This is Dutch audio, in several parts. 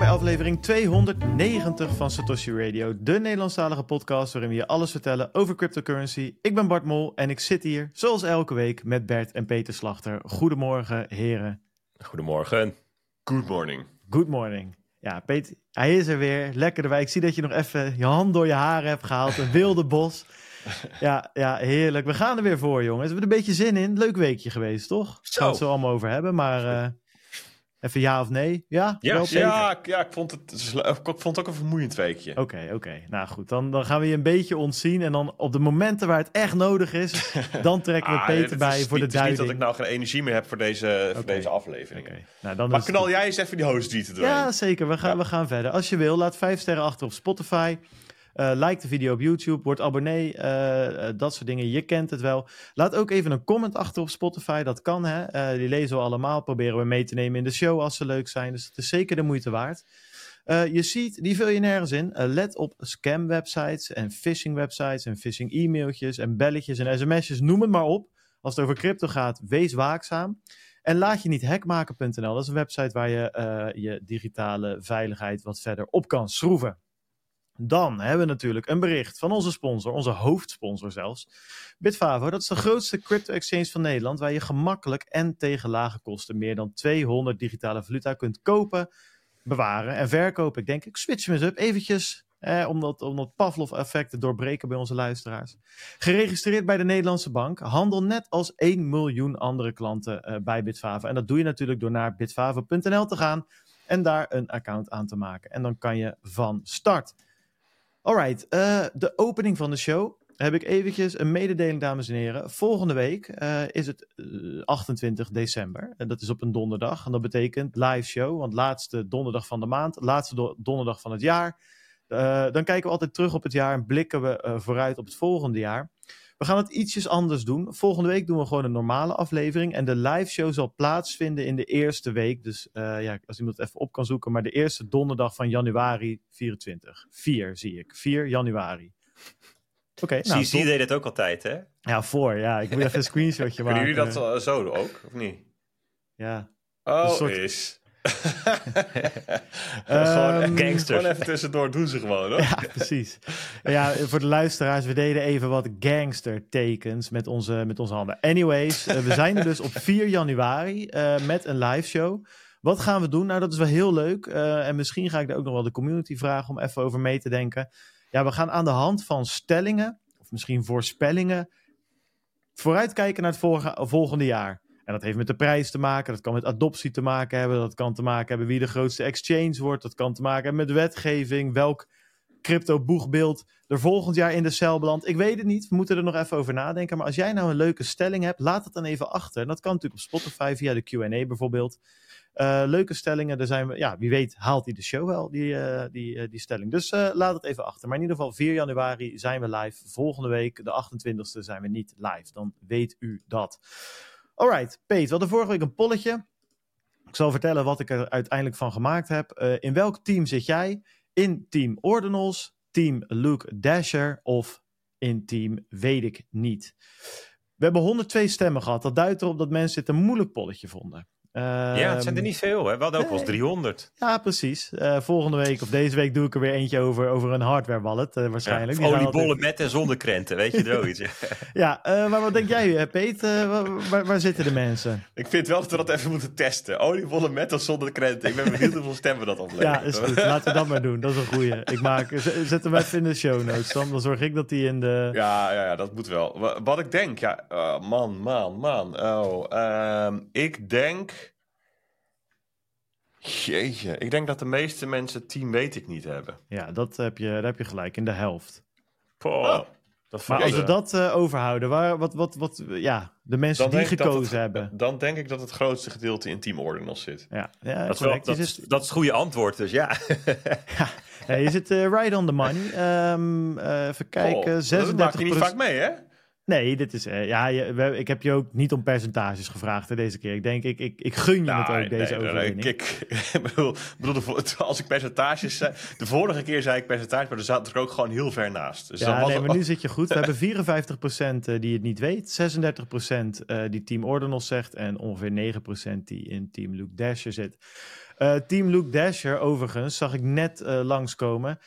bij aflevering 290 van Satoshi Radio, de Nederlandstalige podcast waarin we je alles vertellen over cryptocurrency. Ik ben Bart Mol en ik zit hier, zoals elke week, met Bert en Peter Slachter. Goedemorgen, heren. Goedemorgen. Good morning. Good morning. Ja, Peter, hij is er weer. Lekker erbij. Ik zie dat je nog even je hand door je haren hebt gehaald. Een wilde bos. Ja, ja, heerlijk. We gaan er weer voor, jongens. We hebben er een beetje zin in. Leuk weekje geweest, toch? Zo. Gaan we het zo allemaal over hebben. Maar uh, even ja of nee? Ja, ja, wel, ja, ja, ik, vond het, ik vond het ook een vermoeiend weekje. Oké, okay, oké. Okay. Nou goed, dan, dan gaan we je een beetje ontzien. En dan op de momenten waar het echt nodig is, dan trekken we ah, Peter bij voor de duiding. Het is niet dat ik nou geen energie meer heb voor deze, okay. voor deze aflevering. Nou, dan maar knal jij eens even die host doorheen. Ja, zeker. We gaan, ja. we gaan verder. Als je wil, laat vijf sterren achter op Spotify. Uh, like de video op YouTube, word abonnee, uh, dat soort dingen. Je kent het wel. Laat ook even een comment achter op Spotify, dat kan hè. die lezen we allemaal, proberen we mee te nemen in de show als ze leuk zijn. Dus het is zeker de moeite waard. je ziet, die vul je nergens in. let op scam websites en phishing websites en phishing e-mailtjes en belletjes en sms'jes, noem het maar op. Als het over crypto gaat, wees waakzaam. En laat je niet hackmaken.nl, dat is een website waar je je digitale veiligheid wat verder op kan schroeven. Dan hebben we natuurlijk een bericht van onze sponsor, onze hoofdsponsor zelfs. Bitfavo, dat is de grootste crypto-exchange van Nederland, waar je gemakkelijk en tegen lage kosten meer dan 200 digitale valuta kunt kopen, bewaren en verkopen. Ik denk, ik switch me eens up eventjes, eh, om dat, om dat Pavlov-effect te doorbreken bij onze luisteraars. Geregistreerd bij de Nederlandse Bank, handel net als 1 miljoen andere klanten eh, bij Bitfavo. En dat doe je natuurlijk door naar bitfavo.nl te gaan en daar een account aan te maken. En dan kan je van start. Alright, uh, de opening van de show heb ik eventjes een mededeling, dames en heren. Volgende week uh, is het uh, eh, 28 december. En dat is op een donderdag. En dat betekent live show, want laatste donderdag van de maand, laatste do donderdag van het jaar. dan kijken we altijd terug op het jaar en blikken we vooruit op het volgende jaar. We gaan het ietsjes anders doen. Volgende week doen we gewoon een normale aflevering. En de live show zal plaatsvinden in de eerste week. Dus uh, ja, als iemand het even op kan zoeken. Maar de eerste donderdag van januari 24. 4 zie ik. 4 januari. Oké. Okay, nou, CC deed het ook altijd, hè? Ja, voor. Ja, ik moet even een screenshotje maken. Kunnen jullie dat zo ook, of niet? Ja. Oh, soort... is. gewoon, um, gangsters. Gewoon even tussendoor doen ze gewoon, hoor. Ja, precies. Ja, voor de luisteraars, we deden even wat gangster-tekens met onze, met onze handen. Anyways, uh, we zijn er dus op 4 januari uh, met een live show. Wat gaan we doen? Nou, dat is wel heel leuk. Uh, en misschien ga ik daar ook nog wel de community vragen om even over mee te denken. Ja, we gaan aan de hand van stellingen, of misschien voorspellingen, vooruitkijken naar het volgende jaar. En dat heeft met de prijs te maken, dat kan met adoptie te maken hebben, dat kan te maken hebben wie de grootste exchange wordt, dat kan te maken hebben met wetgeving, welk crypto boegbeeld er volgend jaar in de cel belandt. Ik weet het niet, we moeten er nog even over nadenken. Maar als jij nou een leuke stelling hebt, laat het dan even achter. En dat kan natuurlijk op Spotify via de Q&A bijvoorbeeld. Uh, leuke stellingen, daar zijn we, ja, wie weet haalt hij de show wel, die, uh, die, uh, die stelling. Dus laat het even achter. Maar in ieder geval 4 januari zijn we live. Volgende week, de 28e, zijn we niet live. Dan weet u dat. Alright, Peet, we hadden vorige week een polletje. Ik zal vertellen wat ik er uiteindelijk van gemaakt heb. Uh, in welk team zit jij? In team Ordinals, team Luke Dasher of in team weet ik niet. We hebben 102 stemmen gehad. Dat duidt erop dat mensen dit een moeilijk polletje vonden ja, het zijn er ehm, niet veel. Hè? We hadden ook wel eens 300. Ja, precies. Uh, volgende week of deze week doe ik er weer eentje over, over een hardware wallet uh, waarschijnlijk. Ja, oliebollen altijd... met en zonder krenten, weet je zoiets. ja, uh, maar wat denk jij, Peet? Waar, waar, zitten de mensen? Ik vind wel dat we dat even moeten testen. Oliebollen met of zonder krenten. Ik ben benieuwd hoeveel stemmen dat oplevert. Ja, is goed. Laten we dat maar doen. Dat is een goeie. Ik maak, zet hem even in de show notes. Dan, dan zorg ik dat die in de... Ja, ja, ja, dat moet wel. Wat ik denk, ja, man, man, man. Oh, uh, ik denk... Jeetje, ik denk dat de meeste mensen team weet ik niet hebben. Ja, dat heb je, daar heb je gelijk, in de helft. Oh, dat maar als we dat uh, overhouden, waar, wat, wat, wat, ja, de mensen die gekozen hebben. Dan denk ik dat het grootste gedeelte in Team Ordinals zit. Ja, ja dat, is wel, dat, is, dat is het goede antwoord, dus ja. ja, je zit uh, right on the money. Um, uh, even kijken, oh, 36 Dat maak je niet vaak mee, hè? Nee, dit is, uh, ja, je, ik heb je ook niet om percentages gevraagd hè, deze keer. Ik denk, ik, ik, ik gun je nou, het ook, deze nee, overwinning. Nee, ik, ik bedoel, bedoel, als ik percentages zei... De vorige keer zei ik percentage, maar er zat er ook gewoon heel ver naast. Dus ja, nee, maar nu zit je goed. We hebben 54% eh, die het niet weet, 36% uh, die Team Ordinals zegt... en ongeveer 9% die in Team Luke Dasher zit. Team Luke Dasher, overigens, zag ik net uh, langskomen.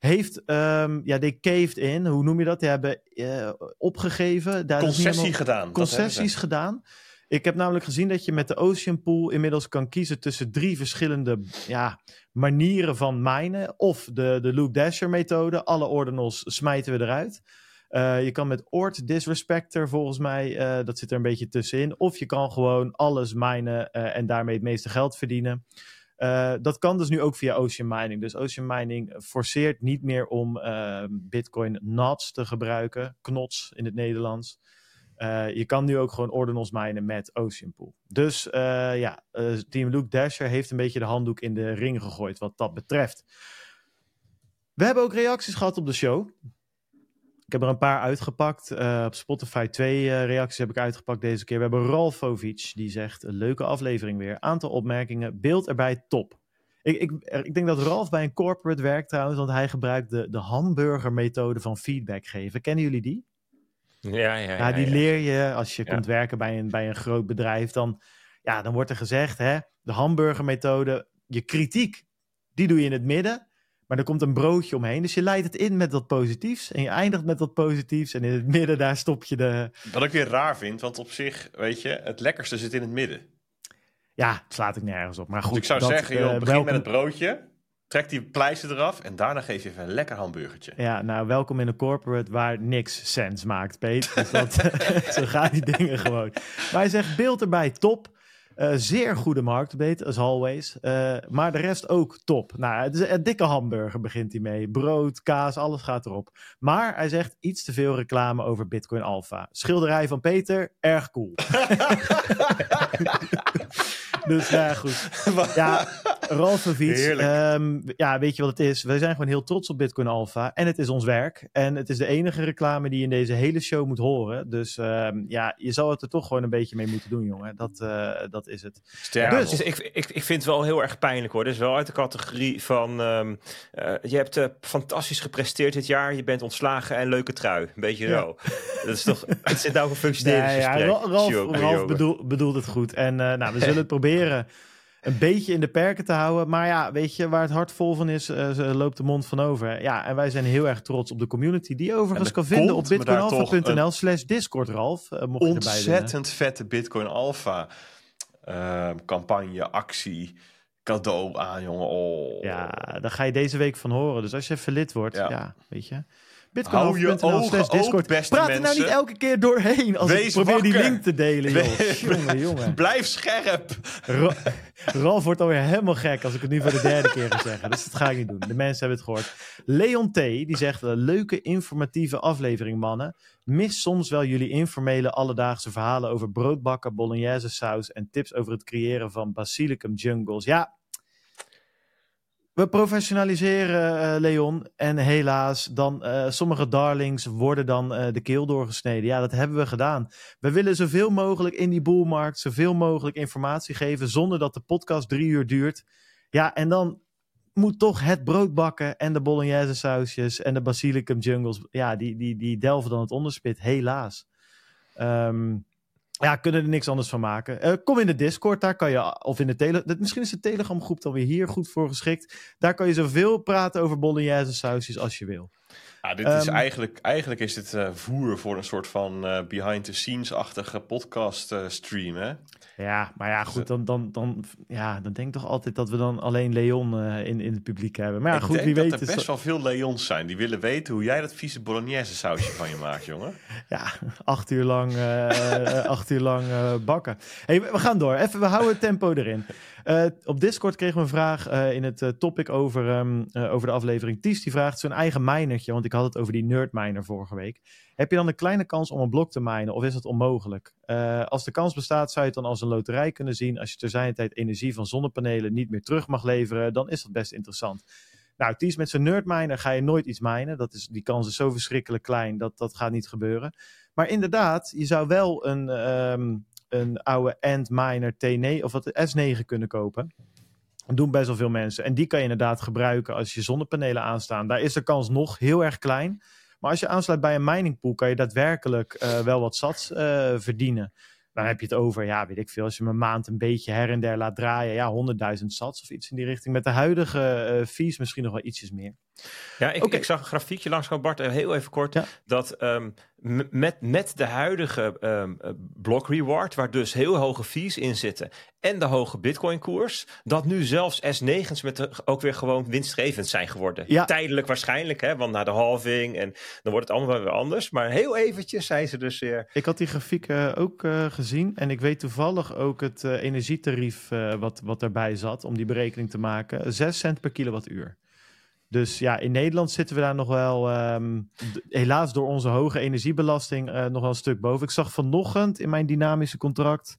Heeft, um, ja, they caved in. Hoe noem je dat? Die hebben uh, opgegeven. Daar Concessie gedaan. Concessies gedaan. Ik heb namelijk gezien dat je met de Ocean Pool inmiddels kan kiezen tussen drie verschillende ja, manieren van minen. Of de, de Luke Dasher methode. Alle ordinals smijten we eruit. Uh, je kan met Oort Disrespector volgens mij, uh, dat zit er een beetje tussenin. Of je kan gewoon alles minen en daarmee het meeste geld verdienen. Dat kan dus nu ook via Ocean Mining. Dus Ocean Mining forceert niet meer om Bitcoin NOTs te gebruiken. Knots in het Nederlands. je kan nu ook gewoon ordinals minen met Ocean Pool. Dus ja, Team Luke Dasher heeft een beetje de handdoek in de ring gegooid wat dat betreft. We hebben ook reacties gehad op de show. Ik heb er een paar uitgepakt. Uh, op Spotify twee uh, reacties heb ik uitgepakt deze keer. We hebben Ralfovic, die zegt, een leuke aflevering weer. Aantal opmerkingen, beeld erbij top. Ik, ik, ik denk dat Ralf bij een corporate werkt trouwens, want hij gebruikt de, de hamburger-methode van feedback geven. Kennen jullie die? Ja, ja, ja. ja die ja. leer je als je komt werken bij een, bij een groot bedrijf. Dan, ja, dan wordt er gezegd, hè, de hamburger-methode, je kritiek, die doe je in het midden. Maar er komt een broodje omheen. Dus je leidt het in met wat positiefs. En je eindigt met wat positiefs. En in het midden, daar stop je de. Wat ik weer raar vind, want op zich, weet je, het lekkerste zit in het midden. Ja, het slaat ik nergens op. Maar goed, dus ik zou dat, zeggen, joh, uh, begin welkom... met het broodje. Trek die pleister eraf en daarna geef je even een lekker hamburgertje. Ja, nou, welkom in een corporate waar niks sens maakt, Peet. Dus dat, zo gaan die dingen gewoon. Maar hij zegt, beeld erbij, top. Uh, zeer goede marktbeet, as always. Uh, maar de rest ook top. Nou, het is een dikke hamburger begint hij mee. Brood, kaas, alles gaat erop. Maar hij zegt iets te veel reclame over Bitcoin Alpha. Schilderij van Peter, erg cool. dus ja, goed. Ja, Ralfovic. Um, ja, weet je wat het is? Wij zijn gewoon heel trots op Bitcoin Alpha. En het is ons werk. En het is de enige reclame die je in deze hele show moet horen. Dus um, ja, je zal het er toch gewoon een beetje mee moeten doen, jongen. Dat, uh, dat is het. Sterk. Dus, dus ik, ik, ik vind het wel heel erg pijnlijk hoor. Dus wel uit de categorie van um, uh, je hebt uh, fantastisch gepresteerd dit jaar. Je bent ontslagen en leuke trui. Een beetje ja. zo. Dat is toch, het zit nou een functioneringsgesprek. Nee, ja, Ralf, Ralf bedoel, bedoelt het goed. En nou, we zullen het proberen een beetje in de perken te houden. Maar ja, weet je, waar het hart vol van is, uh, loopt de mond van over. Ja, en wij zijn heel erg trots op de community. Die overigens kan vinden op bitcoinalpha.nl slash discord, Ralf. Uh, mocht ontzettend vette Bitcoin Alpha uh, campagne, actie, cadeau aan, jongen. Oh. Ja, daar ga je deze week van horen. Dus als je even lid wordt, ja, ja weet je... Hou je ogen Discord. Praat er mensen. nou niet elke keer doorheen als Wees ik probeer wakker. die link te delen, joh. jongen, jongen. Blijf scherp. Ra Ralf wordt alweer helemaal gek als ik het nu voor de derde keer ga zeggen. Dus dat ga ik niet doen. De mensen hebben het gehoord. Leon T. die zegt, leuke informatieve aflevering, mannen. Mis soms wel jullie informele alledaagse verhalen over broodbakken, bolognese saus en tips over het creëren van basilicum jungles. Ja, we professionaliseren, uh, Leon. En helaas, dan, uh, sommige darlings worden dan uh, de keel doorgesneden. Ja, dat hebben we gedaan. We willen zoveel mogelijk in die boelmarkt, zoveel mogelijk informatie geven, zonder dat de podcast drie uur duurt. Ja, en dan moet toch het brood bakken en de bolognese sausjes en de basilicum jungles. Ja, die, die, die delven dan het onderspit, helaas. Um, ja, kunnen er niks anders van maken. Uh, kom in de Discord, daar kan je, of in de tele, misschien is de Telegram groep dan weer hier goed voor geschikt. Daar kan je zoveel praten over bolognese sausjes als je wil. Ja, dit is um, eigenlijk, eigenlijk is dit uh, voer voor een soort van uh, behind-the-scenes-achtige podcast stream, hè? Ja, maar ja, goed, dan, dan, dan, ja, dan denk ik toch altijd dat we dan alleen Leon in, in het publiek hebben. Maar ja, ik goed, denk wie dat weet. er best dat... wel veel Leons zijn die willen weten hoe jij dat vieze bolognese sausje van je maakt, jongen. Ja, acht uur lang, acht uur lang bakken. Hey, we gaan door. Even, we houden het tempo erin. Uh, op Discord kregen we een vraag uh, in het uh, topic over, um, over de aflevering. Ties die vraagt zo'n eigen minertje, want ik had het over die nerd miner vorige week. Heb je dan een kleine kans om een blok te minen of is het onmogelijk? als de kans bestaat, zou je het dan als een loterij kunnen zien. Als je ter zijn tijd energie van zonnepanelen niet meer terug mag leveren, dan is dat best interessant. Nou, Ties met zijn nerdminer ga je nooit iets minen. Dat is, die kans is zo verschrikkelijk klein, dat, dat gaat niet gebeuren. Maar inderdaad, je zou wel een, um, een oude Antminer T9 of wat S9 kunnen kopen. Dat doen best wel veel mensen. En die kan je inderdaad gebruiken als je zonnepanelen aanstaan. Daar is de kans nog heel erg klein. Maar als je aansluit bij een miningpool, kan je daadwerkelijk uh, wel wat sats uh, verdienen. Dan heb je het over, ja, weet ik veel, als je hem een maand een beetje her en der laat draaien, ja, 100.000 sats of iets in die richting. Met de huidige uh, fees misschien nog wel ietsjes meer. Ja, ik, ik zag een grafiekje langs Bart, eh, heel even kort, dat um, met, met de huidige um, block reward, waar dus heel hoge fees in zitten, en de hoge bitcoin koers, dat nu zelfs S9's met de, ook weer gewoon winstgevend zijn geworden. Ja. Tijdelijk waarschijnlijk, hè, want na de halving en dan wordt het allemaal weer anders. Maar heel eventjes zijn ze dus weer... Ik had die grafiek uh, ook uh, gezien en ik weet toevallig ook het uh, energietarief wat, wat erbij zat om die berekening te maken. 6 cent per kilowattuur. Dus ja, in Nederland zitten we daar nog wel, um, helaas door onze hoge energiebelasting, uh, nog wel een stuk boven. Ik zag vanochtend in mijn dynamische contract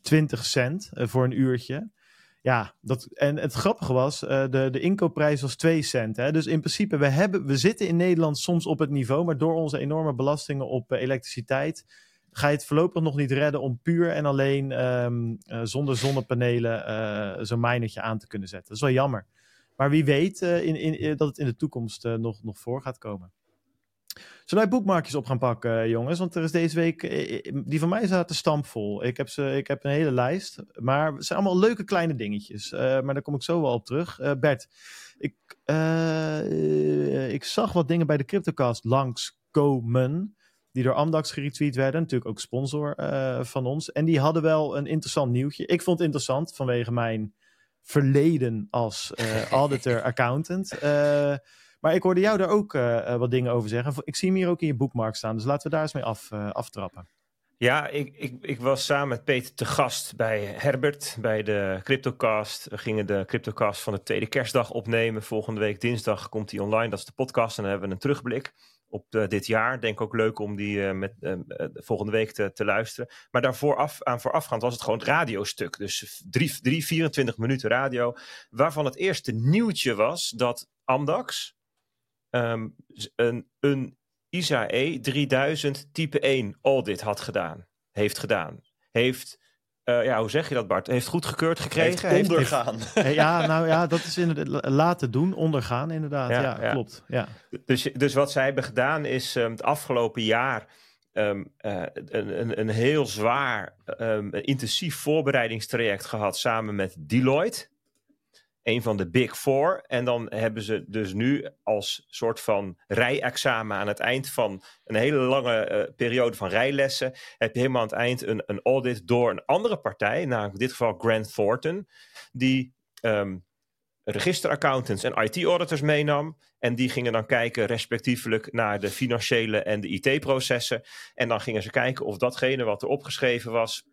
20 cent uh, voor een uurtje. Ja, dat, en het grappige was, uh, de, de inkoopprijs was 2 cent. Hè? Dus in principe, we, hebben, we zitten in Nederland soms op het niveau, maar door onze enorme belastingen op elektriciteit ga je het voorlopig nog niet redden om puur en alleen um, zonder zonnepanelen zo'n minertje aan te kunnen zetten. Dat is wel jammer. Maar wie weet uh, in, in, eh, dat het in de toekomst uh, nog, nog voor gaat komen. Zullen wij boekmarkjes op gaan pakken, jongens? Want er is deze week, die van mij zaten stampvol. Ik heb, ze, ik heb een hele lijst, maar het zijn allemaal leuke kleine dingetjes. maar daar kom ik zo wel op terug. Bert, ik, ik zag wat dingen bij de CryptoCast langskomen die door Amdax geretweet werden. Natuurlijk ook sponsor van ons. En die hadden wel een interessant nieuwtje. Ik vond het interessant vanwege mijn verleden als uh, auditor-accountant. Uh, maar ik hoorde jou daar ook uh, wat dingen over zeggen. Ik zie hem hier ook in je boekmark staan, dus laten we daar eens mee af, aftrappen. Ja, ik, ik, ik was samen met Peter te gast bij Herbert bij de CryptoCast. We gingen de CryptoCast van de tweede kerstdag opnemen. Volgende week dinsdag komt die online, dat is de podcast. En dan hebben we een terugblik op uh, dit jaar. Denk ook leuk om die uh, met, uh, volgende week te, te luisteren. Maar daarvoor af, aan voorafgaand was het gewoon het radiostuk. Dus drie, drie, 24 minuten radio. Waarvan het eerste nieuwtje was dat Amdax um, een, een ISAE 3000 type 1 audit had gedaan. Heeft gedaan. Heeft uh, ja, hoe zeg je dat, Bart? Heeft goedgekeurd gekregen? Heeft ondergaan. Heeft, ja, nou ja, dat is inderdaad laten doen, ondergaan inderdaad. Ja, ja, ja. klopt. Ja. Dus, dus wat zij hebben gedaan is um, het afgelopen jaar um, uh, een, een, een heel zwaar, um, intensief voorbereidingstraject gehad samen met Deloitte een van de Big Four. En dan hebben ze dus nu als soort van rijexamen aan het eind van een hele lange uh, periode van rijlessen. Heb je helemaal aan het eind een, een audit door een andere partij, namelijk in dit geval Grant Thornton, die um, registeraccountants en IT-auditors meenam. En die gingen dan kijken respectievelijk naar de financiële en de IT-processen. En dan gingen ze kijken of datgene wat er opgeschreven was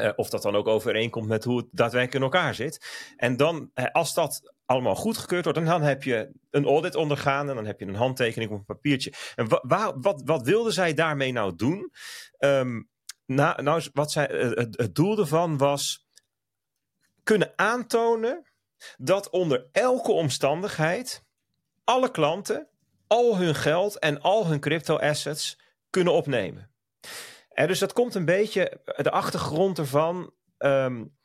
uh, of dat dan ook overeenkomt met hoe het daadwerkelijk in elkaar zit. En dan, uh, als dat allemaal goedgekeurd wordt, dan heb je een audit ondergaan en dan heb je een handtekening op een papiertje. En wa wa wat, wat wilden zij daarmee nou doen? Um, nou, nou, wat uh, het, het doel ervan was kunnen aantonen dat onder elke omstandigheid alle klanten al hun geld en al hun crypto assets kunnen opnemen. Dus dat komt een beetje, de achtergrond ervan. Um,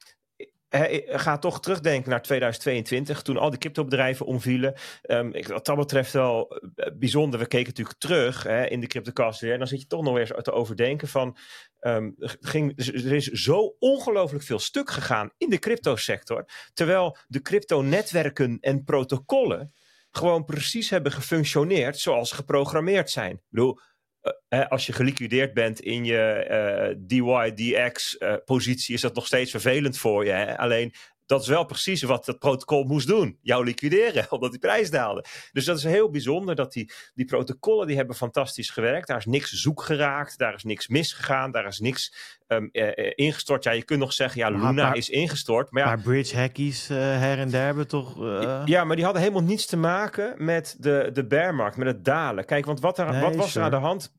ga toch terugdenken naar 2022, toen al die cryptobedrijven omvielen. Um, ik, wat dat betreft wel eh, bijzonder. We keken natuurlijk terug in de cryptocast weer. En dan zit je toch nog weer te overdenken van... Um, ging, er is zo ongelooflijk veel stuk gegaan in de cryptosector. Terwijl de cryptonetwerken en protocollen gewoon precies hebben gefunctioneerd zoals ze geprogrammeerd zijn. Ik bedoel, uh, als je geliquideerd bent in je eh, DY-DX-positie, uh, is dat nog steeds vervelend voor je. Hè? Alleen dat is wel precies wat het protocol moest doen. Jou liquideren, omdat die prijs daalde. Dus dat is heel bijzonder dat die, die protocollen, die hebben fantastisch gewerkt. Daar is niks zoek geraakt, daar is niks misgegaan, daar is niks um, uh, ingestort. Ja, je kunt nog zeggen, ja, Luna maar, is ingestort. Maar, ja, maar bridge hackies uh, her en der hebben toch... Uh... Ja, maar die hadden helemaal niets te maken met de, de bearmarkt, met het dalen. Kijk, want wat, er, nee, wat was sure. er aan de hand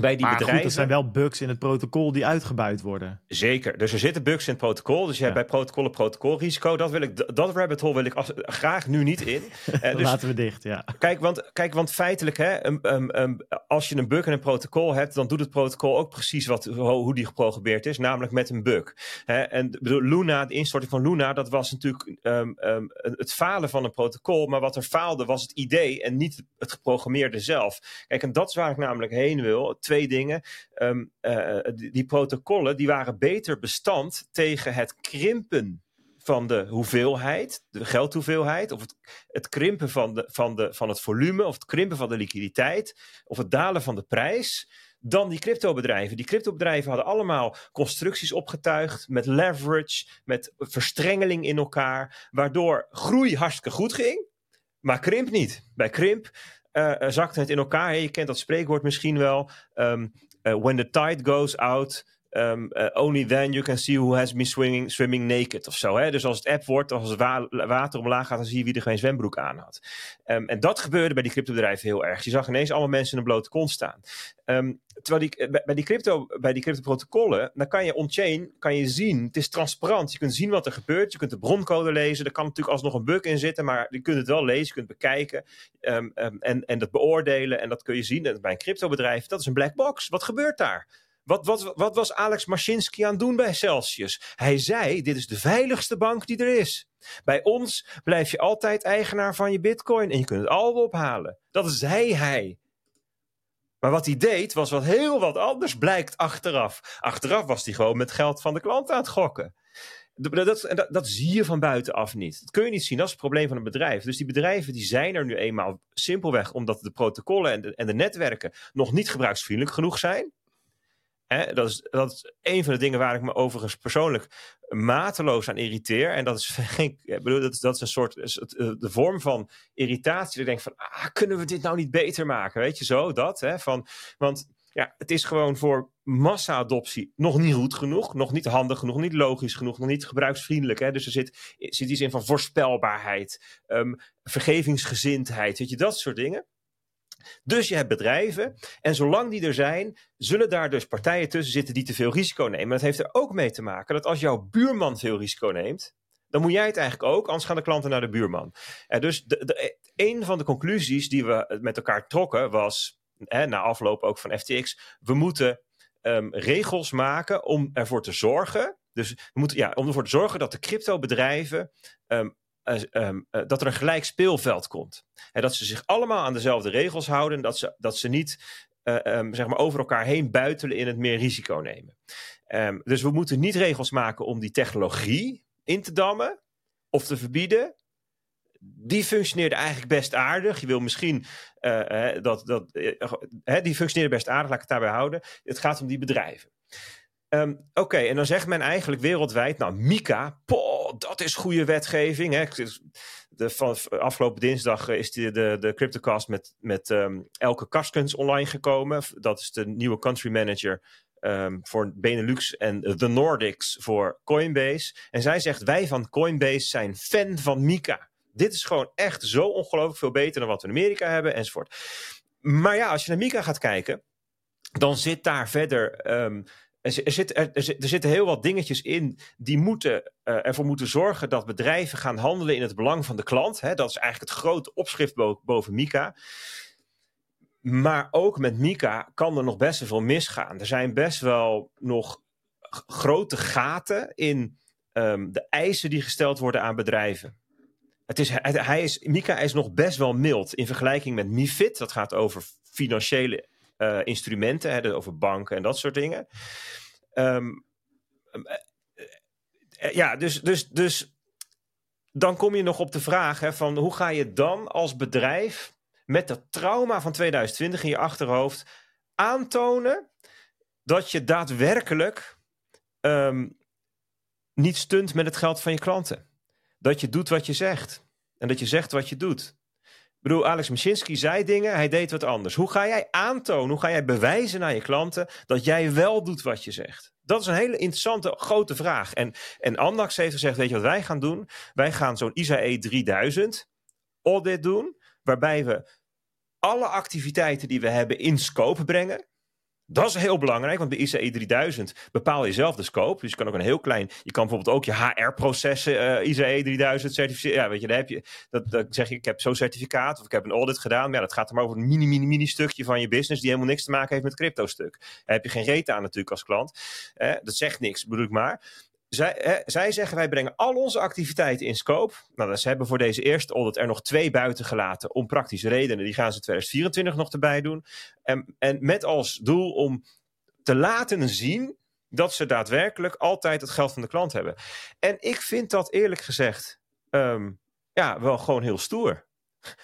bij die maar bedrijven. Goed, er zijn wel bugs in het protocol die uitgebuit worden. Zeker. Dus er zitten bugs in het protocol. Dus je ja. hebt bij protocollen protocolrisico. Dat, wil ik, dat rabbit hole wil ik als, graag nu niet in. uh, dus, Laten we dicht, ja. Kijk, want, kijk, want feitelijk, hè, um, um, um, als je een bug in een protocol hebt, dan doet het protocol ook precies wat, hoe die geprogrammeerd is, namelijk met een bug. Hè, en bedoel, Luna, de instorting van Luna, dat was natuurlijk het falen van een protocol. Maar wat er faalde was het idee en niet het geprogrammeerde zelf. Kijk, en dat is waar ik namelijk heen wil twee dingen. Ehm, eh, die, die protocollen die waren beter bestand tegen het krimpen van de hoeveelheid, de geldhoeveelheid, of het, het krimpen van, de, van, de, van het volume, of het krimpen van de liquiditeit, of het dalen van de prijs, dan die cryptobedrijven. Die cryptobedrijven hadden allemaal constructies opgetuigd met leverage, met verstrengeling in elkaar, waardoor groei hartstikke goed ging, maar krimp niet. Bij krimp uh, zakte het in elkaar. Je kent dat spreekwoord misschien wel. Um, uh, when the tide goes out, Um, uh, only then you can see who has been swimming, naked of zo. Hè? Dus als het app wordt, als het wa water omlaag gaat, dan zie je wie er geen zwembroek aan had. Um, en dat gebeurde bij die cryptobedrijven heel erg. Je zag ineens allemaal mensen in een blote kont staan. Um, terwijl die, bij, die crypto, bij die cryptoprotocollen, dan kan je on-chain kan je zien, het is transparant. Je kunt zien wat er gebeurt, je kunt de broncode lezen. Er kan natuurlijk alsnog een bug in zitten, maar je kunt het wel lezen, je kunt bekijken en, en dat beoordelen. En dat kun je zien en bij een cryptobedrijf. Dat is een black box. Wat gebeurt daar? Wat, wat, wat was Alex Mashinsky aan het doen bij Celsius? Hij zei: Dit is de veiligste bank die er is. Bij ons blijf je altijd eigenaar van je Bitcoin en je kunt het al ophalen. Dat zei hij. Maar wat hij deed was wat heel wat anders blijkt achteraf. Achteraf was hij gewoon met geld van de klant aan het gokken. Dat, dat, dat, zie je van buitenaf niet. Dat kun je niet zien. Dat is het probleem van een bedrijf. Dus die bedrijven die zijn er nu eenmaal simpelweg omdat de protocollen en de, en de netwerken nog niet gebruiksvriendelijk genoeg zijn. Hè, dat, is, dat een van de dingen waar ik me overigens persoonlijk mateloos aan irriteer. En dat is, ik bedoel, dat, dat is een soort eh, de vorm van irritatie. Dat ik denk van, ah, kunnen we dit nou niet beter maken? Weet je zo, dat. Hè, van, want ja, het is gewoon voor massa-adoptie nog niet goed genoeg, nog niet handig genoeg, niet logisch genoeg, nog niet gebruiksvriendelijk. Hè? Dus er zit, zit iets in van voorspelbaarheid, um, vergevingsgezindheid, weet je, dat soort dingen. Dus je hebt bedrijven en zolang die er zijn, zullen daar dus partijen tussen zitten die te veel risico nemen. Maar dat heeft er ook mee te maken dat als jouw buurman veel risico neemt, dan moet jij het eigenlijk ook, anders gaan de klanten naar de buurman. En dus de, een van de conclusies die we met elkaar trokken was, hè, na afloop ook van FTX, we moeten um, regels maken om ervoor te zorgen. Dus we moeten, ja, om ervoor te zorgen dat de cryptobedrijven um, um, dat er een gelijk speelveld komt. Dat ze zich allemaal aan dezelfde regels houden. Dat ze, dat ze niet uh, um, zeg maar over elkaar heen buitelen in het meer risico nemen. Um, dus we moeten niet regels maken om die technologie in te dammen of te verbieden. Die functioneerde eigenlijk best aardig. Je wil misschien dat. dat die functioneerde best aardig, laat ik het daarbij houden. Het gaat om die bedrijven. Um, Oké, en dan zegt men eigenlijk wereldwijd, nou, Mika, poh, dat is goede wetgeving. Hè? De, van, afgelopen dinsdag is de, de, de CryptoCast met, met um, Elke Karskens online gekomen. Dat is de nieuwe country manager um, voor Benelux en de Nordics voor Coinbase. En zij zegt, wij van Coinbase zijn fan van Mika. Dit is gewoon echt zo ongelooflijk veel beter dan wat we in Amerika hebben, enzovoort. Maar ja, als je naar Mika gaat kijken, dan zit daar verder er, zit, er, er, zitten heel wat dingetjes in die moeten, uh, ervoor moeten zorgen dat bedrijven gaan handelen in het belang van de klant. Hè? Dat is eigenlijk het grote opschrift boven Mika. Maar ook met Mika kan er nog best wel misgaan. Er zijn best wel nog grote gaten in um, de eisen die gesteld worden aan bedrijven. Het is, hij is, Mika is nog best wel mild in vergelijking met MIFID. Dat gaat over financiële uh, instrumenten, hè, over banken en dat soort dingen. Um, ja, dus, dus, dus dan kom je nog op de vraag hè, van hoe ga je dan als bedrijf met dat trauma van 2020 in je achterhoofd aantonen dat je daadwerkelijk um, niet stunt met het geld van je klanten. Dat je doet wat je zegt. En dat je zegt wat je doet. Ik bedoel, Alex Mashinsky zei dingen, hij deed wat anders. Hoe ga jij aantonen, hoe ga jij bewijzen naar je klanten dat jij wel doet wat je zegt? Dat is een hele interessante, grote vraag. En, en Andax heeft gezegd, weet je wat wij gaan doen? Wij gaan zo'n ISAE 3000 audit doen, waarbij we alle activiteiten die we hebben in scope brengen. Dat is heel belangrijk, want bij ICE 3000 bepaal je zelf de scope. Dus je kan ook een heel klein, je kan bijvoorbeeld ook je HR-processen uh, ICE 3000 certificeren. Ja, weet je, dan heb je, dat, dat zeg je, ik heb zo'n certificaat of ik heb een audit gedaan. Maar ja, dat gaat er maar over een mini, mini, mini stukje van je business die helemaal niks te maken heeft met crypto-stuk. Daar heb je geen reden aan natuurlijk als klant. Eh, dat zegt niks, bedoel ik maar. Zij, zij zeggen wij brengen al onze activiteiten in scope. Nou, ze hebben voor deze eerste audit er nog twee buiten gelaten om praktische redenen. Die gaan ze 2024 nog erbij doen. En, en met als doel om te laten zien dat ze daadwerkelijk altijd het geld van de klant hebben. En ik vind dat eerlijk gezegd ehm, ja, wel gewoon heel stoer.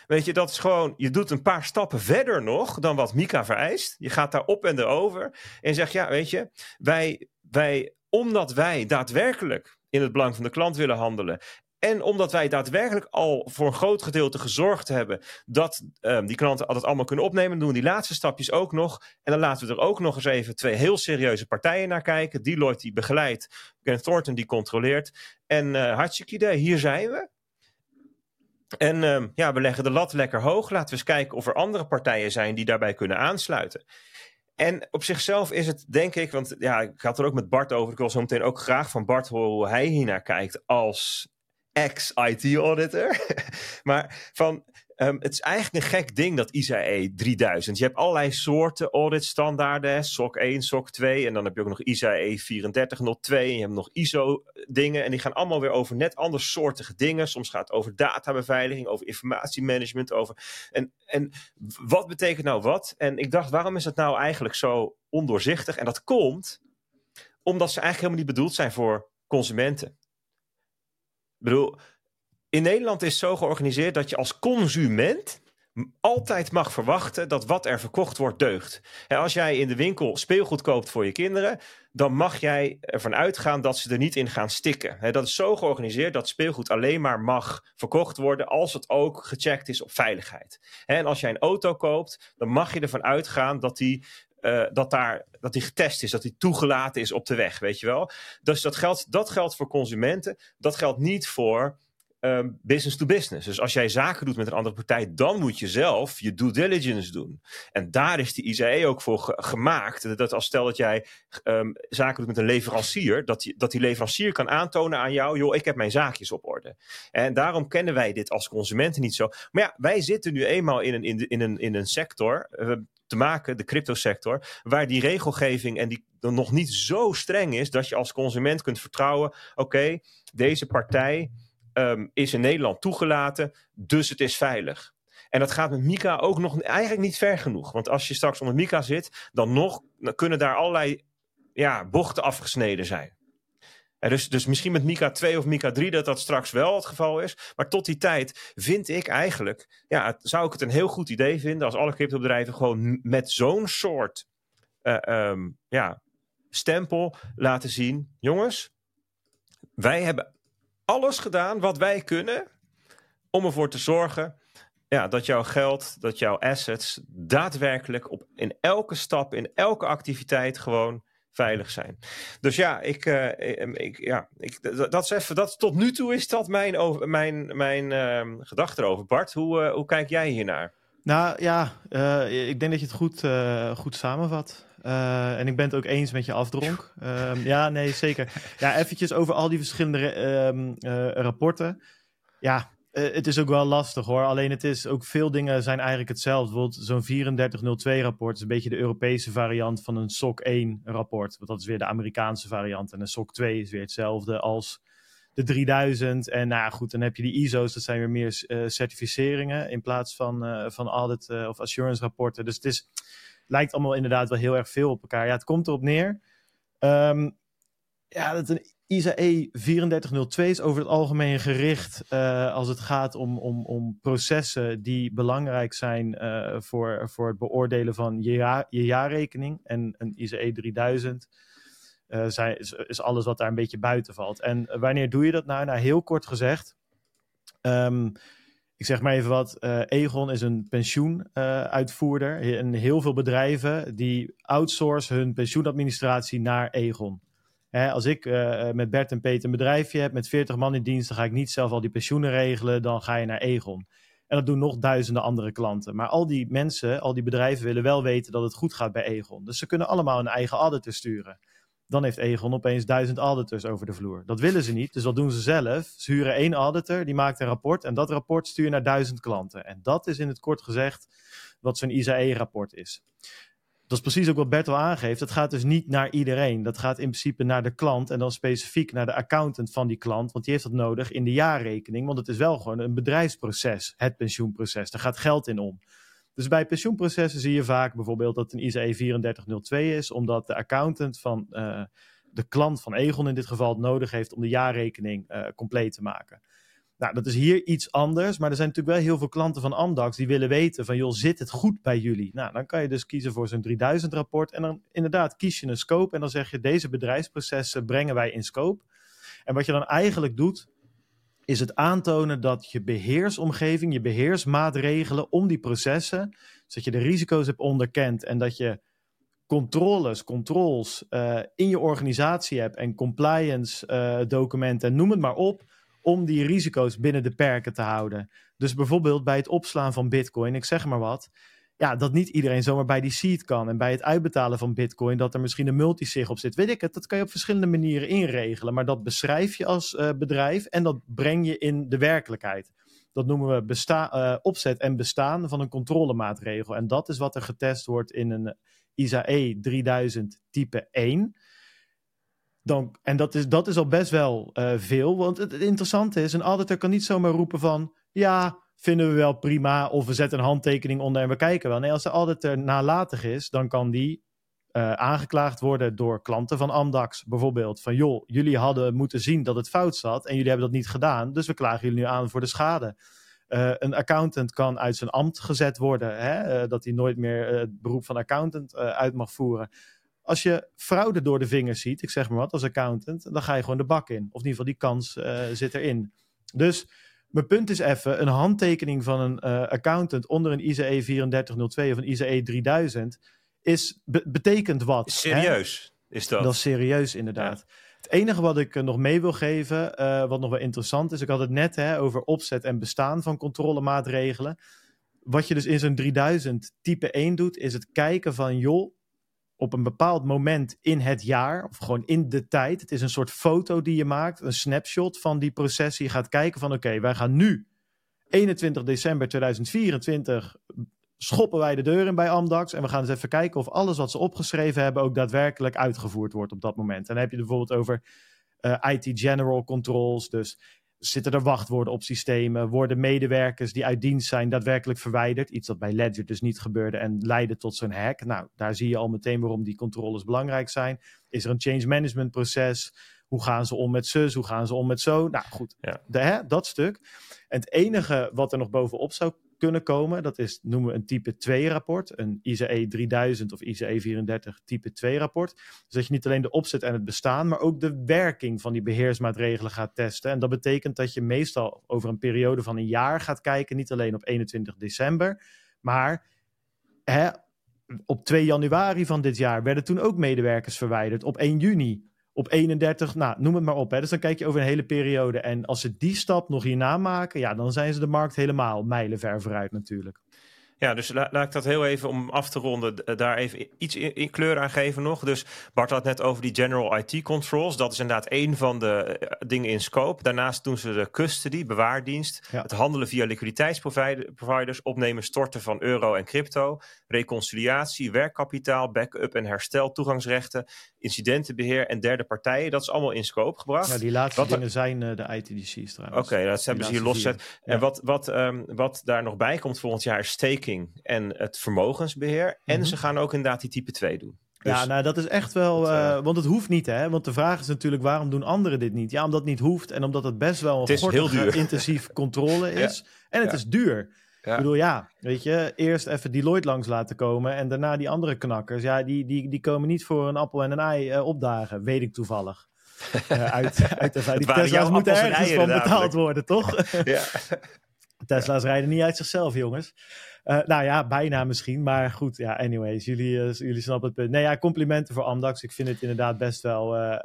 Weet je, dat is gewoon, je doet een paar stappen verder nog dan wat Mika vereist. Je gaat daar op en erover en zegt, ja, weet je, wij, wij, omdat wij daadwerkelijk in het belang van de klant willen handelen en omdat wij daadwerkelijk al voor een groot gedeelte gezorgd hebben dat um, die klanten altijd allemaal kunnen opnemen, doen die laatste stapjes ook nog. En dan laten we er ook nog eens even twee heel serieuze partijen naar kijken. Deloitte die begeleidt, Grant Thornton die controleert. En uh, hartstikke idee, hier zijn we. En uh, ja, we leggen de lat lekker hoog. Laten we eens kijken of er andere partijen zijn die daarbij kunnen aansluiten. En op zichzelf is het, denk ik, want ja, ik had er ook met Bart over. Ik wil zo meteen ook graag van Bart horen hoe hij hiernaar kijkt als ex-IT-auditor. maar van, um, het is eigenlijk een gek ding, dat ISAE 3000. Je hebt allerlei soorten auditstandaarden, SOC 1, SOC 2. En dan heb je ook nog ISAE 3402. En je hebt nog ISO-dingen. En die gaan allemaal weer over net andere soortige dingen. Soms gaat het over databeveiliging, over informatiemanagement. Over... En, en wat betekent nou wat? En ik dacht, waarom is het nou eigenlijk zo ondoorzichtig? En dat komt omdat ze eigenlijk helemaal niet bedoeld zijn voor consumenten bedoel, in Nederland is zo georganiseerd dat je als consument altijd mag verwachten dat wat er verkocht wordt deugt. En als jij in de winkel speelgoed koopt voor je kinderen, dan mag jij ervan uitgaan dat ze er niet in gaan stikken. dat is zo georganiseerd dat speelgoed alleen maar mag verkocht worden als het ook gecheckt is op veiligheid. en als jij een auto koopt, dan mag je ervan uitgaan dat die uh, dat, daar, dat die getest is, dat die toegelaten is op de weg, weet je wel. Dus dat geldt, dat geldt voor consumenten. Dat geldt niet voor um, business to business. Dus als jij zaken doet met een andere partij, dan moet je zelf je due diligence doen. En daar is die ICE ook voor gemaakt. Dat als stel dat jij um, zaken doet met een leverancier, dat die, dat die leverancier kan aantonen aan jou, joh, ik heb mijn zaakjes op orde. En daarom kennen wij dit als consumenten niet zo. Maar ja, wij zitten nu eenmaal in een, in, de, in een, in een sector. Uh, te maken, de cryptosector, waar die regelgeving en die nog niet zo streng is dat je als consument kunt vertrouwen: oké, deze partij um, is in Nederland toegelaten, dus het is veilig. En dat gaat met Mika ook nog eigenlijk niet ver genoeg. Want als je straks onder Mika zit, dan nog kunnen daar allerlei ja, bochten afgesneden zijn. En dus, dus misschien met Mika 2 of Mika 3 dat dat straks wel het geval is. Maar tot die tijd vind ik eigenlijk, ja, zou ik het een heel goed idee vinden als alle cryptobedrijven gewoon met zo'n soort uh, um, ja, stempel laten zien. Jongens, wij hebben alles gedaan wat wij kunnen om ervoor te zorgen ja, dat jouw geld, dat jouw assets daadwerkelijk op, in elke stap, in elke activiteit gewoon veilig zijn. Dus ja, ik, uh, ik, ja ik, dat is even, dat, tot nu toe is dat mijn, over, mijn, mijn uh, gedachte erover. Bart, hoe, uh, hoe kijk jij hiernaar? Nou ja, uh, ik denk dat je het goed, goed samenvat. Uh, en ik ben het ook eens met je afdronk. Um, ja, nee, zeker. Ja, eventjes over al die verschillende um, uh, rapporten. Ja, uh, het is ook wel lastig hoor. Alleen het is ook veel dingen zijn eigenlijk hetzelfde. Bijvoorbeeld zo'n 3402 rapport is een beetje de Europese variant van een SOC 1 rapport. Want dat is weer de Amerikaanse variant. En een SOC 2 is weer hetzelfde als de 3000. En nou goed, dan heb je die ISO's. Dat zijn weer meer certificeringen in plaats van, van audit of assurance rapporten. Dus het is lijkt allemaal inderdaad wel heel erg veel op elkaar. Ja, het komt erop neer. Um, ja, dat een ISAE 3402 is over het algemeen gericht uh, als het gaat om, om, om processen die belangrijk zijn uh, voor, voor het beoordelen van je, jaar, je jaarrekening. En een ISAE 3000 uh, zijn, is, alles wat daar een beetje buiten valt. En wanneer doe je dat nou? Nou, heel kort gezegd. Um, ik zeg maar even wat, uh, Egon is een pensioenuitvoerder. Uh, en heel veel bedrijven die outsourcen hun pensioenadministratie naar Egon. Hè, als ik uh, met Bert en Peter een bedrijfje heb met 40 man in dienst, dan ga ik niet zelf al die pensioenen regelen, dan ga je naar Egon. En dat doen nog duizenden andere klanten. Maar al die mensen, al die bedrijven willen wel weten dat het goed gaat bij Egon. Dus ze kunnen allemaal een eigen auditor sturen dan heeft Egon opeens duizend auditors over de vloer. Dat willen ze niet, dus wat doen ze zelf? Ze huren één auditor, die maakt een rapport en dat rapport stuur je naar duizend klanten. En dat is in het kort gezegd wat zo'n ISAE-rapport is. Dat is precies ook wat Bert al aangeeft. Dat gaat dus niet naar iedereen. Dat gaat in principe naar de klant en dan specifiek naar de accountant van die klant. Want die heeft dat nodig in de jaarrekening. Want het is wel gewoon een bedrijfsproces, het pensioenproces. Daar gaat geld in om. Dus bij pensioenprocessen zie je vaak bijvoorbeeld dat een ICE 3402 is, omdat de accountant van uh, de klant van Egon in dit geval het nodig heeft om de jaarrekening uh, compleet te maken. Nou, dat is hier iets anders, maar er zijn natuurlijk wel heel veel klanten van Amdax die willen weten van, joh, zit het goed bij jullie? Nou, dan kan je dus kiezen voor zo'n 3000 rapport en dan inderdaad kies je een scope en dan zeg je, deze bedrijfsprocessen brengen wij in scope. En wat je dan eigenlijk doet, is het aantonen dat je beheersomgeving, je beheersmaatregelen om die processen, zodat je de risico's hebt onderkend en dat je controles, controls uh, in je organisatie hebt en compliance uh, documenten, noem het maar op, om die risico's binnen de perken te houden. Dus bijvoorbeeld bij het opslaan van Bitcoin, ik zeg maar wat, ja, dat niet iedereen zomaar bij die seed kan. En bij het uitbetalen van Bitcoin, dat er misschien een multisig op zit. Weet ik het, dat kan je op verschillende manieren inregelen. Maar dat beschrijf je als uh, bedrijf en dat breng je in de werkelijkheid. Dat noemen we besta uh, opzet en bestaan van een controlemaatregel. En dat is wat er getest wordt in een ISAE 3000 type 1. Dan, en dat is, dat is al best wel uh, veel. Want het, het interessante is, een auditor kan niet zomaar roepen van... ja, vinden we wel prima. Of we zetten een handtekening onder en we kijken wel. Nee, als de auditor nalatig is, dan kan die uh, aangeklaagd worden door klanten van Amdax. Bijvoorbeeld van, joh, jullie hadden moeten zien dat het fout zat en jullie hebben dat niet gedaan. Dus we klagen jullie nu aan voor de schade. Uh, een accountant kan uit zijn ambt gezet worden. Hè? Dat hij nooit meer het beroep van accountant uit mag voeren. Als je fraude door de vingers ziet, ik zeg maar wat, als accountant, dan ga je gewoon de bak in. Of in ieder geval die kans zit erin. Dus mijn punt is even, een handtekening van een uh, accountant onder een ICE 3402 of een ICE 3000 is, be betekent wat. Serieus hè? is dat? Dat is serieus inderdaad. Ja. Het enige wat ik nog mee wil geven, uh, wat nog wel interessant is, ik had het net hè, over opzet en bestaan van controlemaatregelen. Wat je dus in zo'n 3000 type 1 doet, is het kijken van, joh, op een bepaald moment in het jaar, of gewoon in de tijd. Het is een soort foto die je maakt, een snapshot van die processie. Je gaat kijken van oké, wij gaan nu 21 december 2024 schoppen wij de deur in bij Amdax en we gaan eens even kijken of alles wat ze opgeschreven hebben ook daadwerkelijk uitgevoerd wordt op dat moment. En dan heb je bijvoorbeeld over uh, IT general controls, dus zitten er wachtwoorden op systemen? Worden medewerkers die uit dienst zijn daadwerkelijk verwijderd? Iets dat bij Ledger dus niet gebeurde en leidde tot zo'n hack. Nou, daar zie je al meteen waarom die controles belangrijk zijn. Is er een change management proces? Hoe gaan ze om met zus? Hoe gaan ze om met zo? Nou goed, ja. de, hè, dat stuk. En het enige wat er nog bovenop zou kunnen komen, dat is, noemen we een type 2 rapport, een ICE 3000 of ICE 34 type 2 rapport. Dus dat je niet alleen de opzet en het bestaan, maar ook de werking van die beheersmaatregelen gaat testen. En dat betekent dat je meestal over een periode van een jaar gaat kijken, niet alleen op 21 december, maar hè, op 2 januari van dit jaar werden toen ook medewerkers verwijderd. Op 1 juni op 31, nou, noem het maar op. Hè. Dus dan kijk je over een hele periode. En als ze die stap nog hierna maken, ja, dan zijn ze de markt helemaal mijlenver vooruit natuurlijk. Ja, dus la laat ik dat heel even om af te ronden, daar even iets in, in, kleur aan geven nog. Dus Bart had net over die General IT Controls. Dat is inderdaad één van de uh, dingen in scope. Daarnaast doen ze de custody, bewaardienst, ja. het handelen via liquiditeitsproviders, opnemen, storten van euro en crypto, reconciliatie, werkkapitaal, backup en herstel, toegangsrechten, incidentenbeheer en derde partijen. Dat is allemaal in scope gebracht. Ja, die laatste wat dingen zijn uh, de ITDC's trouwens. Oké, okay, dat hebben ze hier loszet. Ja. En wat, wat, um, wat daar nog bij komt volgend jaar is en het vermogensbeheer. Mm -hmm. En ze gaan ook inderdaad die type 2 doen. Dus, ja, nou dat is echt wel, dat, uh, want het hoeft niet hè. Want de vraag is natuurlijk waarom doen anderen dit niet? Ja, omdat het niet hoeft en omdat het best wel een gortige, intensief controle is. Ja. En het ja. is duur. Ja. Ik bedoel, ja, weet je, eerst even Deloitte langs laten komen en daarna die andere knakkers. Ja, die, die, die komen niet voor een appel en een ei uh, opdagen, weet ik toevallig. uh, uit, uit de, die Tesla's moeten ergens van betaald worden, toch? ja. Tesla's rijden niet uit zichzelf, jongens. Uh, nou ja, bijna misschien. Maar goed, ja, anyways. Jullie, uh, jullie snappen het punt. Nee, ja, complimenten voor Amdax. Ik vind het inderdaad best wel, uh,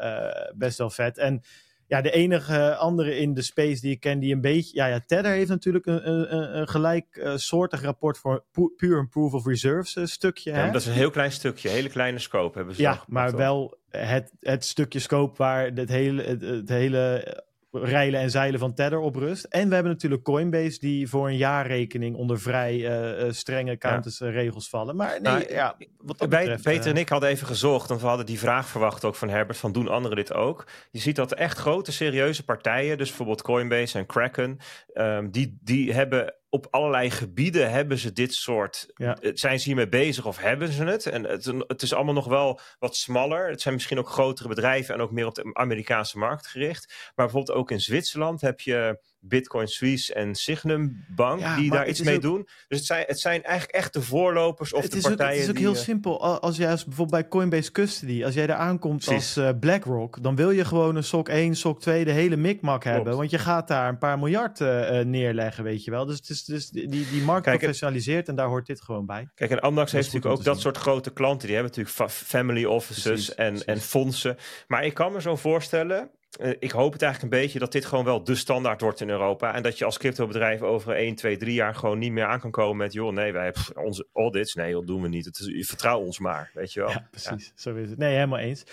best wel vet. En ja, de enige andere in de space die ik ken die een beetje... Ja, ja Tether heeft natuurlijk een, een, een gelijksoortig rapport voor Pure and Proof of Reserves stukje. Ja, hè? dat is een heel klein stukje. Hele kleine scope hebben ze Ja, maar wel het, het stukje scope waar het hele... Het, het hele reilen en zeilen van Tether op rust. En we hebben natuurlijk Coinbase die voor een jaarrekening onder vrij uh, uh, strenge accountantsregels vallen. Maar nee, Nou, ja, wat dat Wij, betreft, Peter eh, en ik hadden even gezocht, want we hadden die vraag verwacht ook van Herbert, van doen anderen dit ook? Je ziet dat echt grote, serieuze partijen, dus bijvoorbeeld Coinbase en Kraken, ehm, die, die hebben op allerlei gebieden hebben ze dit soort, Ja. eh, zijn ze hiermee bezig of hebben ze het? En het, het is allemaal nog wel wat smaller. Het zijn misschien ook grotere bedrijven en ook meer op de Amerikaanse markt gericht. Maar bijvoorbeeld ook in Zwitserland heb je Bitcoin Suisse en Signum Bank Ja, die daar iets mee ook- doen. Dus het zijn, het zijn eigenlijk echt de voorlopers of het de is, ook, partijen het is ook die, heel eh, simpel. Al- Als jij als bijvoorbeeld bij Coinbase Custody, als jij daar aankomt Precies. als eh, BlackRock, dan wil je gewoon een SOC 1, SOC 2, de hele mikmak hebben. Want je gaat daar een paar miljard eh, neerleggen, weet je wel. Dus, het is, dus die, die markt Kijk, professionaliseert en daar hoort dit gewoon bij. Kijk, en Amdax heeft natuurlijk ook dat zien. soort grote klanten. Die hebben natuurlijk fa- family offices Precies, en, precies. en fondsen. Maar ik kan me zo voorstellen, eh, ik hoop het eigenlijk een beetje, dat dit gewoon wel de standaard wordt in Europa. En dat je als cryptobedrijf over 1, 2, 3 jaar gewoon niet meer aan kan komen met, joh, nee, wij hebben onze audits. Nee, dat doen we niet. Het is, vertrouw ons maar, weet je wel. Ja, precies. Zo is het. Nee, helemaal eens.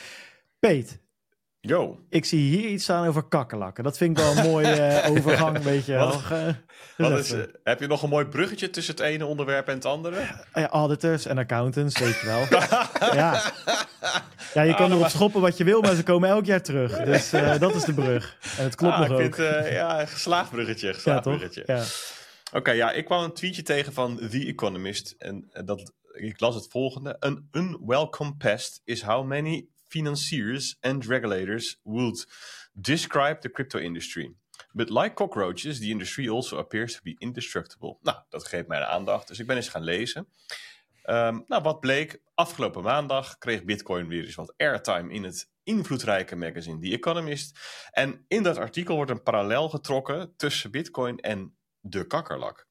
Peet, Yo. ik zie hier iets staan over kakkerlakken. Dat vind ik wel een mooie eh, overgang, weet je. Wat- is, eh, heb je nog een mooi bruggetje tussen het ene onderwerp en het andere? Ah ja, auditors en accountants, weet je wel. ja. ja, je kan erop schoppen wat je wil, maar ze komen elk jaar terug. Dus eh, dat is de brug. En het klopt Ah, nog ik ook. vind, eh, ja, een geslaagd bruggetje. ja, Geslaagd toch? bruggetje. Ja. Oké, ja, ik kwam een tweetje tegen van The Economist. En eh, dat, ik las het volgende. An unwelcome pest is how many financiers and regulators would describe the crypto industry. But like cockroaches, the industry also appears to be indestructible. Nou, dat geeft mij de aandacht, dus ik ben eens gaan lezen. Ehm, nou, wat bleek? Afgelopen maandag kreeg Bitcoin weer eens wat airtime in het invloedrijke magazine The Economist. En in dat artikel wordt een parallel getrokken tussen Bitcoin en de kakkerlak.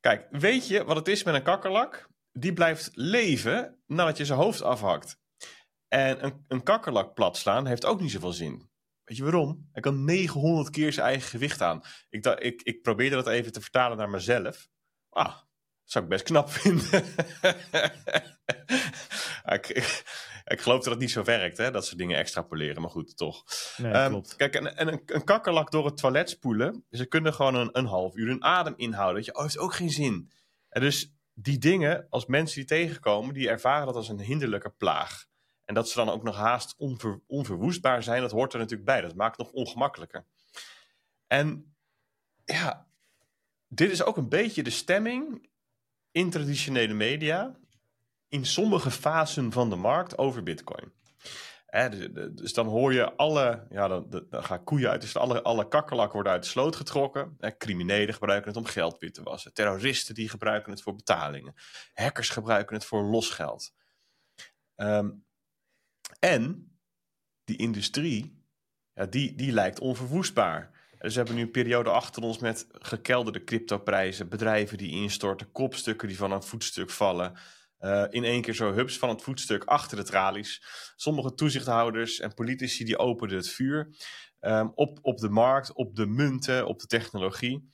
Kijk, weet je wat het is met een kakkerlak? Die blijft leven nadat je zijn hoofd afhakt. En een, een kakkerlak plat slaan heeft ook niet zoveel zin. Weet je waarom? Hij kan 900 keer zijn eigen gewicht aan. Ik, dacht, ik, ik probeerde dat even te vertalen naar mezelf. Ah, zou ik best knap vinden. ik, ik, ik geloof dat het niet zo werkt, hè, dat ze dingen extrapoleren. Maar goed, toch. Nee, Ehm, klopt. Kijk, en, en een, een kakkerlak door het toilet spoelen. Ze kunnen gewoon een, een half uur hun adem inhouden. Dat je, oh, heeft ook geen zin. En dus die dingen, als mensen die tegenkomen, die ervaren dat als een hinderlijke plaag. En dat ze dan ook nog haast onver, onverwoestbaar zijn, dat hoort er natuurlijk bij. Dat maakt het nog ongemakkelijker. En ja, dit is ook een beetje de stemming in traditionele media. In sommige fasen van de markt over Bitcoin. Dus dan hoor je alle, ja, dan, dan gaan koeien uit, dus alle, alle kakkerlakken worden uit de sloot getrokken. Criminelen gebruiken het om geld wit te wassen. Terroristen die gebruiken het voor betalingen. Hackers gebruiken het voor losgeld. Ehm, en die industrie, ja, die, die lijkt onverwoestbaar. Dus we hebben nu een periode achter ons met gekelderde cryptoprijzen, bedrijven die instorten, kopstukken die van een voetstuk vallen. Eh, in één keer zo hubs van het voetstuk achter de tralies. Sommige toezichthouders en politici die openden het vuur ehm, op, op de markt, op de munten, op de technologie.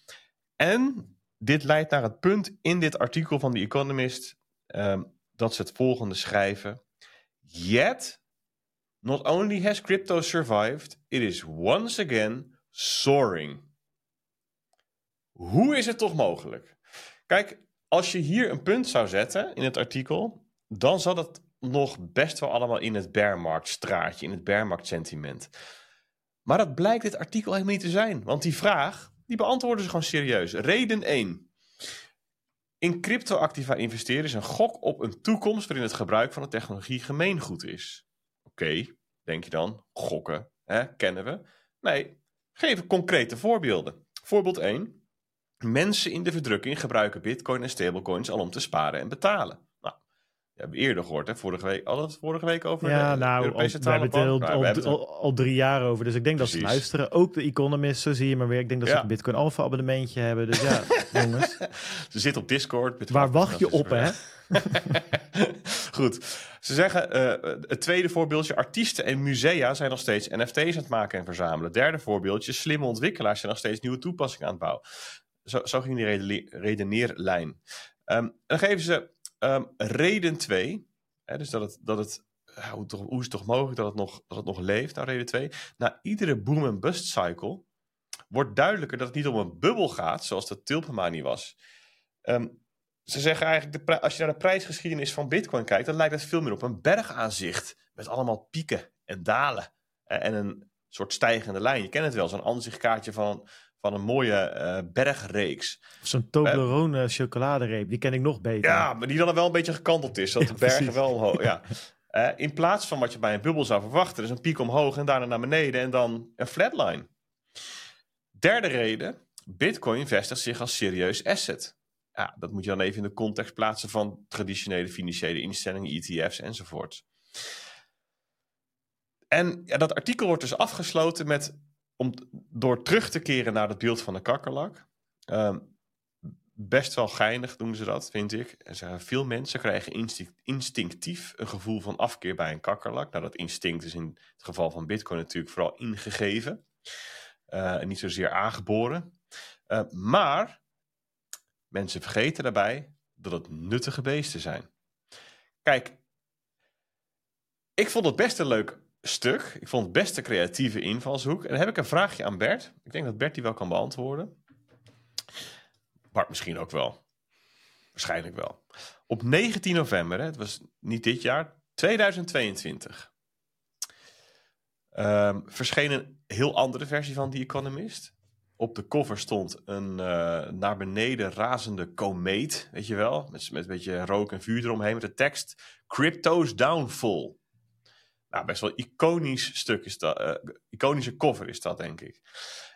En dit leidt naar het punt in dit artikel van The Economist ehm, dat ze het volgende schrijven. Yet, not only has crypto survived, it is once again soaring. Hoe is het toch mogelijk? Kijk, als je hier een punt zou zetten in het artikel, dan zat het nog best wel allemaal in het bearmarktstraatje, in het bearmarktsentiment. Maar dat blijkt dit artikel helemaal niet te zijn. Want die vraag, die beantwoorden ze gewoon serieus. Reden 1. In cryptoactiva investeren is een gok op een toekomst waarin het gebruik van de technologie gemeengoed is. Oké, denk je dan, gokken, hè, kennen we. Nee, geef concrete voorbeelden. Voorbeeld 1. Mensen in de verdrukking gebruiken bitcoin en stablecoins al om te sparen en betalen. Nou, we hebben eerder gehoord, hè? Vorige week, we het vorige week over Ja, de nou, al, Europese we hebben het al, Nou, al, we hebben het- al, al drie jaar over. Dus ik denk dat ze luisteren. Ook de Economist, zo zie je maar weer. Ik denk dat ze Ja. een Bitcoin Alpha abonnementje hebben. Dus ja, jongens. Ze zit op Discord. Bitcoin Waar wacht je op, hè? Goed. Ze zeggen, eh, het tweede voorbeeldje, artiesten en musea zijn nog steeds NFT's aan het maken en verzamelen. Derde voorbeeldje, slimme ontwikkelaars zijn nog steeds nieuwe toepassingen aan het bouwen. Zo, zo ging die redeneerlijn. Ehm, dan geven ze ehm, reden 2, hè, dus dat het, dat het hoe, toch, is het toch mogelijk dat het nog, dat het nog leeft, nou reden 2? Na iedere boom en bust cycle wordt duidelijker dat het niet om een bubbel gaat, zoals de Tilpemanie was. Ehm, ze zeggen eigenlijk, de als je naar de prijsgeschiedenis van Bitcoin kijkt, dan lijkt het veel meer op een bergaanzicht. Met allemaal pieken en dalen. en een soort stijgende lijn. Je kent het wel, zo'n aanzichtkaartje van, van een mooie uh, bergreeks. Zo'n Toblerone uh, chocoladereep, die ken ik nog beter. Ja, maar die dan wel een beetje gekanteld is, zodat de bergen wel omhoog... Ja. Uh, in plaats van wat je bij een bubbel zou verwachten, dus een piek omhoog en daarna naar beneden en dan een flatline. Derde reden, Bitcoin vestigt zich als serieus asset. Ja, dat moet je dan even in de context plaatsen van traditionele financiële instellingen, ETF's enzovoort. En ja, dat artikel wordt dus afgesloten met, om, door terug te keren naar het beeld van de kakkerlak. Um, best wel geinig doen ze dat, vind ik. En zeggen, veel mensen krijgen instinct, instinctief een gevoel van afkeer bij een kakkerlak. Nou, dat instinct is in het geval van Bitcoin natuurlijk vooral ingegeven. Uh, en niet zozeer aangeboren. Uh, maar mensen vergeten daarbij dat het nuttige beesten zijn. Kijk, ik vond het best een leuk stuk. Ik vond het best een creatieve invalshoek. En dan heb ik een vraagje aan Bert. Ik denk dat Bert die wel kan beantwoorden. Bart misschien ook wel. Waarschijnlijk wel. Op 19 november, het was niet dit jaar, 2022. Um, verscheen een heel andere versie van The Economist. Op de cover stond een uh, naar beneden razende komeet, weet je wel, met, met een beetje rook en vuur eromheen, met de tekst Crypto's Downfall. Nou, best wel iconisch stuk is dat, uh, iconische cover is dat, denk ik.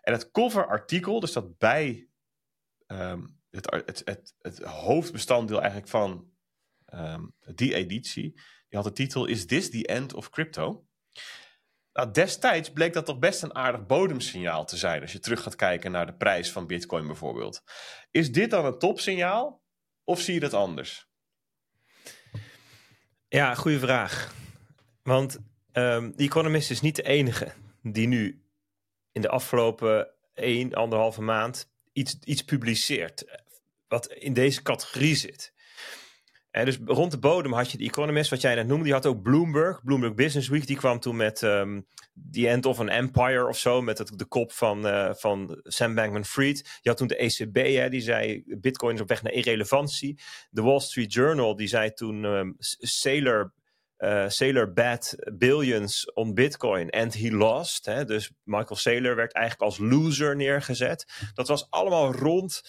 En het coverartikel, dus dat bij um, het, het, het, hoofdbestanddeel eigenlijk van um, die editie, die had de titel Is this the end of crypto? Nou, destijds bleek dat toch best een aardig bodemsignaal te zijn als je terug gaat kijken naar de prijs van Bitcoin bijvoorbeeld. Is dit dan een topsignaal of zie je dat anders? Ja, goede vraag. Want um, The Economist is niet de enige die nu in de afgelopen 1, anderhalve maand iets, iets publiceert. Wat in deze categorie zit. En dus rond de bodem had je de Economist, wat jij net noemde. Die had ook Bloomberg, Bloomberg Business Week. Die kwam toen met um, The End of an Empire of zo. Met het, de kop van, uh, van Sam Bankman-Fried. Je had toen de ECB, hè, die zei Bitcoin is op weg naar irrelevantie. De Wall Street Journal, die zei toen um, Sailor uh, Sailor bet billions on Bitcoin and he lost. Hè? Dus Michael Saylor werd eigenlijk als loser neergezet. Dat was allemaal rond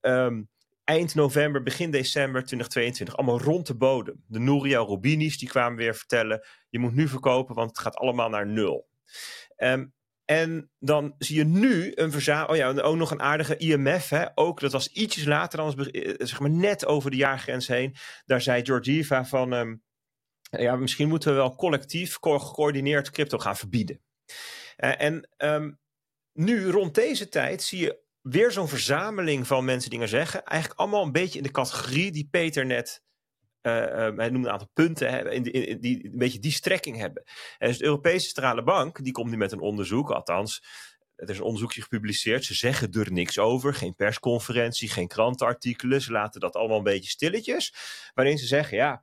um, eind november, begin december 2022. Allemaal rond de bodem. De Nouria Robinis die kwamen weer vertellen: je moet nu verkopen, want het gaat allemaal naar nul. Um, en dan zie je nu een verzameling. Oh ja, ook nog een aardige IMF. Hè? Ook dat was ietsjes later, dan eh, zeg maar net over de jaargrens heen. Daar zei Georgieva van. Um, ja, misschien moeten we wel collectief, gecoördineerd crypto gaan verbieden. Uh, en um, nu rond deze tijd zie je weer zo'n verzameling van mensen dingen zeggen. Eigenlijk allemaal een beetje in de categorie die Peter net. Uh, uh, hij noemde een aantal punten in, in, die een beetje die strekking hebben. En dus de Europese Centrale Bank die komt nu met een onderzoek, althans, er is een onderzoekje gepubliceerd. Ze zeggen er niks over, geen persconferentie, geen krantenartikelen. Ze laten dat allemaal een beetje stilletjes. Waarin ze zeggen, ja,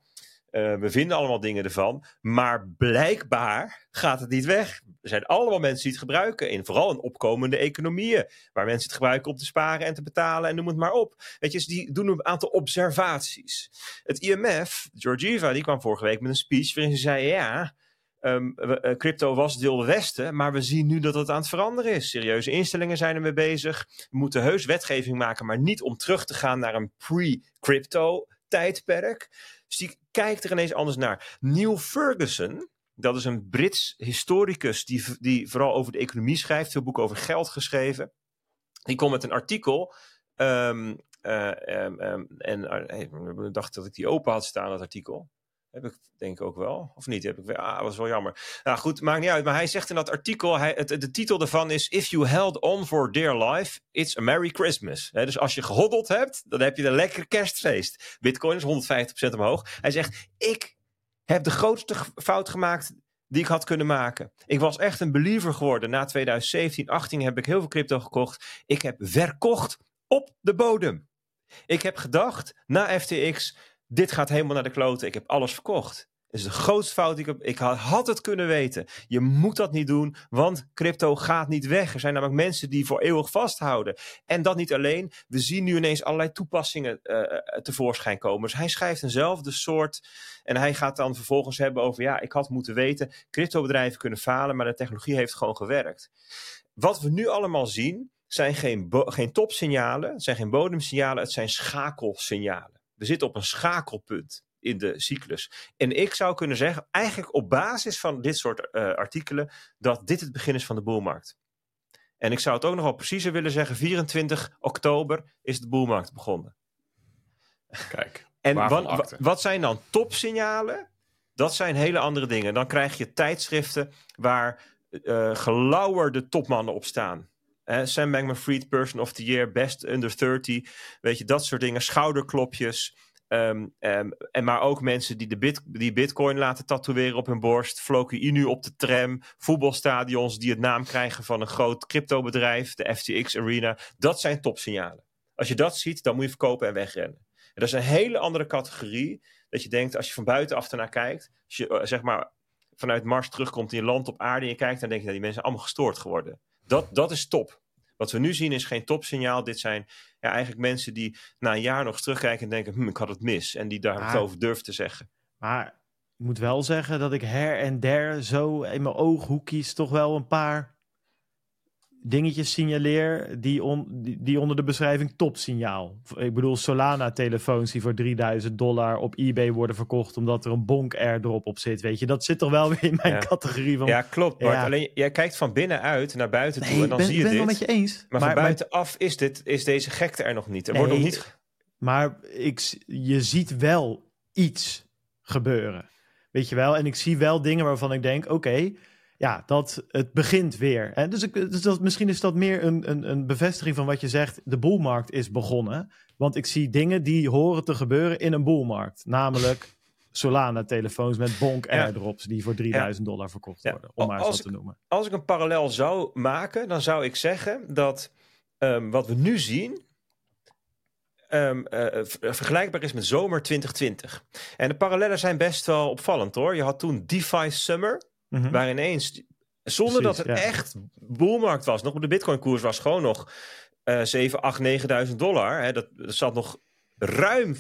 uh, we vinden allemaal dingen ervan, maar blijkbaar gaat het niet weg. Er zijn allemaal mensen die het gebruiken, in vooral in opkomende economieën, waar mensen het gebruiken om te sparen en te betalen en noem het maar op. Weet je, dus die doen een aantal observaties. Het IMF, Georgieva, die kwam vorige week met een speech waarin ze zei, ja, um, crypto was wilde westen, maar we zien nu dat het aan het veranderen is. Serieuze instellingen zijn ermee bezig. We moeten heus wetgeving maken, maar niet om terug te gaan naar een pre-crypto tijdperk. Dus die kijkt er ineens anders naar. Neil Ferguson, dat is een Brits historicus die, die vooral over de economie schrijft, veel boeken over geld geschreven. Die komt met een artikel. Um, uh, um, um, en ik dacht dat ik die open had staan, dat artikel. Heb ik denk ik ook wel. Of niet? Heb ik weer, ah, was wel jammer. Nou goed, maakt niet uit. Maar hij zegt in dat artikel, hij, het, de titel daarvan is If you held on for dear life, it's a Merry Christmas. Dus als je gehoddeld hebt, dan heb je een lekker kerstfeest. Bitcoin is 150% omhoog. Hij zegt, ik heb de grootste fout gemaakt die ik had kunnen maken. Ik was echt een believer geworden. Na 2017, 18 heb ik heel veel crypto gekocht. Ik heb verkocht op de bodem. Ik heb gedacht, na FTX, dit gaat helemaal naar de kloten. Ik heb alles verkocht. is de grootste fout die ik heb. Ik had het kunnen weten. Je moet dat niet doen, want crypto gaat niet weg. Er zijn namelijk mensen die voor eeuwig vasthouden. En dat niet alleen. We zien nu ineens allerlei toepassingen uh, tevoorschijn komen. Dus hij schrijft eenzelfde soort. En hij gaat dan vervolgens hebben over: ja, ik had moeten weten. Cryptobedrijven kunnen falen, maar de technologie heeft gewoon gewerkt. Wat we nu allemaal zien, zijn geen, geen topsignalen, het zijn geen bodemsignalen, het zijn schakelsignalen. We zitten op een schakelpunt in de cyclus. En ik zou kunnen zeggen, eigenlijk op basis van dit soort uh, artikelen, dat dit het begin is van de boelmarkt. En ik zou het ook nog wel preciezer willen zeggen, 24 oktober is de boelmarkt begonnen. Kijk. En wat, wat zijn dan topsignalen? Dat zijn hele andere dingen. Dan krijg je tijdschriften waar uh, gelauwerde topmannen op staan. Uh, Sam Bankman-Fried, Person of the Year, Best Under 30. Weet je, dat soort dingen. Schouderklopjes. Um, um, en maar ook mensen die, de bit, die bitcoin laten tatoeëren op hun borst. Floki Inu op de tram. Voetbalstadions die het naam krijgen van een groot cryptobedrijf. De FTX Arena. Dat zijn topsignalen. Als je dat ziet, dan moet je verkopen en wegrennen. En dat is een hele andere categorie. Dat je denkt, als je van buitenaf ernaar kijkt. Als je uh, zeg maar vanuit Mars terugkomt in je land op aarde. En je kijkt, dan denk je dat die mensen allemaal gestoord geworden. Dat, dat is top. Wat we nu zien is geen topsignaal. Dit zijn ja, eigenlijk mensen die na een jaar nog terugkijken en denken: hm, ik had het mis. En die daar het over durven te zeggen. Maar ik moet wel zeggen dat ik her en der zo in mijn ooghoekjes toch wel een paar dingetjes signaleer die, on, die, die, onder de beschrijving topsignaal. Ik bedoel Solana-telefoons die voor 3000 dollar op eBay worden verkocht omdat er een bonk airdrop op zit. Weet je, dat zit toch wel weer in mijn categorie van. Ja, klopt. Bart. Ja. Alleen jij kijkt van binnenuit naar buiten toe en dan ben, zie je ben dit. wel met je eens. Maar, maar van buitenaf is, dit, is deze gekte er nog niet. Er nee, wordt nog niet. Maar ik, je ziet wel iets gebeuren. Weet je wel? En ik zie wel dingen waarvan ik denk: oké. Okay, ja, dat het begint weer. Hè? Dus, ik, dus dat, misschien is dat meer een, een, een bevestiging van wat je zegt. De boelmarkt is begonnen. Want ik zie dingen die horen te gebeuren in een boelmarkt. Namelijk Solana-telefoons met bonk airdrops die voor 3000 ja. dollar verkocht worden. Ja. Om maar eens wat te noemen. Als ik een parallel zou maken, dan zou ik zeggen dat um, wat we nu zien. Um, uh, vergelijkbaar is met zomer 2020. En de parallellen zijn best wel opvallend hoor. Je had toen DeFi Summer. Mm -hmm. Waar ineens, zonder Precies, dat het ja. echt boelmarkt was, nog de bitcoin-koers was gewoon nog uh, 7, 8, 9.000 dollar. Hè, dat, dat zat nog ruim 50%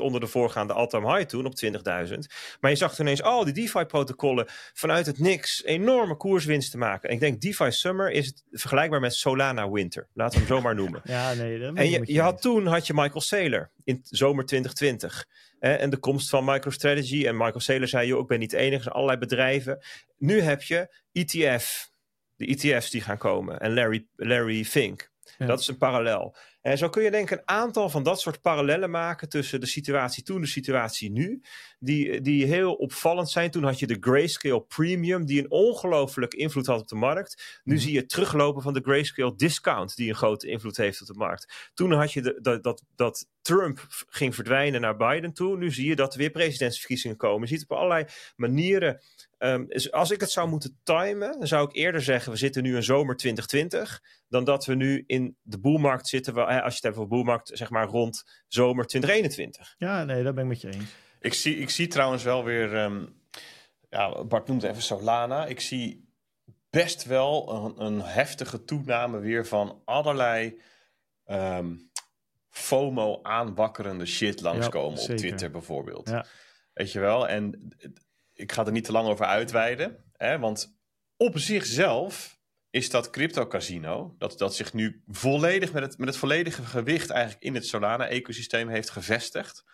onder de voorgaande all-time high toen op 20.000. Maar je zag toen ineens al die DeFi-protocollen vanuit het niks enorme koerswinsten maken. En ik denk DeFi Summer is het vergelijkbaar met Solana Winter. Laten we hem zo maar noemen. ja, nee, dat en je, je, je had toen had je Michael Saylor in zomer 2020. Eh, en de komst van MicroStrategy. En Michael Saylor zei, joh, ik ben niet de enige. Er zijn allerlei bedrijven. Nu heb je ETF. De ETF's die gaan komen. En Larry, Larry Fink. Ja. Dat is een parallel. En zo kun je denk ik een aantal van dat soort parallellen maken tussen de situatie toen en de situatie nu. Die, die heel opvallend zijn. Toen had je de Grayscale Premium, die een ongelooflijke invloed had op de markt. Nu mm. zie je het teruglopen van de Grayscale Discount, die een grote invloed heeft op de markt. Toen had je de, dat, dat, dat Trump ging verdwijnen naar Biden toe. Nu zie je dat er weer presidentsverkiezingen komen. Je ziet op allerlei manieren Um, dus als ik het zou moeten timen, dan zou ik eerder zeggen: we zitten nu in zomer 2020, dan dat we nu in de boelmarkt zitten. Als je het hebt over boelmarkt, zeg maar rond zomer 2021. Ja, nee, dat ben ik met je eens. Ik zie, ik zie trouwens wel weer, um, ja, Bart noemt even Solana. Ik zie best wel een, een heftige toename weer van allerlei um, FOMO aanwakkerende shit langskomen ja, op Twitter bijvoorbeeld. Ja. Weet je wel? En ik ga er niet te lang over uitweiden. Hè, want op zichzelf is dat crypto casino, dat, dat zich nu volledig met het, met het volledige gewicht eigenlijk in het Solana-ecosysteem heeft gevestigd.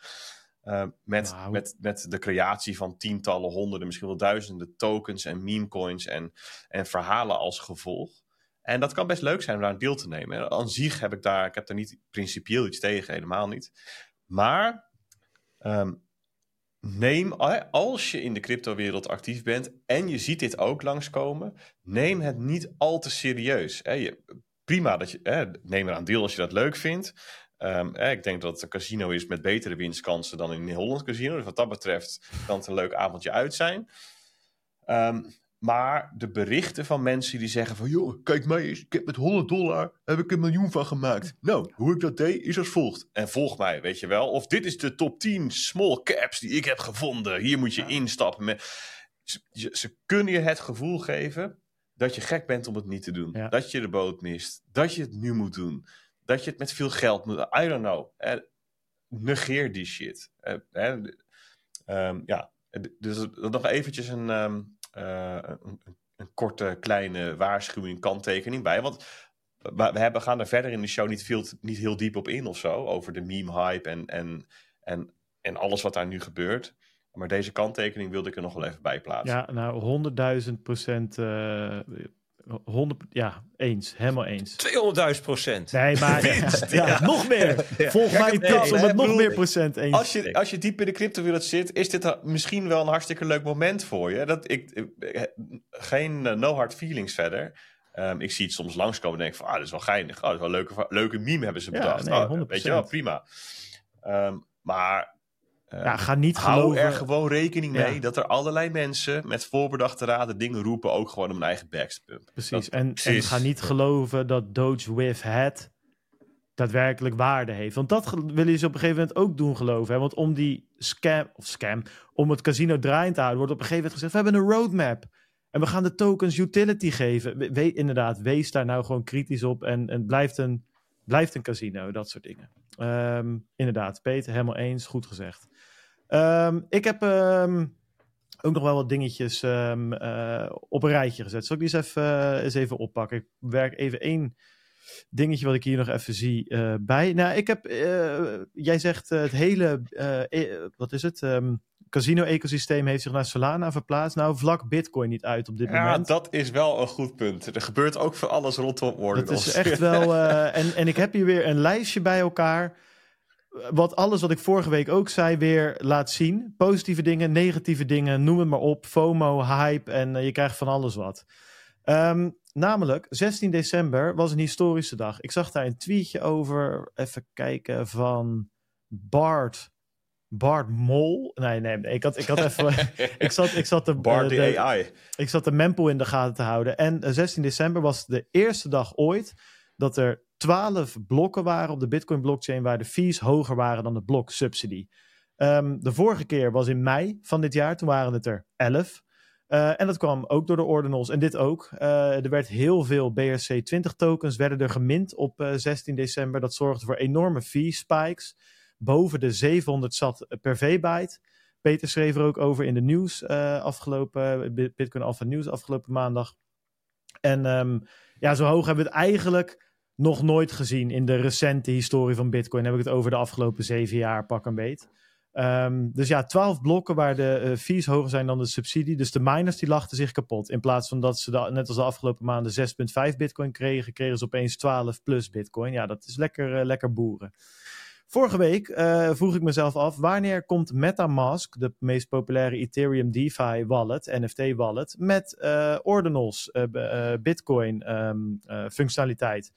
Uh, met, nou. met, met de creatie van tientallen, honderden, misschien wel duizenden tokens en memecoins en, en verhalen als gevolg. En dat kan best leuk zijn om daar een deel te nemen. Aan zich heb ik daar, ik heb daar niet principieel iets tegen, helemaal niet. Maar um, neem, als je in de cryptowereld actief bent en je ziet dit ook langskomen, neem het niet al te serieus. prima dat je, neem eraan deel als je dat leuk vindt. Um, ik denk dat het een casino is met betere winstkansen dan in een Holland casino. Dus wat dat betreft kan het een leuk avondje uit zijn. Um, maar de berichten van mensen die zeggen van... joh, kijk mij eens, ik heb met 100 dollar heb ik een miljoen van gemaakt. Nou, hoe ik dat deed is als volgt. En volg mij, weet je wel. Of dit is de top 10 small caps die ik heb gevonden. Hier moet je instappen. Met... Ze, ze, kunnen je het gevoel geven dat je gek bent om het niet te doen. Dat je de boot mist. Dat je het nu moet doen. Dat je het met veel geld moet... I don't know. Eh, negeer die shit. Eh, eh, ja, dus nog eventjes een... Um, uh, een, een, korte kleine waarschuwing, kanttekening bij. Want we, gaan er verder in de show niet, veel, niet heel diep op in of zo. Over de meme-hype en, en, en, en alles wat daar nu gebeurt. Maar deze kanttekening wilde ik er nog wel even bij plaatsen. Ja, nou, 100.000 procent. Uh, 100, ja, eens. Helemaal eens. 200.000 procent. Nee, maar ja, nog meer. Volg mij tips om het nog meer procent eens. Als je, als je diep in de cryptowereld zit, is dit misschien wel een hartstikke leuk moment voor je. Dat ik, geen uh, no hard feelings verder. Um, ik zie het soms langskomen en denk van, ah, dat is wel geinig. Oh, dat is wel een leuke, leuke meme hebben ze bedacht. Nee, oh, weet je wel, prima. Um, maar ja, ga niet hou geloven. er gewoon rekening mee dat er allerlei mensen met voorbedachte raden dingen roepen, ook gewoon om hun eigen backs te pumpen. Precies. en, en, ga niet geloven dat Doge with het daadwerkelijk waarde heeft. Want dat willen ze op een gegeven moment ook doen geloven. Hè? Want om die scam, of scam, om het casino draaiend te houden, wordt op een gegeven moment gezegd, we hebben een roadmap. En we gaan de tokens utility geven. We, inderdaad, wees daar nou gewoon kritisch op. En, en blijft, een, blijft een casino, dat soort dingen. Um, inderdaad, Peter, helemaal eens. Goed gezegd. Um, ik heb um, ook nog wel wat dingetjes um, uh, op een rijtje gezet. Zal ik die eens even, uh, eens even oppakken? Ik werk even één dingetje wat ik hier nog even zie uh, bij. Nou, ik heb, jij zegt het hele, e wat is het? casino-ecosysteem heeft zich naar Solana verplaatst. Nou, vlak Bitcoin niet uit op dit ja, moment. Ja, dat is wel een goed punt. Er gebeurt ook voor alles rondom Ordinals. Dat is echt wel... en, en ik heb hier weer een lijstje bij elkaar wat alles wat ik vorige week ook zei weer laat zien. Positieve dingen, negatieve dingen, noem het maar op. FOMO, hype en uh, je krijgt van alles wat. Um, namelijk, 16 december was een historische dag. Ik zag daar een tweetje over. Even kijken van Bart. Bart Mol. Nee, nee, nee. Ik had, ik had even. ik, zat, ik zat de. Bart de, de AI. Ik zat de mempo in de gaten te houden. En 16 december was de eerste dag ooit dat er 12 blokken waren op de Bitcoin blockchain waar de fees hoger waren dan de blok subsidy. Um, de vorige keer was in mei van dit jaar, toen waren het er 11. Uh, eh, en dat kwam ook door de ordinals en dit ook. Uh, er werd heel veel BRC20 tokens werden er gemint op uh, eh, 16 december. Dat zorgde voor enorme fee spikes. Boven de 700 zat per V-byte. Peter schreef er ook over in de nieuws afgelopen Bitcoin Alpha Nieuws afgelopen maandag. En um, ja, zo hoog hebben we het eigenlijk nog nooit gezien in de recente historie van Bitcoin. Heb ik het over de afgelopen zeven jaar, pak een beet. Um, dus ja, 12 blokken waar de uh, fees hoger zijn dan de subsidie. Dus de miners die lachten zich kapot. In plaats van dat ze net als de afgelopen maanden 6,5 bitcoin kregen, kregen ze opeens 12 plus bitcoin. Ja, dat is lekker, uh, lekker boeren. Vorige week uh, vroeg ik mezelf af, wanneer komt MetaMask, de meest populaire Ethereum DeFi wallet, NFT wallet, met ordinals, bitcoin um, functionaliteit?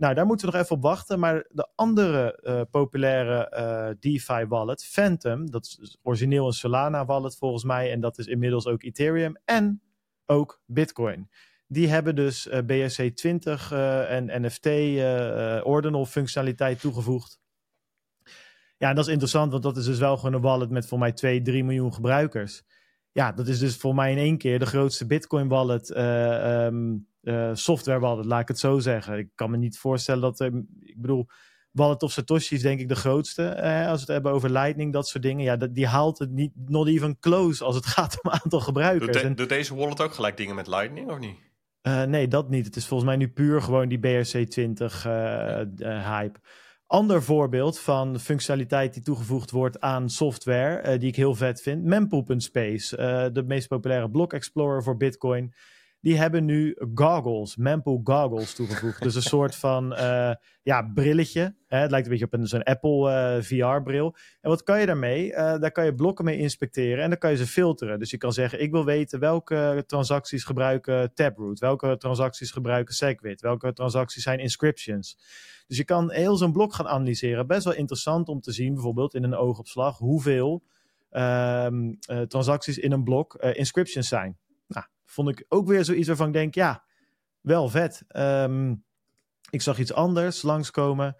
Nou, daar moeten we nog even op wachten. Maar de andere uh, populaire uh, DeFi wallet, Phantom, dat is origineel een Solana wallet volgens mij. En dat is inmiddels ook Ethereum en ook Bitcoin. Die hebben dus uh, BSC20 en NFT ordinal functionaliteit toegevoegd. Ja, en dat is interessant, want dat is dus wel gewoon een wallet met voor mij 2, 3 miljoen gebruikers. Ja, dat is dus voor mij in één keer de grootste Bitcoin wallet um, uh, software wallet, laat ik het zo zeggen. Ik kan me niet voorstellen dat, er, ik bedoel, Wallet of Satoshi is denk ik de grootste. Eh, als we het hebben over Lightning, dat soort dingen. Ja, dat, die haalt het niet, not even close als het gaat om aantal gebruikers. Doet, de, deze wallet ook gelijk dingen met Lightning, of niet? Uh, nee, dat niet. Het is volgens mij nu puur gewoon die BRC20 uh, hype. Ander voorbeeld van functionaliteit die toegevoegd wordt aan software, die ik heel vet vind. Mempool.space, de meest populaire block explorer voor Bitcoin die hebben nu goggles, Mempool goggles toegevoegd. dus een soort van uh, ja, brilletje. Hè? Het lijkt een beetje op een, zo'n Apple eh, VR-bril. En wat kan je daarmee? Uh, daar kan je blokken mee inspecteren en dan kan je ze filteren. Dus je kan zeggen, ik wil weten welke transacties gebruiken Taproot, welke transacties gebruiken Segwit, welke transacties zijn inscriptions. Dus je kan heel zo'n blok gaan analyseren. Best wel interessant om te zien, bijvoorbeeld in een oogopslag, hoeveel um, transacties in een blok inscriptions zijn Vond ik ook weer zoiets waarvan ik denk, ja, wel vet. Ehm, ik zag iets anders langskomen.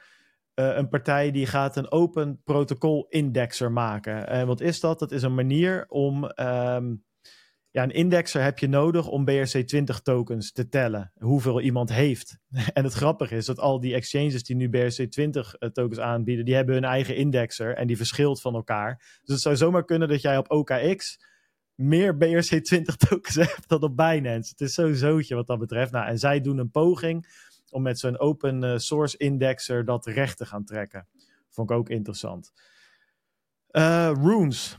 Uh, een partij die gaat een open protocol indexer maken. En wat is dat? Dat is een manier om ehm, ja, een indexer heb je nodig om BRC20 tokens te tellen. Hoeveel iemand heeft. en het grappige is dat al die exchanges die nu BRC20 eh, tokens aanbieden, die hebben hun eigen indexer en die verschilt van elkaar. Dus het zou zomaar kunnen dat jij op OKX meer BRC20 tokens hebt dan op Binance. Het is zo zootje wat dat betreft. Nou, en zij doen een poging om met zo'n open eh, source indexer dat recht te gaan trekken. Vond ik ook interessant. Uh, runes.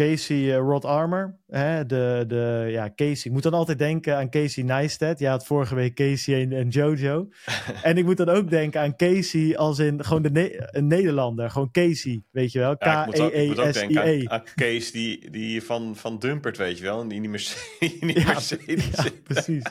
Casey uh, Rod Armor. Hè, de, de, ja, Casey. Ik moet dan altijd denken aan Casey Neistat. Ja, had vorige week Casey en, en Jojo. en ik moet dan ook denken aan Casey als in gewoon de een Nederlander. Gewoon Casey, weet je wel. K-E-E-S-I-E. Aan Casey die, die van, van Dumpert, weet je wel. Die, die Mercedes. Mercedes. Ja, precies.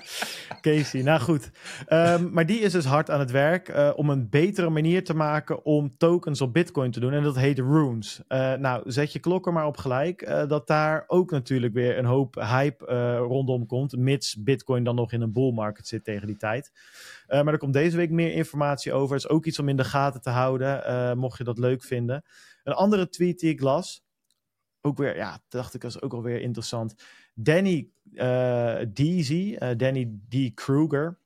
Casey, nou goed. Um, maar die is dus hard aan het werk uh, om een betere manier te maken om tokens op Bitcoin te doen. En dat heet Runes. Uh, nou, zet je klok er maar op gelijk. Uh, dat daar ook natuurlijk weer een hoop hype uh, rondom komt. Mits Bitcoin dan nog in een bull market zit tegen die tijd. Uh, maar er komt deze week meer informatie over. Het is ook iets om in de gaten te houden. mocht je dat leuk vinden. Een andere tweet die ik las. Ook weer, ja, dacht ik, is ook alweer interessant. Danny Deasy, Danny D. Kruger.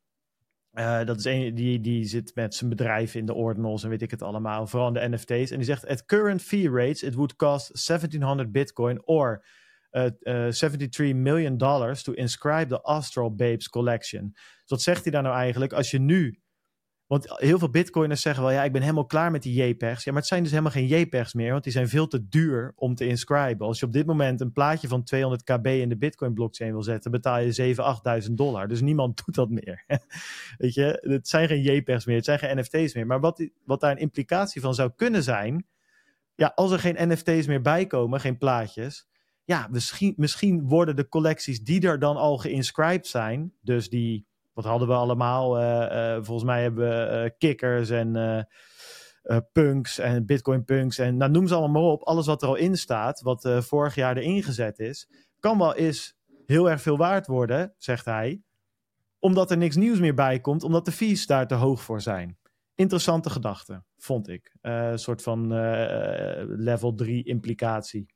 Uh, dat is een die, die zit met zijn bedrijf in de ordinals en weet ik het allemaal, vooral de NFT's. En die zegt: At current fee rates, it would cost 1700 Bitcoin or uh, uh, 73 million dollars to inscribe the Astral Babes collection. Dus wat zegt hij daar nou eigenlijk? Als je nu want heel veel bitcoiners zeggen wel, ja, ik ben helemaal klaar met die JPEGs. Ja, maar het zijn dus helemaal geen JPEGs meer, want die zijn veel te duur om te inscriben. Als je op dit moment een plaatje van 200 kb in de bitcoin blockchain wil zetten, betaal je 7.000, 8.000 dollar. Dus niemand doet dat meer. Weet je, het zijn geen JPEGs meer, het zijn geen NFT's meer. Maar wat, wat daar een implicatie van zou kunnen zijn, ja, als er geen NFT's meer bij komen, geen plaatjes, ja, misschien, misschien worden de collecties die er dan al geïnscribed zijn, dus die wat hadden we allemaal? Uh, volgens mij hebben we uh, kikkers en punks en bitcoin punks en nou, noem ze allemaal maar op. Alles wat er al in staat, wat vorig jaar erin gezet is, kan wel eens heel erg veel waard worden, zegt hij. Omdat er niks nieuws meer bij komt, omdat de fees daar te hoog voor zijn. Interessante gedachte, vond ik. Een soort van level 3 implicatie.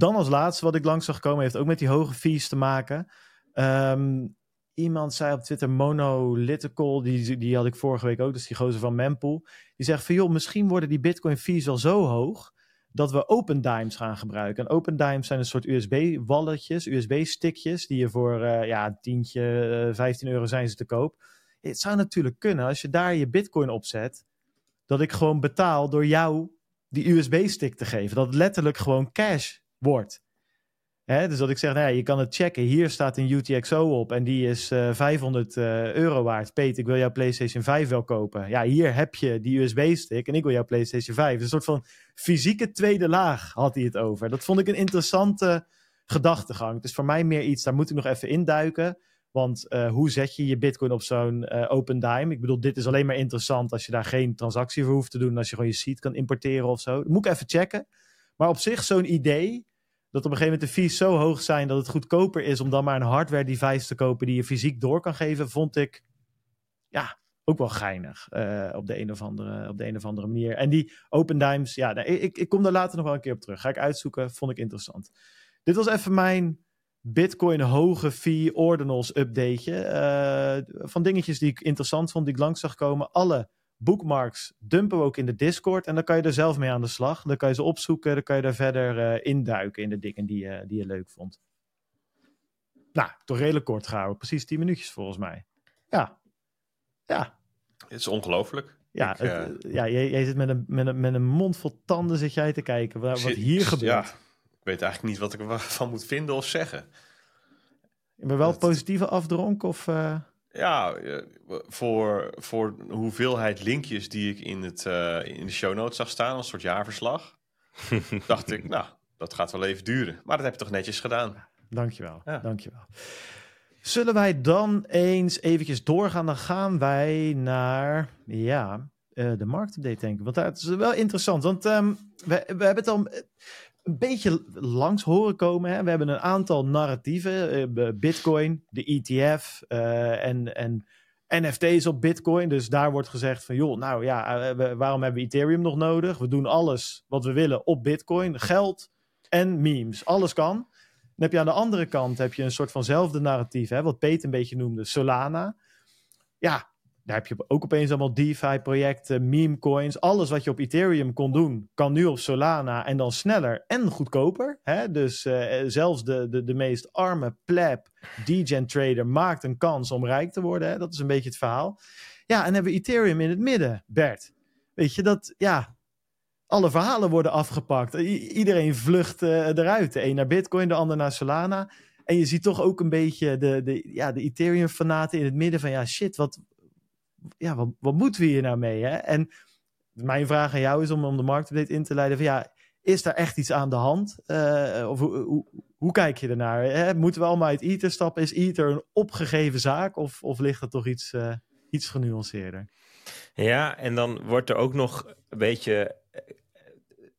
Dan als laatste, wat ik langs zag komen, heeft ook met die hoge fees te maken. Um, iemand zei op Twitter, Monolithical, die, die had ik vorige week ook, dus die gozer van Mempool. Die zegt van, joh, misschien worden die bitcoin fees wel zo hoog dat we Open Dimes gaan gebruiken. En Open Dimes zijn een soort USB-walletjes, USB-stickjes, die je voor uh, ja, tientje, uh, eh, 15 euro zijn ze te koop. Het zou natuurlijk kunnen, als je daar je bitcoin op zet, dat ik gewoon betaal door jou die USB-stick te geven. Dat letterlijk gewoon cash wordt. Hè, dus dat ik zeg, nou je kan het checken. Hier staat een UTXO op en die is uh, 500 uh, euro waard. Peter, ik wil jouw PlayStation 5 wel kopen. Ja, hier heb je die USB-stick en ik wil jouw PlayStation 5. Dus een soort van fysieke tweede laag had hij het over. Dat vond ik een interessante gedachtegang. Het is voor mij meer iets, daar moet ik nog even induiken. Want uh, hoe zet je je bitcoin op zo'n uh, open dime? Ik bedoel, dit is alleen maar interessant als je daar geen transactie voor hoeft te doen. Als je gewoon je seed kan importeren of zo. Moet ik even checken. Maar op zich zo'n idee dat op een gegeven moment de fees zo hoog zijn dat het goedkoper is om dan maar een hardware device te kopen die je fysiek door kan geven, vond ik ja, ook wel geinig uh, op, de een of andere, op de een of andere manier. En die open dimes, ja, nee, ik, ik kom daar later nog wel een keer op terug. Ga ik uitzoeken, vond ik interessant. Dit was even mijn Bitcoin hoge fee ordinals updateje. Uh, van dingetjes die ik interessant vond, die ik langs zag komen. Alle bookmarks dumpen we ook in de Discord. En dan kan je er zelf mee aan de slag. Dan kan je ze opzoeken. Dan kan je daar verder uh, induiken in de dingen die, uh, die je leuk vond. Nou, toch redelijk kort gehouden. Precies 10 minuutjes volgens mij. Ja. Ja. Het is ongelooflijk. Ja, ik, het, uh, ja jij, jij, zit met een, met, een, met een mond vol tanden zit jij te kijken. Wat, wat hier gebeurt. Ja, ik weet eigenlijk niet wat ik ervan moet vinden of zeggen. Maar wel positieve afdronk of... Ja, voor, voor de hoeveelheid linkjes die ik in, het, uh, in de show notes zag staan, een soort jaarverslag, dacht ik, nou, dat gaat wel even duren. Maar dat heb je toch netjes gedaan. Dankjewel, ja. dankjewel. Zullen wij dan eens eventjes doorgaan? Dan gaan wij naar, ja, uh, de marktupdate denken. Want dat is wel interessant, want um, we, we hebben het al een beetje langs horen komen. Hè? We hebben een aantal narratieven. eh, Bitcoin, de ETF eh, en, en NFT's op Bitcoin. Dus daar wordt gezegd van, joh, nou ja, eh, waarom hebben we Ethereum nog nodig? We doen alles wat we willen op Bitcoin. Geld en memes, alles kan. Dan heb je aan de andere kant heb je een soort vanzelfde narratief, hè, wat Peter een beetje noemde, Solana. Ja, daar heb je ook opeens allemaal DeFi-projecten, meme coins. Alles wat je op Ethereum kon doen, kan nu op Solana en dan sneller en goedkoper. Hè? Dus eh, zelfs de, de, de meest arme pleb, degen trader, maakt een kans om rijk te worden. Hè? Dat is een beetje het verhaal. Ja, en hebben we Ethereum in het midden, Bert. Weet je, dat, ja, alle verhalen worden afgepakt. Iedereen vlucht eh, eruit. De een naar Bitcoin, de ander naar Solana. En je ziet toch ook een beetje de, de, ja, de Ethereum-fanaten in het midden van... ja, shit, wat, ja, wat, wat moeten we hier nou mee? Hè? En mijn vraag aan jou is om, om de marktupdate in te leiden van... ja, is daar echt iets aan de hand? Eh, of hoe, hoe, kijk je ernaar? Hè? Moeten we allemaal uit Ether stappen? Is Ether een opgegeven zaak? Of, of ligt dat toch iets, eh, iets genuanceerder? Ja, en dan wordt er ook nog een beetje, eh,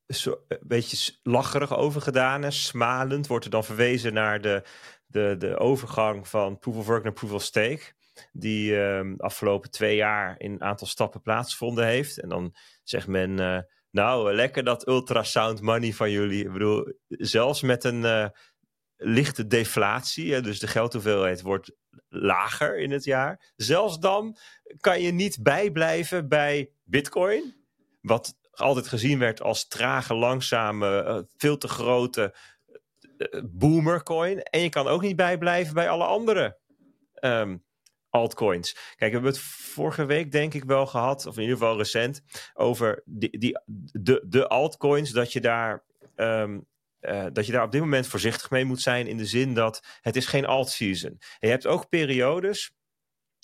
zo, een beetje lacherig over gedaan. Smalend wordt er dan verwezen naar de, de, de overgang van proof of work naar proof of stake. Die ehm, de afgelopen twee jaar in een aantal stappen plaatsgevonden heeft. En dan zegt men, eh, nou eh, lekker dat ultrasound money van jullie. Ik bedoel, zelfs met een eh, lichte deflatie, dus de geldhoeveelheid wordt lager in het jaar. Zelfs dan kan je niet bijblijven bij Bitcoin, wat altijd gezien werd als trage, langzame, veel te grote boomercoin. En je kan ook niet bijblijven bij alle andere ehm, altcoins. Kijk, we hebben het vorige week denk ik wel gehad, of in ieder geval recent, over die, die, de, de altcoins, dat je daar... ehm, eh, dat je daar op dit moment voorzichtig mee moet zijn in de zin dat het is geen alt season. En je hebt ook periodes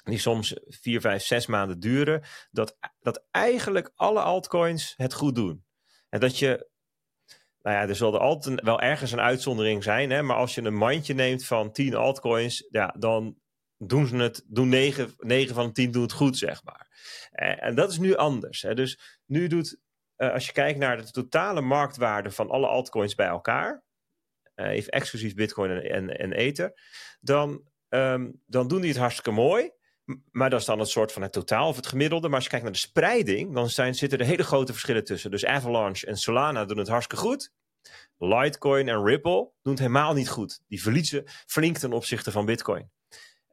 die soms vier, vijf, zes maanden duren, dat, dat eigenlijk alle altcoins het goed doen. En dat je, nou ja, er zal er altijd wel ergens een uitzondering zijn, hè, maar als je een mandje neemt van 10 altcoins, ja, dan doen ze het, doen 9, 9 van de 10 doen het goed, zeg maar. En, en dat is nu anders. Hè. Dus nu doet, eh, als je kijkt naar de totale marktwaarde van alle altcoins bij elkaar, eh, even exclusief Bitcoin en, en, en Ether, dan, ehm, dan doen die het hartstikke mooi. Maar dat is dan het soort van het totaal of het gemiddelde. Maar als je kijkt naar de spreiding, dan zijn, zitten er hele grote verschillen tussen. Dus Avalanche en Solana doen het hartstikke goed. Litecoin en Ripple doen het helemaal niet goed. Die verliezen flink ten opzichte van Bitcoin.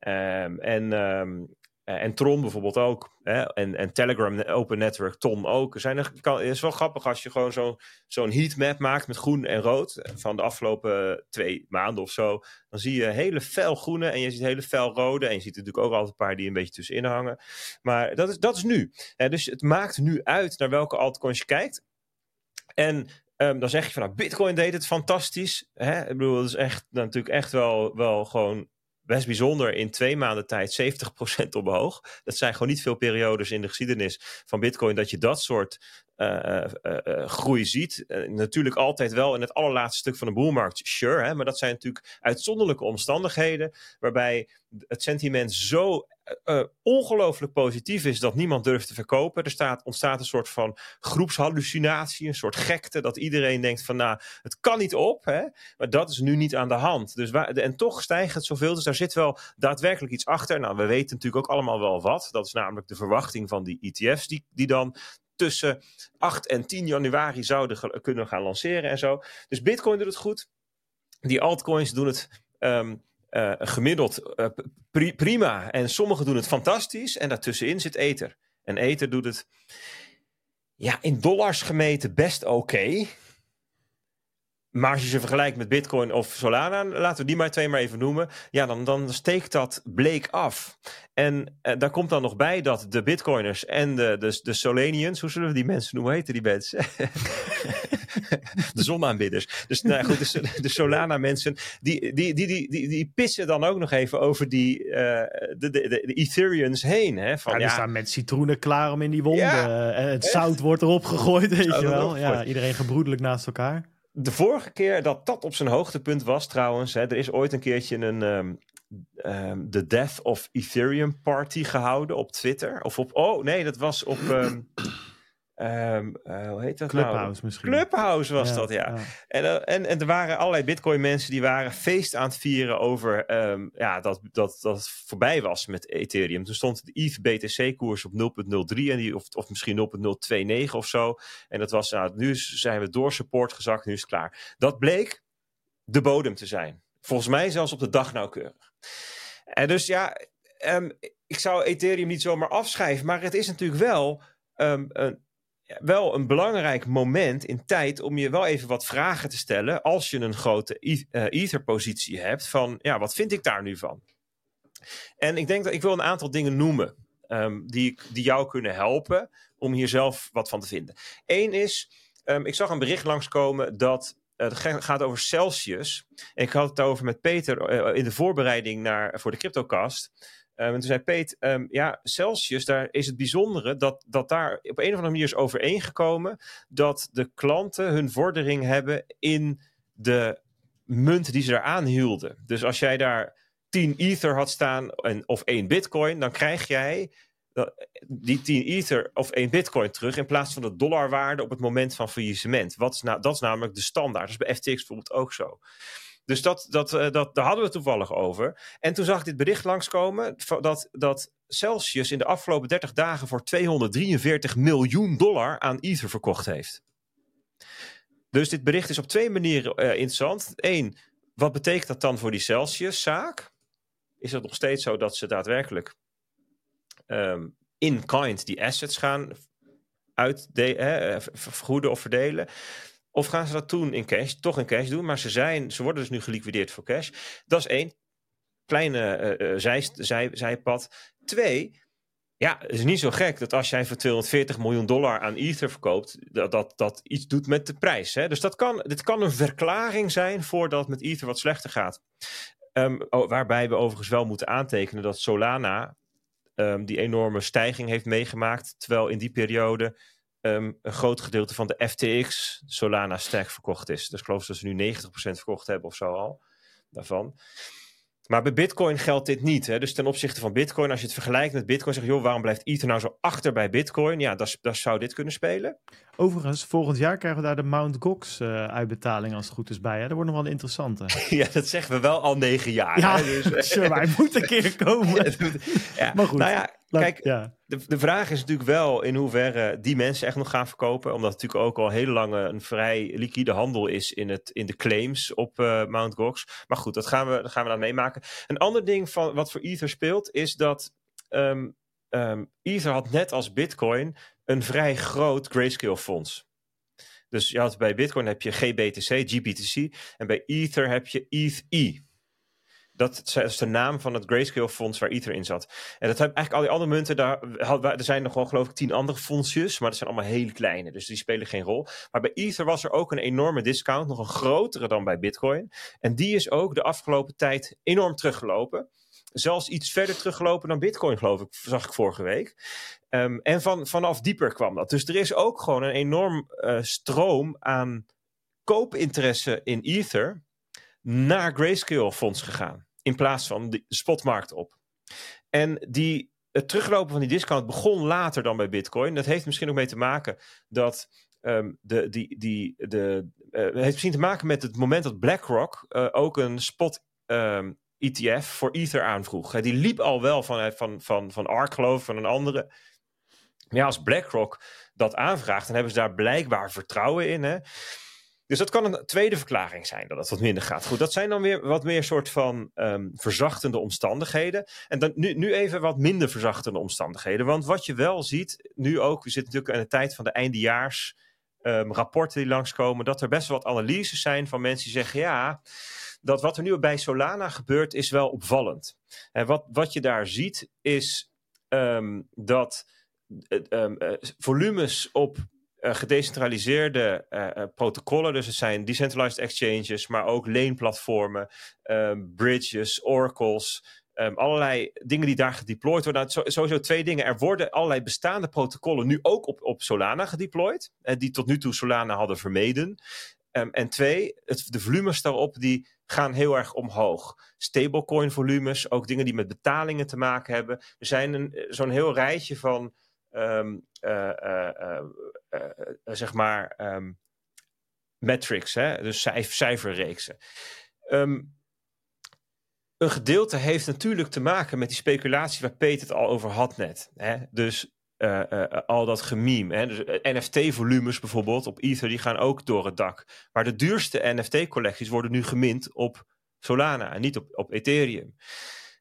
Ehm, en, ehm, eh, en Tron bijvoorbeeld ook. Hè? En, en Telegram Open Network, Tom ook. Zijn er, het is wel grappig als je gewoon zo, zo'n heatmap maakt met groen en rood. Van de afgelopen twee maanden of zo. Dan zie je hele fel groene en je ziet hele fel rode. En je ziet er natuurlijk ook altijd een paar die een beetje tussenin hangen. Maar dat is, dat is nu. Hè? Dus het maakt nu uit naar welke altcoins je kijkt. En ehm, dan zeg je van nou, Bitcoin deed het fantastisch. Hè? Ik bedoel, dat is echt natuurlijk echt wel, wel gewoon best bijzonder in twee maanden tijd 70% omhoog. Dat zijn gewoon niet veel periodes in de geschiedenis van Bitcoin dat je dat soort eh, eh, eh, groei ziet. Natuurlijk altijd wel in het allerlaatste stuk van de boelmarkt, sure. Hè? Maar dat zijn natuurlijk uitzonderlijke omstandigheden waarbij het sentiment zo ongelooflijk positief is dat niemand durft te verkopen. Er staat, ontstaat een soort van groepshallucinatie, een soort gekte, dat iedereen denkt van nou, het kan niet op. Hè? Maar dat is nu niet aan de hand. Dus waar, en toch stijgt het zoveel, dus daar zit wel daadwerkelijk iets achter. Nou, we weten natuurlijk ook allemaal wel wat. Dat is namelijk de verwachting van die ETF's die, die dan tussen 8 en 10 januari zouden kunnen gaan lanceren en zo. Dus Bitcoin doet het goed. Die altcoins doen het ehm, eh, gemiddeld eh, pri- prima. En sommigen doen het fantastisch. En daartussenin zit Ether. En Ether doet het ja, in dollars gemeten best oké. Maar als je ze vergelijkt met Bitcoin of Solana, laten we die maar twee maar even noemen. Ja, dan, dan steekt dat bleek af. En eh, daar komt dan nog bij dat de Bitcoiners en de, de, de Solanians, hoe zullen we die mensen noemen? Hoe heten die mensen? de zonaanbidders. Dus nou, goed, de, de Solana-mensen, die, die, die, die, die, die pissen dan ook nog even over die, eh, de, de, de, Ethereans heen. Hè? Van, Ja, die ja, staan met citroenen klaar om in die wonden. Ja, en het echt. zout wordt erop gegooid, weet je wel. Ja, gegooid. iedereen gebroedelijk naast elkaar. De vorige keer dat dat op zijn hoogtepunt was trouwens, hè, er is ooit een keertje een ehm, ehm, de Death of Ethereum party gehouden op Twitter. Of op, oh nee, dat was op, ehm, Um, uh, hoe heet dat Clubhouse nou? misschien. Clubhouse was dat, ja. En, uh, en, en er waren allerlei bitcoin mensen die waren feest aan het vieren over um, ja, dat, dat, dat het voorbij was met Ethereum. Toen stond de ETH BTC koers op 0.03 en die, of, of misschien 0.029 of zo. En dat was, nou, nu zijn we door support gezakt, nu is het klaar. Dat bleek de bodem te zijn. Volgens mij zelfs op de dag nauwkeurig. En dus ja, um, ik zou Ethereum niet zomaar afschrijven, maar het is natuurlijk wel um, een, wel een belangrijk moment in tijd om je wel even wat vragen te stellen als je een grote uh, Ether-positie hebt van, ja, wat vind ik daar nu van? En ik denk dat ik wil een aantal dingen noemen um, die, die jou kunnen helpen om hier zelf wat van te vinden. Eén is, um, ik zag een bericht langskomen dat uh, het gaat over Celsius. Ik had het over met Peter uh, in de voorbereiding naar, voor de CryptoCast. Um, en toen zei Peet, um, ja, Celsius, daar is het bijzondere dat, dat daar op een of andere manier is overeengekomen dat de klanten hun vordering hebben in de munt die ze daar aanhielden. Dus als jij daar 10 ether had staan en, of 1 bitcoin, dan krijg jij die 10 ether of 1 bitcoin terug in plaats van de dollarwaarde op het moment van faillissement. Wat is nou, dat is namelijk de standaard. Dat is bij FTX bijvoorbeeld ook zo. Dus dat, dat, uh, dat, daar hadden we toevallig over. En toen zag ik dit bericht langskomen dat, dat Celsius in de afgelopen 30 dagen voor 243 miljoen dollar aan Ether verkocht heeft. Dus dit bericht is op twee manieren uh, interessant. Eén, wat betekent dat dan voor die Celsius-zaak? Is het nog steeds zo dat ze daadwerkelijk um, in kind die assets gaan uitde- eh, vergoeden of verdelen? Of gaan ze dat doen in cash? Toch in cash doen, maar ze, zijn, ze worden dus nu geliquideerd voor cash. Dat is één. Kleine uh, zij, zij, zijpad. Twee, ja, het is niet zo gek dat als jij voor 240 miljoen dollar aan Ether verkoopt, dat dat, iets doet met de prijs. Hè? Dus dat kan, dit kan een verklaring zijn voordat met Ether wat slechter gaat. Oh, waarbij we overigens wel moeten aantekenen dat Solana um, die enorme stijging heeft meegemaakt, terwijl in die periode um, een groot gedeelte van de FTX Solana stack verkocht is. Dus ik geloof dat ze nu 90% verkocht hebben of zo al daarvan. Maar bij Bitcoin geldt dit niet. Hè? Dus ten opzichte van Bitcoin, als je het vergelijkt met Bitcoin, zeg je, joh, waarom blijft Ether nou zo achter bij Bitcoin? Ja, dat, dat zou dit kunnen spelen. Overigens, volgend jaar krijgen we daar de Mount Gox uh, uitbetaling als het goed is bij. Hè? Dat wordt nog wel een interessante. ja, dat zeggen we wel al negen jaar. Ja, hè? Dus, sure, maar hij moet een keer komen. ja, maar goed. Nou ja, kijk, ja. de, de vraag is natuurlijk wel in hoeverre die mensen echt nog gaan verkopen. Omdat het natuurlijk ook al heel lang een vrij liquide handel is in, het, in de claims op uh, Mount Gox. Maar goed, dat gaan we, dat gaan we dan meemaken. Een ander ding van wat voor Ether speelt, is dat um, um, Ether had net als Bitcoin een vrij groot grayscale fonds. Dus je had bij Bitcoin heb je GBTC, GBTC. En bij Ether heb je ETH-E. Dat is de naam van het Grayscale fonds waar Ether in zat. En dat hebben eigenlijk al die andere munten, daar, er zijn nog wel geloof ik tien andere fondsjes, maar dat zijn allemaal hele kleine, dus die spelen geen rol. Maar bij Ether was er ook een enorme discount, nog een grotere dan bij Bitcoin. En die is ook de afgelopen tijd enorm teruggelopen. Zelfs iets verder teruggelopen dan Bitcoin, geloof ik, zag ik vorige week. Um, en van, vanaf dieper kwam dat. Dus er is ook gewoon een enorm uh, stroom aan koopinteresse in Ether naar Grayscale fonds gegaan. In plaats van de spotmarkt op. En die, het teruglopen van die discount begon later dan bij Bitcoin. Dat heeft misschien ook mee te maken dat um, de, die, die, de, uh, heeft misschien te maken met het moment dat BlackRock uh, ook een spot ETF voor Ether aanvroeg. Die liep al wel van, van, van, van ARK van een andere. Ja, als BlackRock dat aanvraagt, dan hebben ze daar blijkbaar vertrouwen in. Hè? Dus dat kan een tweede verklaring zijn dat het wat minder gaat. Goed, dat zijn dan weer wat meer soort van um, verzachtende omstandigheden. En dan nu, nu even wat minder verzachtende omstandigheden. Want wat je wel ziet, nu ook, we zitten natuurlijk in de tijd van de eindejaars um, rapporten die langskomen, dat er best wat analyses zijn van mensen die zeggen, ja, dat wat er nu bij Solana gebeurt is wel opvallend. En wat, wat je daar ziet is um, dat uh, volumes op uh, gedecentraliseerde uh, protocollen. Dus het zijn decentralized exchanges, maar ook leenplatformen, um, bridges, oracles. Um, allerlei dingen die daar gedeployed worden. Nou, sowieso twee dingen. Er worden allerlei bestaande protocollen nu ook op, op Solana gedeployed. Uh, die tot nu toe Solana hadden vermeden. Um, en twee, het, de volumes daarop die gaan heel erg omhoog. Stablecoin volumes, ook dingen die met betalingen te maken hebben. Er zijn zo'n heel rijtje van ehm, zeg maar, ehm, metrics, hè? dus cijferreeksen. Um, een gedeelte heeft natuurlijk te maken met die speculatie waar Peter het al over had net. Hè? Dus uh, al dat gememe. Hè? Dus NFT-volumes bijvoorbeeld op Ether, die gaan ook door het dak. Maar de duurste NFT-collecties worden nu gemint op Solana en niet op, op Ethereum.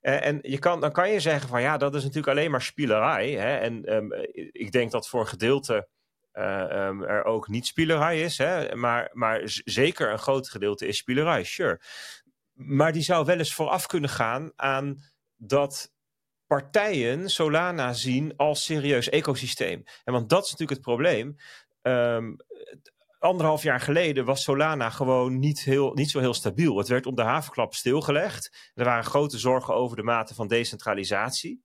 En je kan, dan kan je zeggen van ja, dat is natuurlijk alleen maar spielerij. Hè? En um, ik denk dat voor een gedeelte um, er ook niet spielerij is. Hè? Maar, maar zeker een groot gedeelte is spielerij, sure. Maar die zou wel eens vooraf kunnen gaan aan dat partijen Solana zien als serieus ecosysteem. En want dat is natuurlijk het probleem. Um, anderhalf jaar geleden was Solana gewoon niet, heel, niet zo heel stabiel. Het werd om de havenklap stilgelegd. Er waren grote zorgen over de mate van decentralisatie.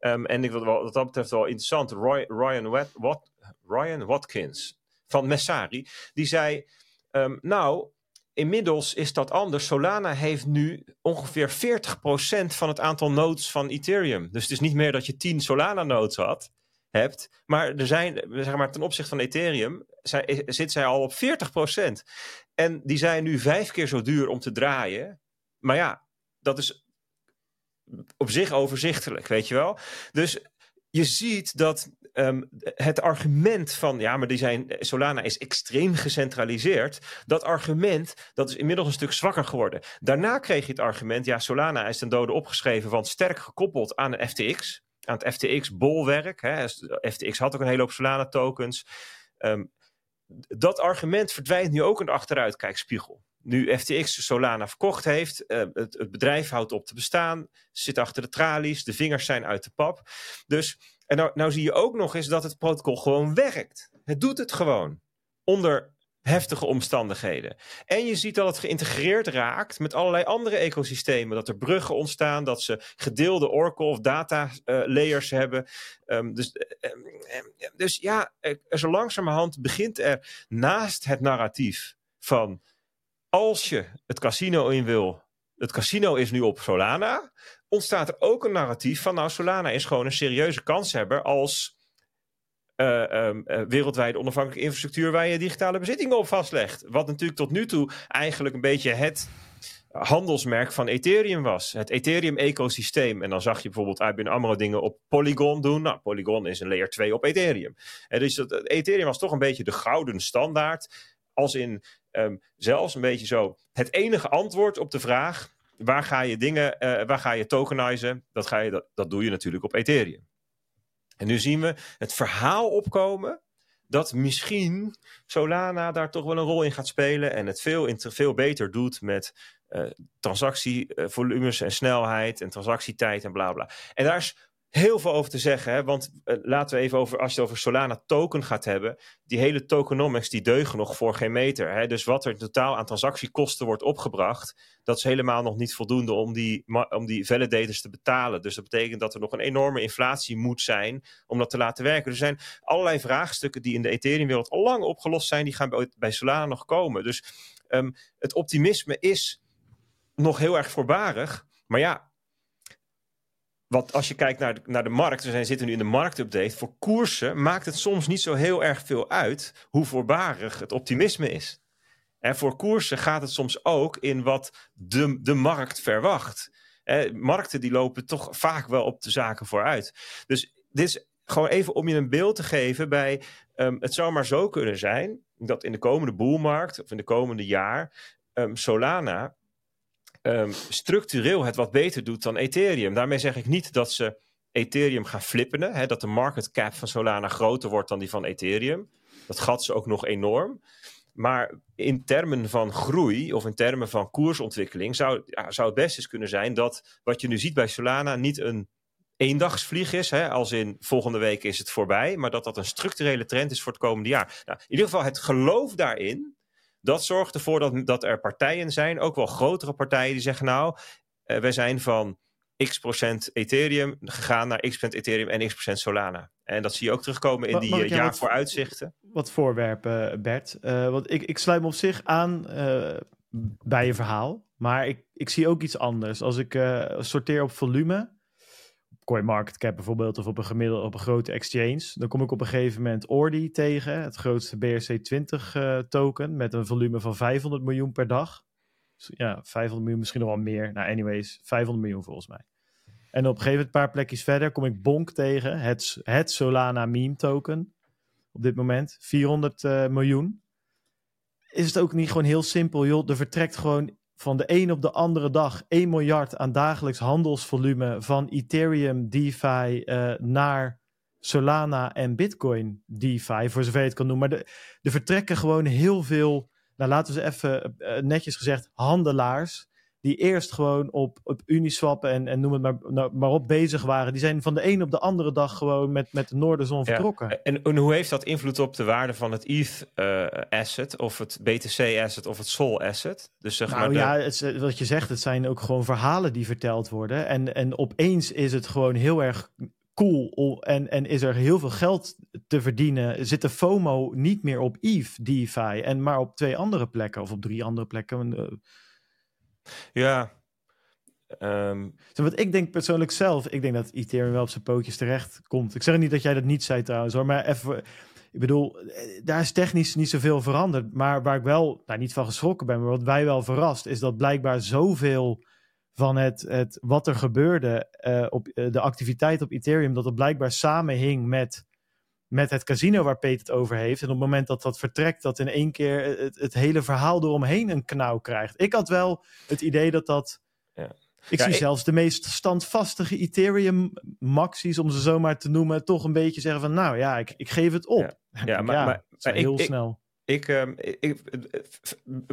Um, en ik, wat, wat dat betreft wel interessant. Roy, Ryan, Wat, Ryan Watkins van Messari, die zei... Um, nou, Inmiddels is dat anders. Solana heeft nu ongeveer 40% van het aantal nodes van Ethereum. Dus het is niet meer dat je 10 Solana nodes had, hebt. Maar er zijn, zeg maar, ten opzichte van Ethereum zit zij al op 40%. En die zijn nu vijf keer zo duur om te draaien. Maar ja, dat is op zich overzichtelijk, weet je wel. Dus je ziet dat Ehm, het argument van ja, maar die zijn, Solana is extreem gecentraliseerd. Dat argument dat is inmiddels een stuk zwakker geworden. Daarna kreeg je het argument, ja, Solana is ten dode opgeschreven, want sterk gekoppeld aan een FTX, aan het FTX-bolwerk. FTX had ook een hele hoop Solana-tokens. Ehm, dat argument verdwijnt nu ook de achteruitkijkspiegel. Nu FTX Solana verkocht heeft, uh, het, het, bedrijf houdt op te bestaan, zit achter de tralies, de vingers zijn uit de pap. Dus en nou, nou zie je ook nog eens dat het protocol gewoon werkt. Het doet het gewoon. Onder heftige omstandigheden. En je ziet dat het geïntegreerd raakt met allerlei andere ecosystemen. Dat er bruggen ontstaan, dat ze gedeelde Oracle of data uh, layers hebben. Um, dus, uh, uh, dus ja, zo langzamerhand begint er naast het narratief van als je het casino in wil, het casino is nu op Solana, ontstaat er ook een narratief van, nou, Solana is gewoon een serieuze kanshebber als uh, wereldwijde onafhankelijke infrastructuur waar je digitale bezittingen op vastlegt. Wat natuurlijk tot nu toe eigenlijk een beetje het handelsmerk van Ethereum was. Het Ethereum-ecosysteem. En dan zag je bijvoorbeeld ABN AMRO dingen op Polygon doen. Nou, Polygon is een layer 2 op Ethereum. En dus dat, Ethereum was toch een beetje de gouden standaard. Als in um, zelfs een beetje zo het enige antwoord op de vraag waar ga je dingen, uh, waar ga je tokenizen? Dat, ga je, dat, dat doe je natuurlijk op Ethereum. En nu zien we het verhaal opkomen dat misschien Solana daar toch wel een rol in gaat spelen en het veel, veel beter doet met uh, transactievolumes en snelheid en transactietijd en bla bla. En daar is heel veel over te zeggen. Hè? Want uh, laten we even over, als je over Solana token gaat hebben, die hele tokenomics die deugen nog voor geen meter. Hè? Dus wat er in totaal aan transactiekosten wordt opgebracht, dat is helemaal nog niet voldoende om die, om die validators te betalen. Dus dat betekent dat er nog een enorme inflatie moet zijn om dat te laten werken. Er zijn allerlei vraagstukken die in de Ethereum-wereld al lang opgelost zijn, die gaan bij, bij Solana nog komen. Dus um, het optimisme is nog heel erg voorbarig. Maar ja, wat als je kijkt naar de, naar de markt, we zijn, zitten nu in de marktupdate, voor koersen maakt het soms niet zo heel erg veel uit hoe voorbarig het optimisme is. En voor koersen gaat het soms ook in wat de, de markt verwacht. Eh, markten die lopen toch vaak wel op de zaken vooruit. Dus dit is gewoon even om je een beeld te geven bij, um, het zou maar zo kunnen zijn dat in de komende boelmarkt of in de komende jaar um, Solana um, structureel het wat beter doet dan Ethereum. Daarmee zeg ik niet dat ze Ethereum gaan flippenen, hè, dat de market cap van Solana groter wordt dan die van Ethereum. Dat gat ze ook nog enorm. Maar in termen van groei of in termen van koersontwikkeling zou, ja, zou het best eens kunnen zijn dat wat je nu ziet bij Solana niet een eendagsvlieg is, hè, als in volgende week is het voorbij, maar dat dat een structurele trend is voor het komende jaar. Nou, in ieder geval het geloof daarin dat zorgt ervoor dat, dat er partijen zijn, ook wel grotere partijen, die zeggen: Nou, uh, wij zijn van x procent Ethereum gegaan naar x procent Ethereum en x procent Solana. En dat zie je ook terugkomen in die uh, jaarvooruitzichten. Wat voorwerpen, Bert. Uh, want ik, ik sluit me op zich aan bij je verhaal. Maar ik, ik zie ook iets anders. Als ik sorteer op volume, CoinMarketCap bijvoorbeeld of op een gemiddelde op een grote exchange. Dan kom ik op een gegeven moment Ordi tegen, het grootste BRC20 uh, token met een volume van 500 miljoen per dag. Dus ja, 500 miljoen, misschien nog wel meer. Nou, anyways, 500 miljoen volgens mij. En op een gegeven paar plekjes verder, kom ik Bonk tegen, het, het Solana meme token. Op dit moment, 400 uh, miljoen. Is het ook niet gewoon heel simpel, joh? Er vertrekt gewoon van de een op de andere dag 1 miljard aan dagelijks handelsvolume van Ethereum DeFi uh, naar Solana en Bitcoin DeFi, voor zover je het kan noemen. Maar er vertrekken gewoon heel veel, nou laten we ze even uh, netjes gezegd, handelaars. Die eerst gewoon op, op Uniswap en, en noem het maar, nou, maar op bezig waren. Die zijn van de een op de andere dag gewoon met, met de Noorderzon vertrokken. Ja. En, en, hoe heeft dat invloed op de waarde van het ETH uh, asset, of het BTC asset, of het Sol asset? Dus zeg nou maar de... ja, het, wat je zegt, het zijn ook gewoon verhalen die verteld worden. En, en opeens is het gewoon heel erg cool en, en is er heel veel geld te verdienen. Zit de FOMO niet meer op ETH, DeFi, en maar op twee andere plekken of op drie andere plekken. Ja. Um... Ik denk persoonlijk zelf, ik denk dat Ethereum wel op zijn pootjes terecht komt. Ik zeg niet dat jij dat niet zei trouwens hoor, maar even, ik bedoel, daar is technisch niet zoveel veranderd. Maar waar ik wel, nou niet van geschrokken ben, maar wat wij wel verrast, is dat blijkbaar zoveel van het, het wat er gebeurde uh, op uh, de activiteit op Ethereum, dat het blijkbaar samenhing met met het casino waar Peter het over heeft. En op het moment dat dat vertrekt, dat in één keer het, het hele verhaal eromheen een knauw krijgt. Ik had wel het idee dat dat... Ja. Ik Ja, zie ik- zelfs de meest standvastige Ethereum maxies, om ze zo maar te noemen, toch een beetje zeggen van, nou ja, ik, ik geef het op. Ja, maar- maar- heel ik- snel. Ik, ehm, ik,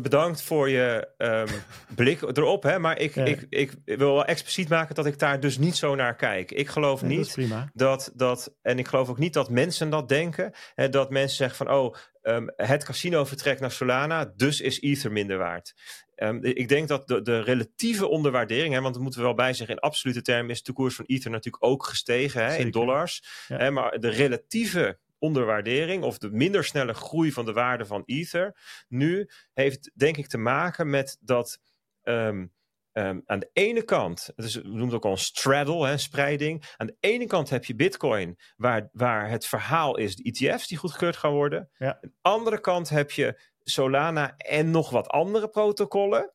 bedankt voor je ehm, blik erop, hè, maar ik, Ja. ik, ik wil wel expliciet maken dat ik daar dus niet zo naar kijk. Ik geloof Nee, niet dat, dat, en ik geloof ook niet dat mensen dat denken, hè, dat mensen zeggen van, oh, ehm, het casino vertrekt naar Solana, dus is Ether minder waard. Ik denk dat de, de relatieve onderwaardering, hè, want dat moeten we wel bij zeggen, in absolute termen is de koers van Ether natuurlijk ook gestegen hè, in dollars. Ja. Hè, maar de relatieve onderwaardering of de minder snelle groei van de waarde van Ether nu heeft denk ik te maken met dat ehm, ehm, aan de ene kant, dus we noemen het ook al een straddle, hè, spreiding. Aan de ene kant heb je Bitcoin, waar, waar het verhaal is de ETF's die goedgekeurd gaan worden. Ja. Aan de andere kant heb je Solana en nog wat andere protocollen.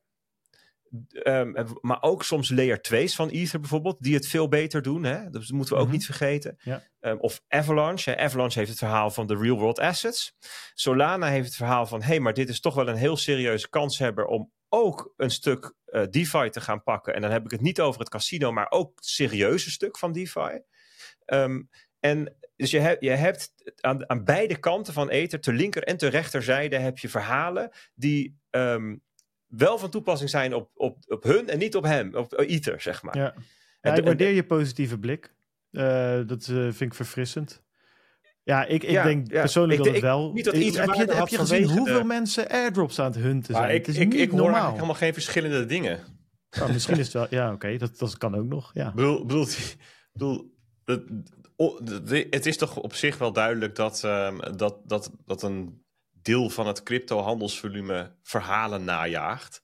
Ehm, maar ook soms layer 2's van Ether bijvoorbeeld, die het veel beter doen. Hè? Dat moeten we ook Mhm. niet vergeten. Ja. Ehm, of Avalanche. Hè? Avalanche heeft het verhaal van de real world assets. Solana heeft het verhaal van: hé, hey, maar dit is toch wel een heel serieuze kanshebber om ook een stuk eh, DeFi te gaan pakken. En dan heb ik het niet over het casino, maar ook het serieuze stuk van DeFi. Ehm, en dus je, hebt je hebt aan, aan beide kanten van Ether, ter linker en ter rechterzijde, heb je verhalen die wel van toepassing zijn op, op, op hun en niet op hem, op Ether, zeg maar. Ja. En Ja, ik waardeer je positieve blik. Eh, dat eh, vind ik verfrissend. Ja, ik, ik Ja, denk ja. persoonlijk Ik dat het wel... niet dat heb je, heb je gezien hoeveel de- mensen airdrops aan het hunten zijn? Maar ik, het is ik, niet ik hoor normaal. helemaal geen verschillende dingen. Oh, misschien is het wel... Ja, oké, dat, dat kan ook nog. Ja. Bedoel, bedoel, het is toch op zich wel duidelijk dat, ehm, dat, dat, dat een deel van het crypto-handelsvolume verhalen najaagt.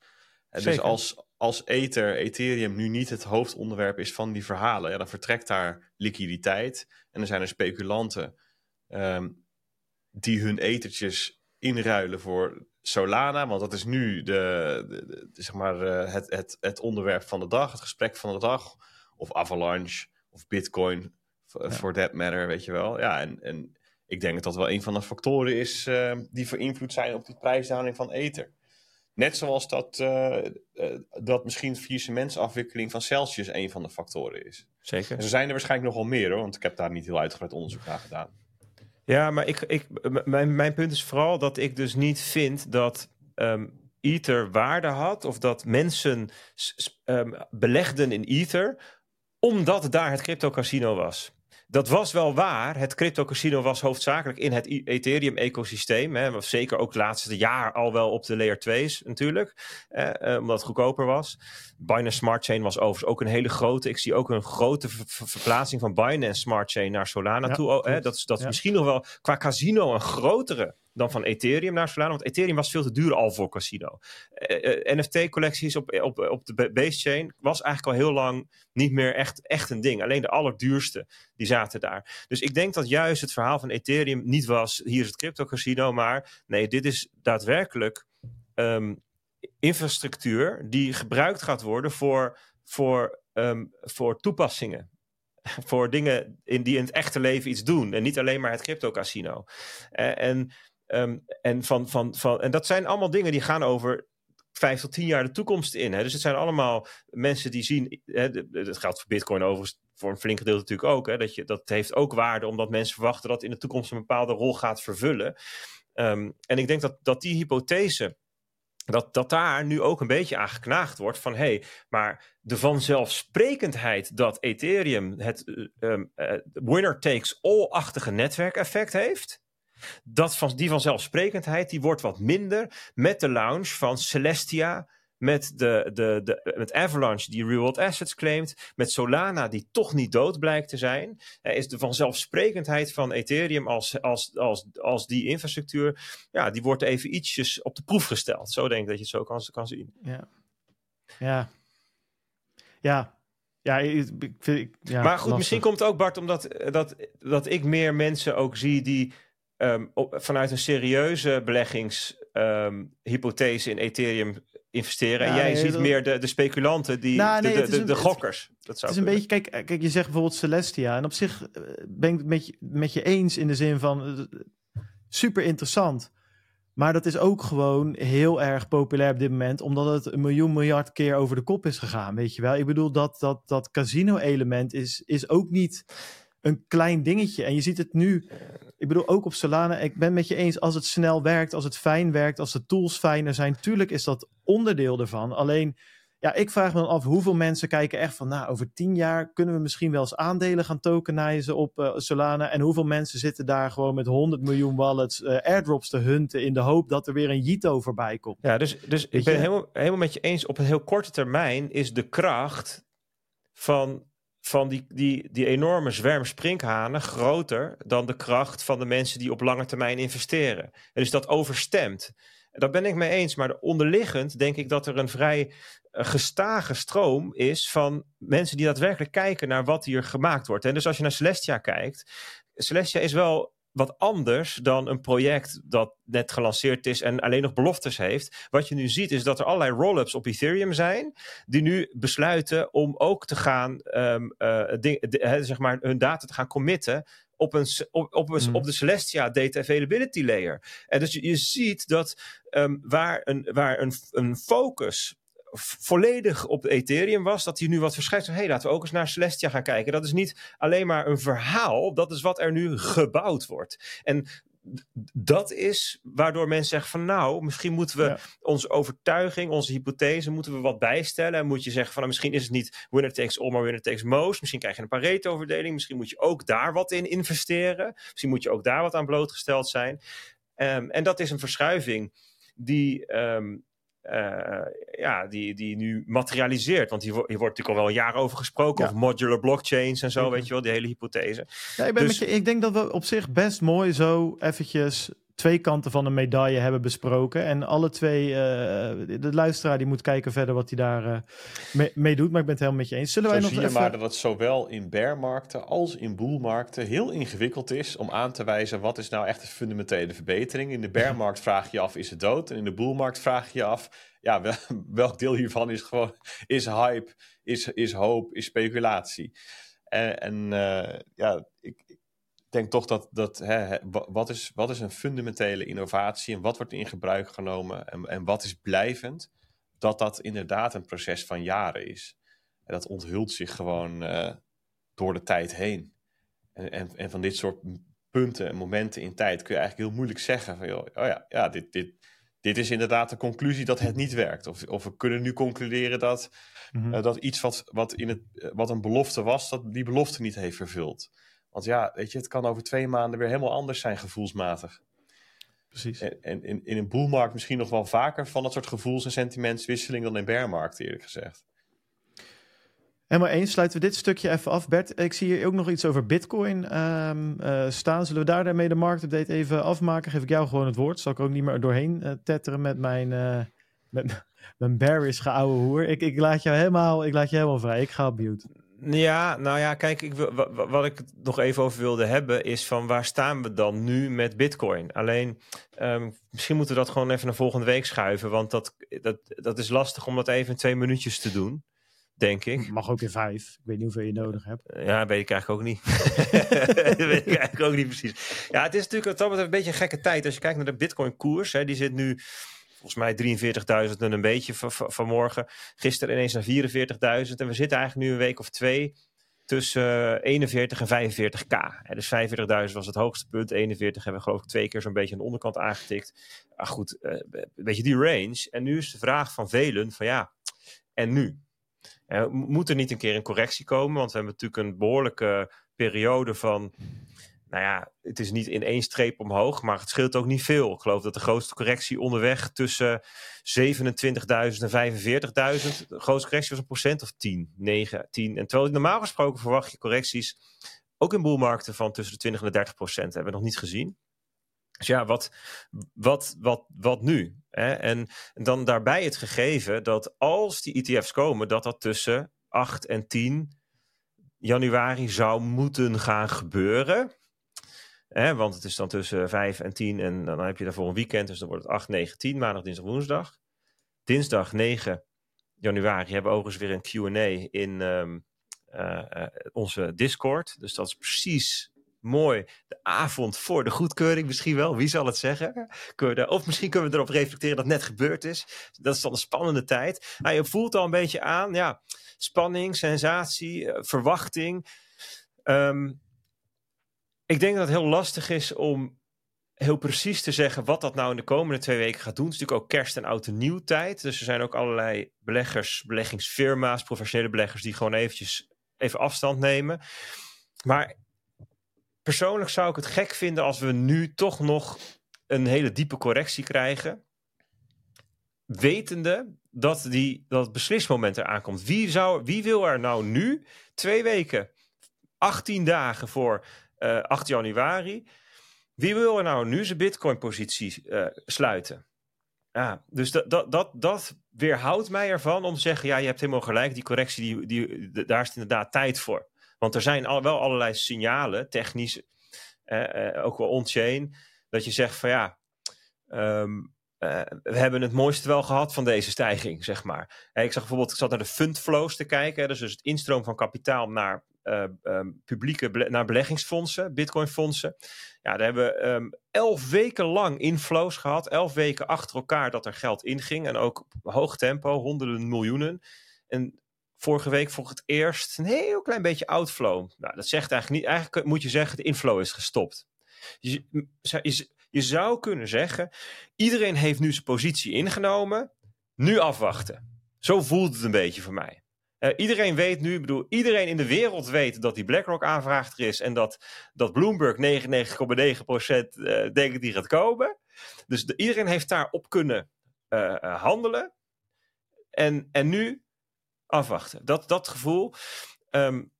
En dus als, als Ether, Ethereum nu niet het hoofdonderwerp is van die verhalen, ja, dan vertrekt daar liquiditeit. En dan zijn er speculanten ehm, die hun ethertjes inruilen voor Solana, want dat is nu de, de- zeg maar, eh, het, het, het onderwerp van de dag, het gesprek van de dag. Of Avalanche, of Bitcoin, for Ja. for that matter, weet je wel. Ja, en, en ik denk dat dat wel een van de factoren is eh, die voor invloed zijn op die prijsdaling van Ether. Net zoals dat, eh, eh, dat misschien faillissementsafwikkeling van Celsius een van de factoren is. Zeker. En zo zijn er waarschijnlijk nog wel meer hoor, want ik heb daar niet heel uitgebreid onderzoek naar gedaan. Ja, maar ik, ik, mijn, mijn punt is vooral dat ik dus niet vind dat ehm, Ether waarde had of dat mensen ehm, belegden in Ether omdat daar het crypto casino was. Dat was wel waar. Het crypto casino was hoofdzakelijk in het Ethereum-ecosysteem. Hè, was zeker ook het laatste jaar al wel op de layer 2's natuurlijk. eh, omdat het goedkoper was. Binance Smart Chain was overigens ook een hele grote. Ik zie ook een grote ver- ver- verplaatsing van Binance Smart Chain naar Solana Ja, toe. Oh, hè, dat is, dat is Ja. misschien nog wel qua casino een grotere dan van Ethereum naar Solana. Want Ethereum was veel te duur al voor casino. NFT-collecties op, op, op de base chain was eigenlijk al heel lang niet meer echt, echt een ding. Alleen de allerduurste, die zaten daar. Dus ik denk dat juist het verhaal van Ethereum niet was, hier is het crypto casino, maar nee, dit is daadwerkelijk um, infrastructuur die gebruikt gaat worden voor, voor, um, voor toepassingen. voor dingen in, die in het echte leven iets doen. En niet alleen maar het crypto casino. Uh, en, um, en, van, van, van, en dat zijn allemaal dingen die gaan over vijf tot tien jaar de toekomst in. Hè? Dus het zijn allemaal mensen die zien. Hè, dat geldt voor Bitcoin overigens voor een flink gedeelte natuurlijk ook. Hè, dat, je, dat heeft ook waarde, omdat mensen verwachten dat in de toekomst een bepaalde rol gaat vervullen. Um, en ik denk dat, dat die hypothese dat, dat daar nu ook een beetje aan geknaagd wordt van hé, hey, maar de vanzelfsprekendheid dat Ethereum het um, uh, winner takes all-achtige netwerkeffect heeft, dat van, die vanzelfsprekendheid die wordt wat minder met de launch van Celestia, met, de, de, de, met Avalanche die real-world assets claimt, met Solana die toch niet dood blijkt te zijn, is de vanzelfsprekendheid van Ethereum als, als, als, als die infrastructuur, ja, die wordt even ietsjes op de proef gesteld. Zo denk ik dat je het zo kan, kan zien. Ja. Ja. Ja, ja, ik, ik, ja, maar goed, misschien komt het ook, Bart, omdat dat, dat ik meer mensen ook zie die um, op, vanuit een serieuze beleggingshypothese um, in Ethereum investeren. en jij ziet meer de, de speculanten, die, nou, nee, de, de, de, de, gokkers. Dat zou het is een beetje, kijk, kijk, je zegt bijvoorbeeld Celestia. En op zich eh, ben ik het met je, met je eens in de zin van uh, super interessant. Maar dat is ook gewoon heel erg populair op dit moment, omdat het een miljoen miljard keer over de kop is gegaan. Weet je wel? Ik bedoel, dat, dat, dat casino-element is, is ook niet een klein dingetje. En je ziet het nu, ik bedoel ook op Solana, ik ben met je eens, als het snel werkt, als het fijn werkt, als de tools fijner zijn, tuurlijk is dat onderdeel ervan. Alleen, ja, ik vraag me dan af hoeveel mensen kijken echt van, nou, over tien jaar kunnen we misschien wel eens aandelen gaan tokenizen op uh, Solana. En hoeveel mensen zitten daar gewoon met 100 miljoen wallets uh, airdrops te hunten in de hoop dat er weer een Jito voorbij komt. Ja, dus, dus ik ben helemaal, helemaal met je eens, op een heel korte termijn is de kracht van van die, die, die enorme zwerm sprinkhanen groter dan de kracht van de mensen die op lange termijn investeren. En dus dat overstemt. Daar ben ik mee eens, maar onderliggend denk ik dat er een vrij uh, gestage stroom is van mensen die daadwerkelijk kijken naar wat hier gemaakt wordt. En dus als je naar Celestia kijkt, Celestia is wel wat anders dan een project dat net gelanceerd is en alleen nog beloftes heeft. Wat je nu ziet is dat er allerlei roll-ups op Ethereum zijn, die nu besluiten om ook te gaan, um, uh, de, zeg maar, hun data te gaan committen op, een, op, op, een, mm. op de Celestia Data Availability Layer. En dus je, je ziet dat um, waar, een, waar een, een focus volledig op Ethereum was, dat hij nu wat verschijnt. Hé, hey, laten we ook eens naar Celestia gaan kijken. Dat is niet alleen maar een verhaal, dat is wat er nu gebouwd wordt. En dat is waardoor mensen zeggen van nou, misschien moeten we onze overtuiging, onze hypothese, moeten we wat bijstellen. En moet je zeggen van nou, misschien is het niet winner takes all, maar winner takes most. Misschien krijg je een Pareto-verdeling. Misschien moet je ook daar wat in investeren. Misschien moet je ook daar wat aan blootgesteld zijn. Um, en dat is een verschuiving die, um, uh, ja, die, die nu materialiseert. Want hier, hier wordt natuurlijk al wel jaar over gesproken. Ja. Over modular blockchains en zo, weet je wel, die hele hypothese. Ja, ik, ben dus... je, ik denk dat we op zich best mooi zo eventjes twee kanten van een medaille hebben besproken. En alle twee, uh, de luisteraar die moet kijken verder wat hij daar uh, mee, mee, doet. Maar ik ben het helemaal met je eens. Zullen Zo wij nog zie je even... maar dat het zowel in bearmarkten als in boelmarkten heel ingewikkeld is om aan te wijzen wat is nou echt een fundamentele verbetering. In de bearmarkt vraag je af, is het dood? En in de boelmarkt vraag je af, ja, wel, welk deel hiervan is gewoon, is hype, is, is hoop, is speculatie. En, en uh, ja, ik, denk toch dat, dat hè, wat, is, wat is een fundamentele innovatie en wat wordt in gebruik genomen en, en wat is blijvend, dat dat inderdaad een proces van jaren is. En dat onthult zich gewoon uh, door de tijd heen. En, en, en, van dit soort punten en momenten in tijd kun je eigenlijk heel moeilijk zeggen van, joh, oh ja, ja dit, dit, dit is inderdaad de conclusie dat het niet werkt. Of, of we kunnen nu concluderen dat, mm -hmm. uh, dat iets wat, wat, in het, wat een belofte was, dat die belofte niet heeft vervuld. Want ja, weet je, het kan over twee maanden weer helemaal anders zijn gevoelsmatig. Precies. En, en in, in een boelmarkt misschien nog wel vaker van dat soort gevoels- en sentimentswisseling dan in bearmarkt, eerlijk gezegd. Helemaal eens. Sluiten we dit stukje even af. Bert, ik zie hier ook nog iets over Bitcoin ehm, eh, staan. Zullen we daar daarmee de marktupdate even afmaken? Geef ik jou gewoon het woord. Zal ik ook niet meer doorheen uh, tetteren met mijn, uh, met mijn bearish geouwe hoer. Ik, ik, laat jou helemaal, ik laat je helemaal vrij. Ik ga op mute. Ja, nou ja, kijk, ik wil, wat ik nog even over wilde hebben is van waar staan we dan nu met Bitcoin? Alleen, um, misschien moeten we dat gewoon even naar volgende week schuiven, want dat, dat, dat is lastig om dat even in twee minuutjes te doen denk ik. Mag ook in vijf. Ik weet niet hoeveel je nodig hebt. Ja, weet ik eigenlijk ook niet. dat weet ik eigenlijk ook niet precies. Ja, het is natuurlijk wat een beetje een gekke tijd. Als je kijkt naar de Bitcoin-koers, die zit nu volgens mij 43.000 en een beetje vanmorgen. Gisteren ineens naar 44.000. En we zitten eigenlijk nu een week of twee tussen 41 en 45k. dus 45.000 was het hoogste punt. 41 hebben we geloof ik twee keer zo'n beetje aan de onderkant aangetikt. Maar goed, uh, een beetje die range. En nu is de vraag van velen van ja, en nu? Uh, moet er niet een keer een correctie komen? Want we hebben natuurlijk een behoorlijke periode van. Nou ja, het is niet in één streep omhoog, maar het scheelt ook niet veel. Ik geloof dat de grootste correctie onderweg tussen 27.000 en 45.000. De grootste correctie was een procent of 10, 9, 10. En terwijl normaal gesproken verwacht je correcties ook in boelmarkten van tussen de 20 en de 30 procent. hebben we nog niet gezien. Dus ja, wat, wat, wat, wat nu? Hè? En dan daarbij het gegeven dat als die ETF's komen, dat dat tussen 8 en 10 januari zou moeten gaan gebeuren. Hè? Want het is dan tussen 5 en 10 en dan heb je daarvoor een weekend, dus dan wordt het 8, 9, 10, maandag, dinsdag, woensdag. Dinsdag 9 januari hebben we overigens weer een Q&A in um, uh, uh, onze Discord. Dus dat is precies mooi de avond voor de goedkeuring misschien wel. Wie zal het zeggen? Of misschien kunnen we erop reflecteren dat het net gebeurd is. Dat is dan een spannende tijd. Nou, je voelt al een beetje aan, ja, spanning, sensatie, eh, verwachting. Um, ik denk dat het heel lastig is om heel precies te zeggen wat dat nou in de komende twee weken gaat doen. Het is natuurlijk ook kerst en oud en nieuw tijd. Dus er zijn ook allerlei beleggers, beleggingsfirma's, professionele beleggers die gewoon eventjes even afstand nemen. Maar persoonlijk zou ik het gek vinden als we nu toch nog een hele diepe correctie krijgen. Wetende dat, die, dat het beslismoment eraan komt. Wie, zou, wie wil er nou nu, twee weken, 18 dagen voor uh, eh, 8 januari, wie wil er nou nu zijn Bitcoin-positie uh, sluiten? Ja, dus dat, dat, dat, dat weerhoudt mij ervan om te zeggen: ja, je hebt helemaal gelijk, die correctie, die, die, daar is inderdaad tijd voor. Want er zijn al, wel allerlei signalen, technisch, eh, eh, ook wel on-chain, dat je zegt van ja, uh, we hebben het mooiste wel gehad van deze stijging, zeg maar. ik zag bijvoorbeeld, ik zat naar de fundflows te kijken, dus, dus het instroom van kapitaal naar um, publieke naar beleggingsfondsen, bitcoinfondsen. Ja, daar hebben we um, elf weken lang inflows gehad, elf weken achter elkaar dat er geld inging en ook hoog tempo, honderden miljoenen. En vorige week voor het eerst een heel klein beetje outflow. Nou, dat zegt eigenlijk niet. Eigenlijk moet je zeggen, de inflow is gestopt. Je, je zou kunnen zeggen, iedereen heeft nu zijn positie ingenomen. Nu afwachten. Zo voelt het een beetje voor mij. Uh, iedereen weet nu, bedoel, iedereen in de wereld weet dat die BlackRock-aanvraag er is en dat, dat Bloomberg 99,9% uh, denkt die gaat komen. Dus de, iedereen heeft daarop kunnen uh, handelen. En, en nu afwachten. Dat, dat gevoel. Um,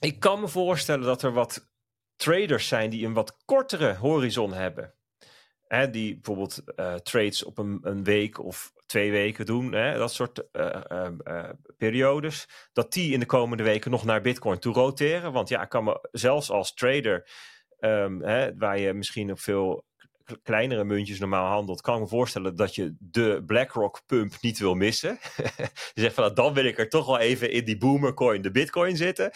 ik kan me voorstellen dat er wat traders zijn die een wat kortere horizon hebben. Die bijvoorbeeld uh, trades op een, een, week of twee weken doen. Hè, dat soort uh, uh, periodes. Dat die in de komende weken nog naar Bitcoin toe roteren. Want ja, ik kan me zelfs als trader. Um, hè, waar je misschien op veel kleinere muntjes normaal handelt, kan ik me voorstellen dat je de BlackRock pump niet wil missen. je zegt van nou, dan wil ik er toch wel even in die boomercoin, de bitcoin zitten.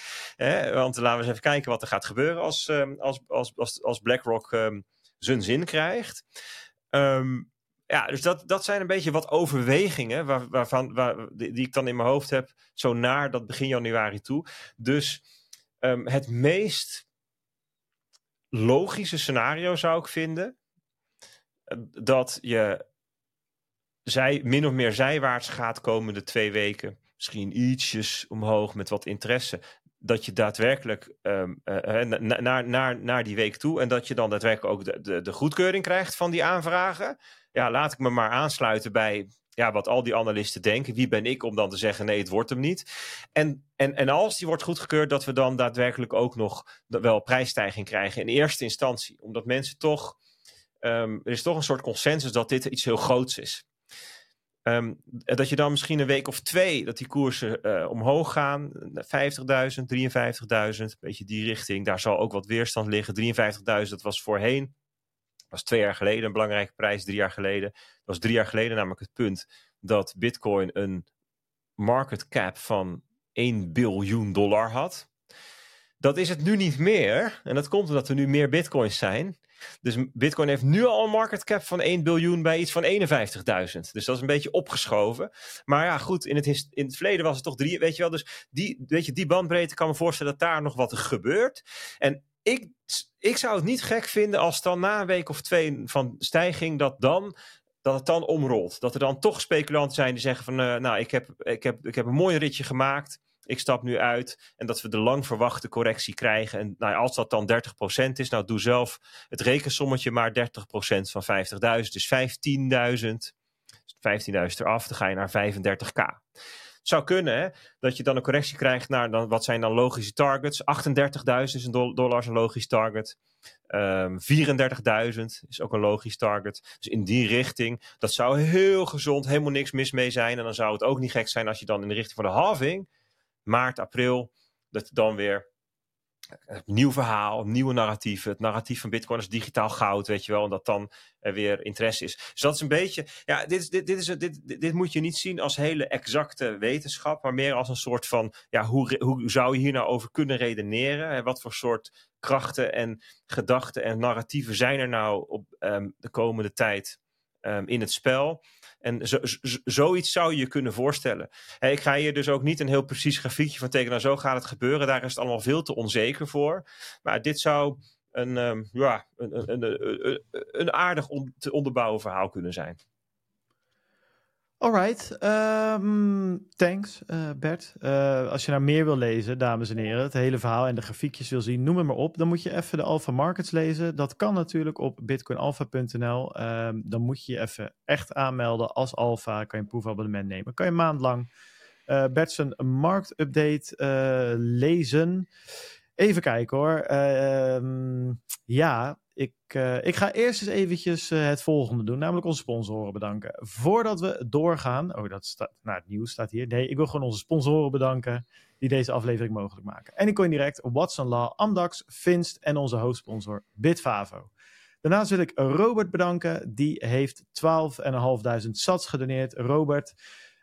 want laten we eens even kijken wat er gaat gebeuren als, um, als, als, als, BlackRock um, zijn zin krijgt. Um, ja, dus dat, dat zijn een beetje wat overwegingen waar, waarvan, waar, die, die, ik dan in mijn hoofd heb, zo naar dat begin januari toe. Dus het meest logische scenario zou ik vinden, dat je zij, min of meer zijwaarts gaat komende twee weken. Misschien ietsjes omhoog met wat interesse. Dat je daadwerkelijk um, uh, naar, naar, naar die week toe. En dat je dan daadwerkelijk ook de, de, goedkeuring krijgt van die aanvragen. Ja, laat ik me maar aansluiten bij ja, wat al die analisten denken. Wie ben ik om dan te zeggen nee, het wordt hem niet. En, en, en als die wordt goedgekeurd, dat we dan daadwerkelijk ook nog wel prijsstijging krijgen in eerste instantie. Omdat mensen toch, um, er is toch een soort consensus dat dit iets heel groots is. Um, dat je dan misschien een week of twee dat die koersen uh, omhoog gaan. 50.000, 53.000, een beetje die richting. Daar zal ook wat weerstand liggen. 53.000, dat was voorheen was twee jaar geleden een belangrijke prijs, drie jaar geleden. Dat was drie jaar geleden namelijk het punt dat Bitcoin een market cap van 1 biljoen dollar had. Dat is het nu niet meer. En dat komt omdat er nu meer bitcoins zijn. Dus Bitcoin heeft nu al een market cap van 1 biljoen bij iets van 51.000. Dus dat is een beetje opgeschoven. Maar ja, goed, in het, in het verleden was het toch drie, weet je wel. Dus die, weet je, die bandbreedte kan me voorstellen dat daar nog wat gebeurt. En ik, ik zou het niet gek vinden als dan na een week of twee van stijging dat dan dat het dan omrolt. Dat er dan toch speculanten zijn die zeggen van uh, nou ik heb, ik, heb, ik heb een mooi ritje gemaakt. Ik stap nu uit en dat we de lang verwachte correctie krijgen. En nou, als dat dan 30% is, nou doe zelf het rekensommetje maar 30% van 50.000. Dus 15.000. 15.000 eraf, dan ga je naar 35k zou kunnen dat je dan een correctie krijgt naar dan, wat zijn dan logische targets. 38.000 is een dollar een logisch target. Um, ehm, 34.000 is ook een logisch target. Dus in die richting, dat zou heel gezond, helemaal niks mis mee zijn. En dan zou het ook niet gek zijn als je dan in de richting van de halving, maart, april, dat dan weer nieuw verhaal, nieuwe narratieven. Het narratief van Bitcoin is digitaal goud, weet je wel. En dat dan er weer interesse is. Dus dat is een beetje. Ja, dit, dit, dit, is, dit, dit moet je niet zien als hele exacte wetenschap, maar meer als een soort van. Ja, hoe, hoe zou je hier nou over kunnen redeneren? Wat voor soort krachten en gedachten en narratieven zijn er nou op um, de komende tijd um, in het spel? En zo, zoiets zou je je kunnen voorstellen. ik ga hier dus ook niet een heel precies grafiekje van tekenen. Nou, zo gaat het gebeuren. Daar is het allemaal veel te onzeker voor. Maar dit zou een, um, ja, een, een, een, een aardig on, te onderbouwen verhaal kunnen zijn. Alright, um, thanks uh, Bert. Uh, als je nou meer wil lezen, dames en heren, het hele verhaal en de grafiekjes wil zien, noem het maar op. Dan moet je even de Alpha Markets lezen. Dat kan natuurlijk op bitcoinalpha.nl. Um, dan moet je je even echt aanmelden als Alpha. Kan je een proefabonnement nemen. Kan je een maand lang uh, Bert zijn marktupdate lezen. Even kijken hoor. Uh, ja, ik, uh, ik ga eerst eens eventjes uh, het volgende doen, namelijk onze sponsoren bedanken. Voordat we doorgaan, oh dat staat, nou het nieuws staat hier. Nee, ik wil gewoon onze sponsoren bedanken die deze aflevering mogelijk maken. En ik kon direct Watson Law, Amdax, Finst en onze hoofdsponsor Bitfavo. Daarnaast wil ik Robert bedanken, die heeft 12.500 sats gedoneerd. Robert,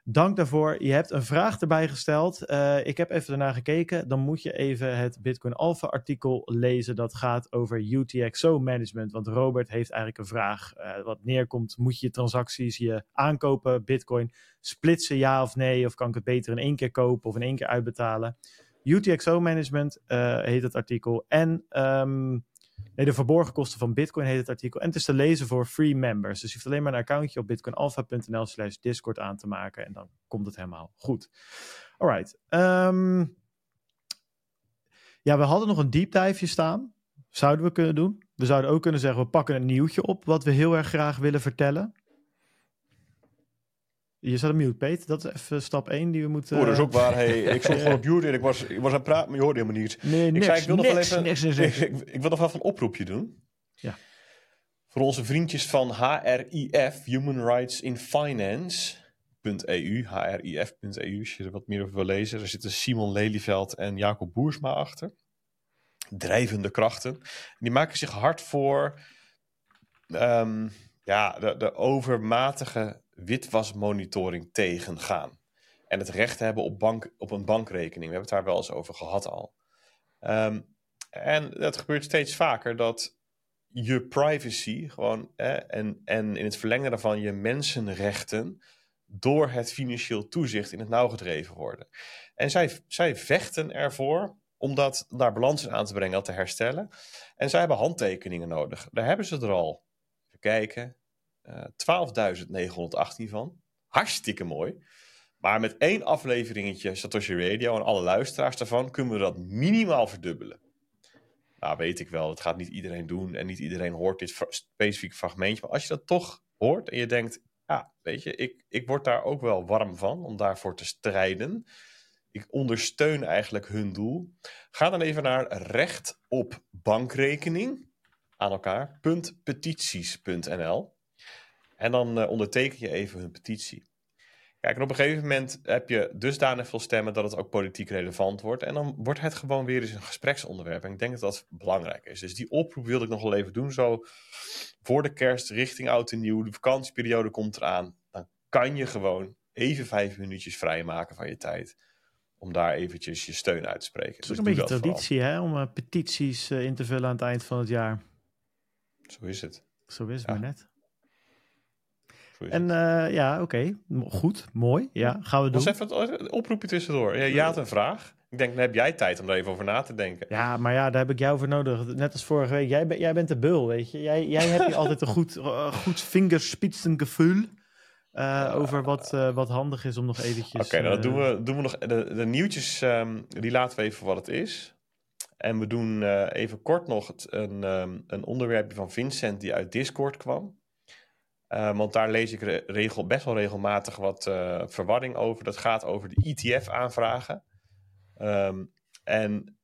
Dank daarvoor. Je hebt een vraag erbij gesteld. Uh, ik heb even ernaar gekeken. Dan moet je even het Bitcoin Alpha artikel lezen. Dat gaat over UTXO management. Want Robert heeft eigenlijk een vraag. Uh, wat neerkomt, moet je transacties, je aankopen Bitcoin splitsen ja of nee? Of kan ik het beter in één keer kopen of in één keer uitbetalen? UTXO management uh, heet het artikel. En um, Nee, de verborgen kosten van Bitcoin heet het artikel. En het is te lezen voor free members. Dus je hoeft alleen maar een accountje op bitcoinalpha.nl slash discord aan te maken. En dan komt het helemaal goed. Alright. Um, ja, we hadden nog een deep dive staan. Zouden we kunnen doen. We zouden ook kunnen zeggen, we pakken een nieuwtje op wat we heel erg graag willen vertellen. Je zat een mute, Peter. Dat is even stap 1 die we moeten... Oh, dat is ook waar. Hey, ik stond gewoon op mute en ik was, ik was aan het praten, maar je hoorde helemaal niet. Nee, ik niks, zei, ik wil niks, nog wel even, niks, niks, niks. Ik, ik, wil nog wel even een oproepje doen. Ja. Voor onze vriendjes van HRIF, Human Rights in Finance.eu, hrif.eu, als je er wat meer over wil lezen. Er zitten Simon Lelyveld en Jacob Boersma achter. Drijvende krachten. Die maken zich hard voor um, ja, de, de overmatige witwasmonitoring tegengaan. En het recht hebben op, bank, op een bankrekening. We hebben het daar wel eens over gehad al. Um, en dat gebeurt steeds vaker dat je privacy gewoon en, en in het verlengen daarvan je mensenrechten door het financieel toezicht in het nauw gedreven worden. En zij, zij vechten ervoor om dat naar balans aan te brengen, dat te herstellen. En zij hebben handtekeningen nodig. Daar hebben ze er al. Even kijken. 12.918 van. Hartstikke mooi. Maar met één afleveringetje Satoshi Radio en alle luisteraars daarvan kunnen we dat minimaal verdubbelen. Nou, weet ik wel, dat gaat niet iedereen doen en niet iedereen hoort dit specifieke fragmentje. Maar als je dat toch hoort en je denkt, ja, weet je, ik, ik word daar ook wel warm van om daarvoor te strijden. Ik ondersteun eigenlijk hun doel. Ga dan even naar recht op bankrekening aan elkaar, .petities.nl. En dan uh, onderteken je even hun petitie. Kijk, en op een gegeven moment heb je dusdanig veel stemmen dat het ook politiek relevant wordt. En dan wordt het gewoon weer eens een gespreksonderwerp. En ik denk dat dat belangrijk is. Dus die oproep wilde ik nog wel even doen. Zo voor de kerst, richting oud en nieuw. De vakantieperiode komt eraan. Dan kan je gewoon even vijf minuutjes vrijmaken van je tijd. Om daar eventjes je steun uit te spreken. Het is dus een beetje traditie hè, om uh, petities uh, in te vullen aan het eind van het jaar. Zo is het. Zo is het ja. maar net. En uh, ja, oké. Okay. Goed, mooi. Ja, gaan we doen. Was even een oproepje tussendoor. Ja, je had een vraag. Ik denk, dan heb jij tijd om er even over na te denken. Ja, maar ja, daar heb ik jou voor nodig. Net als vorige week. Jij, ben, jij bent de bul, weet je. Jij, jij hebt altijd een goed, uh, goed vingerspitsengevoel. Uh, over wat, wat handig is om nog eventjes... Oké, okay, dan doen we, doen we nog... De, de nieuwtjes, um, die laten we even wat het is. En we doen even kort nog het, een, um, een onderwerpje van Vincent die uit Discord kwam. Uh, want daar lees ik regel, best wel regelmatig wat uh, verwarring over. Dat gaat over de ETF-aanvragen. Um, en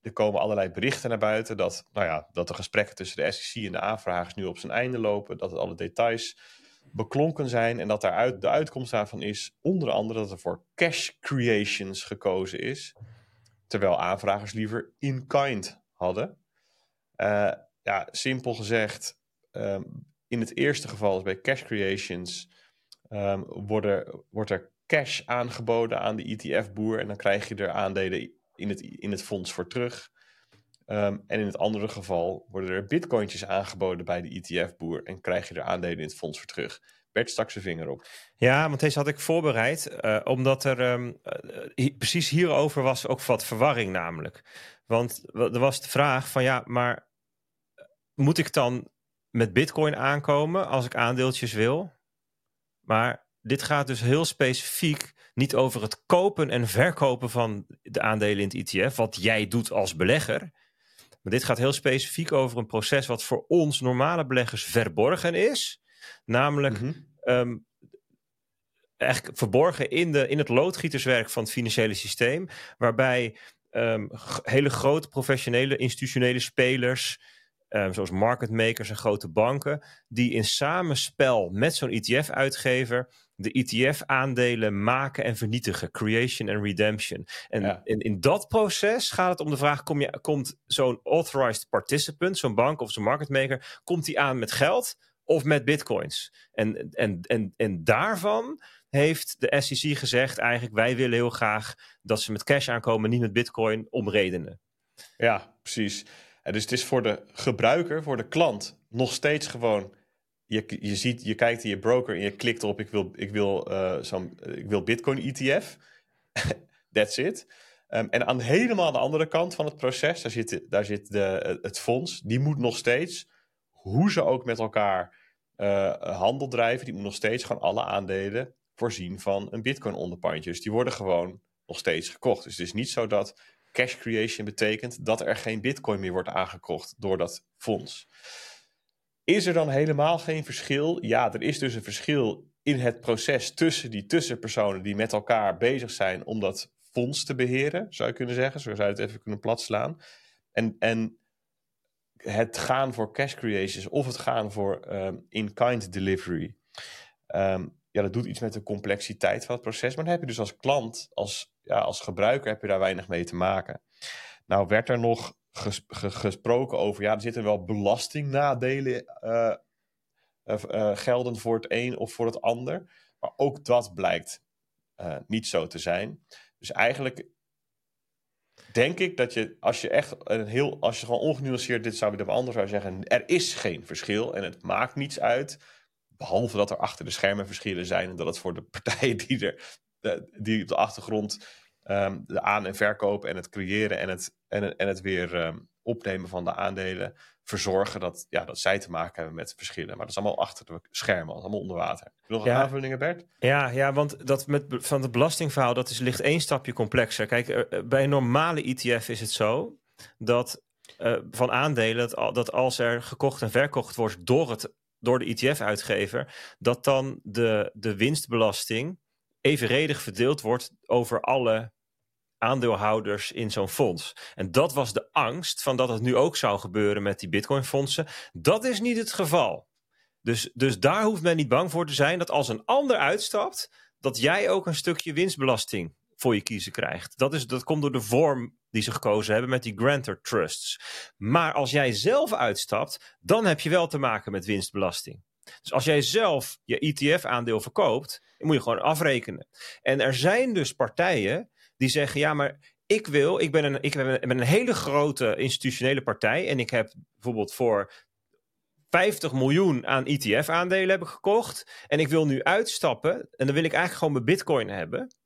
er komen allerlei berichten naar buiten dat, nou ja, dat de gesprekken tussen de SEC en de aanvragers nu op zijn einde lopen. Dat alle details beklonken zijn en dat daaruit, de uitkomst daarvan is onder andere dat er voor cash creations gekozen is. Terwijl aanvragers liever in kind hadden. Uh, ja, simpel gezegd, um, in het eerste geval, is bij cash creations, worden, wordt er cash aangeboden aan de ETF-boer en dan krijg je er aandelen in het, in het fonds voor terug. Um, en in het andere geval worden er bitcointjes aangeboden bij de ETF-boer en krijg je er aandelen in het fonds voor terug. Bert stak zijn vinger op. Ja, want deze had ik voorbereid, uh, omdat er um, uh, precies hierover was ook wat verwarring namelijk. Want er was de vraag van ja, maar moet ik dan met Bitcoin aankomen als ik aandeeltjes wil. Maar dit gaat dus heel specifiek niet over het kopen en verkopen van de aandelen in het ETF, wat jij doet als belegger. Maar dit gaat heel specifiek over een proces wat voor ons normale beleggers verborgen is. Namelijk mm -hmm. um, eigenlijk verborgen in, de, in het loodgieterswerk van het financiële systeem. Waarbij um, hele grote professionele institutionele spelers um, zoals market makers en grote banken, die in samenspel met zo'n ETF-uitgever de ETF-aandelen maken en vernietigen. Creation en redemption. En ja. in, in dat proces gaat het om de vraag: kom je, komt zo'n authorized participant, zo'n bank of zo'n market maker, komt die aan met geld of met bitcoins? En, en, en, en daarvan heeft de SEC gezegd: eigenlijk, wij willen heel graag dat ze met cash aankomen, niet met bitcoin, om redenen. Ja, precies. Dus het is voor de gebruiker, voor de klant, nog steeds gewoon. Je, je, ziet, je kijkt in je broker en je klikt op: ik wil, ik wil, zo'n, ik wil Bitcoin ETF. That's it. Um, en aan helemaal de andere kant van het proces, daar zit, daar zit de, het fonds. Die moet nog steeds, hoe ze ook met elkaar uh, handel drijven, die moet nog steeds gewoon alle aandelen voorzien van een Bitcoin onderpandje. Dus die worden gewoon nog steeds gekocht. Dus het is niet zo dat cash creation betekent dat er geen bitcoin meer wordt aangekocht door dat fonds. Is er dan helemaal geen verschil? Ja, er is dus een verschil in het proces tussen die tussenpersonen die met elkaar bezig zijn om dat fonds te beheren, zou je kunnen zeggen. Zo zou je het even kunnen platslaan. En, en het gaan voor cash creations of het gaan voor um, in-kind delivery. Um, ja, dat doet iets met de complexiteit van het proces. Maar dan heb je dus als klant, als, als gebruiker, heb je daar weinig mee te maken. Nou, werd er nog ges, ge, gesproken over, ja, er zitten wel belastingnadelen uh, uh, gelden voor het een of voor het ander. Maar ook dat blijkt niet zo te zijn. Dus eigenlijk denk ik dat je, als je echt een heel, als je gewoon ongenuanceerd dit zou beantwoorden, zou zeggen, er is geen verschil en het maakt niets uit Behalve dat er achter de schermen verschillen zijn en dat het voor de partijen die, er, die op de achtergrond um, de aan- en verkoop en het creëren en het, en, en het weer um, opnemen van de aandelen verzorgen dat, ja, dat zij te maken hebben met verschillen. Maar dat is allemaal achter de schermen, allemaal onder water. Nog een ja. aanvullingen, Bert? Ja, ja, want dat met, van het belastingverhaal, dat is, ligt één stapje complexer. Kijk, bij een normale ETF is het zo dat uh, van aandelen, dat, dat als er gekocht en verkocht wordt door het door de ETF-uitgever, dat dan de, de winstbelasting evenredig verdeeld wordt over alle aandeelhouders in zo'n fonds. En dat was de angst van dat het nu ook zou gebeuren met die Bitcoin-fondsen. Dat is niet het geval. Dus, dus daar hoeft men niet bang voor te zijn dat als een ander uitstapt, dat jij ook een stukje winstbelasting voor je kiezen krijgt. Dat, is, dat komt door de vorm die ze gekozen hebben met die grantor trusts. Maar als jij zelf uitstapt, dan heb je wel te maken met winstbelasting. Dus als jij zelf je ETF-aandeel verkoopt, moet je gewoon afrekenen. En er zijn dus partijen die zeggen: ja, maar ik wil, ik ben een, ik ben een hele grote institutionele partij en ik heb bijvoorbeeld voor 50 miljoen aan ETF-aandelen hebben gekocht. En ik wil nu uitstappen. En dan wil ik eigenlijk gewoon mijn Bitcoin hebben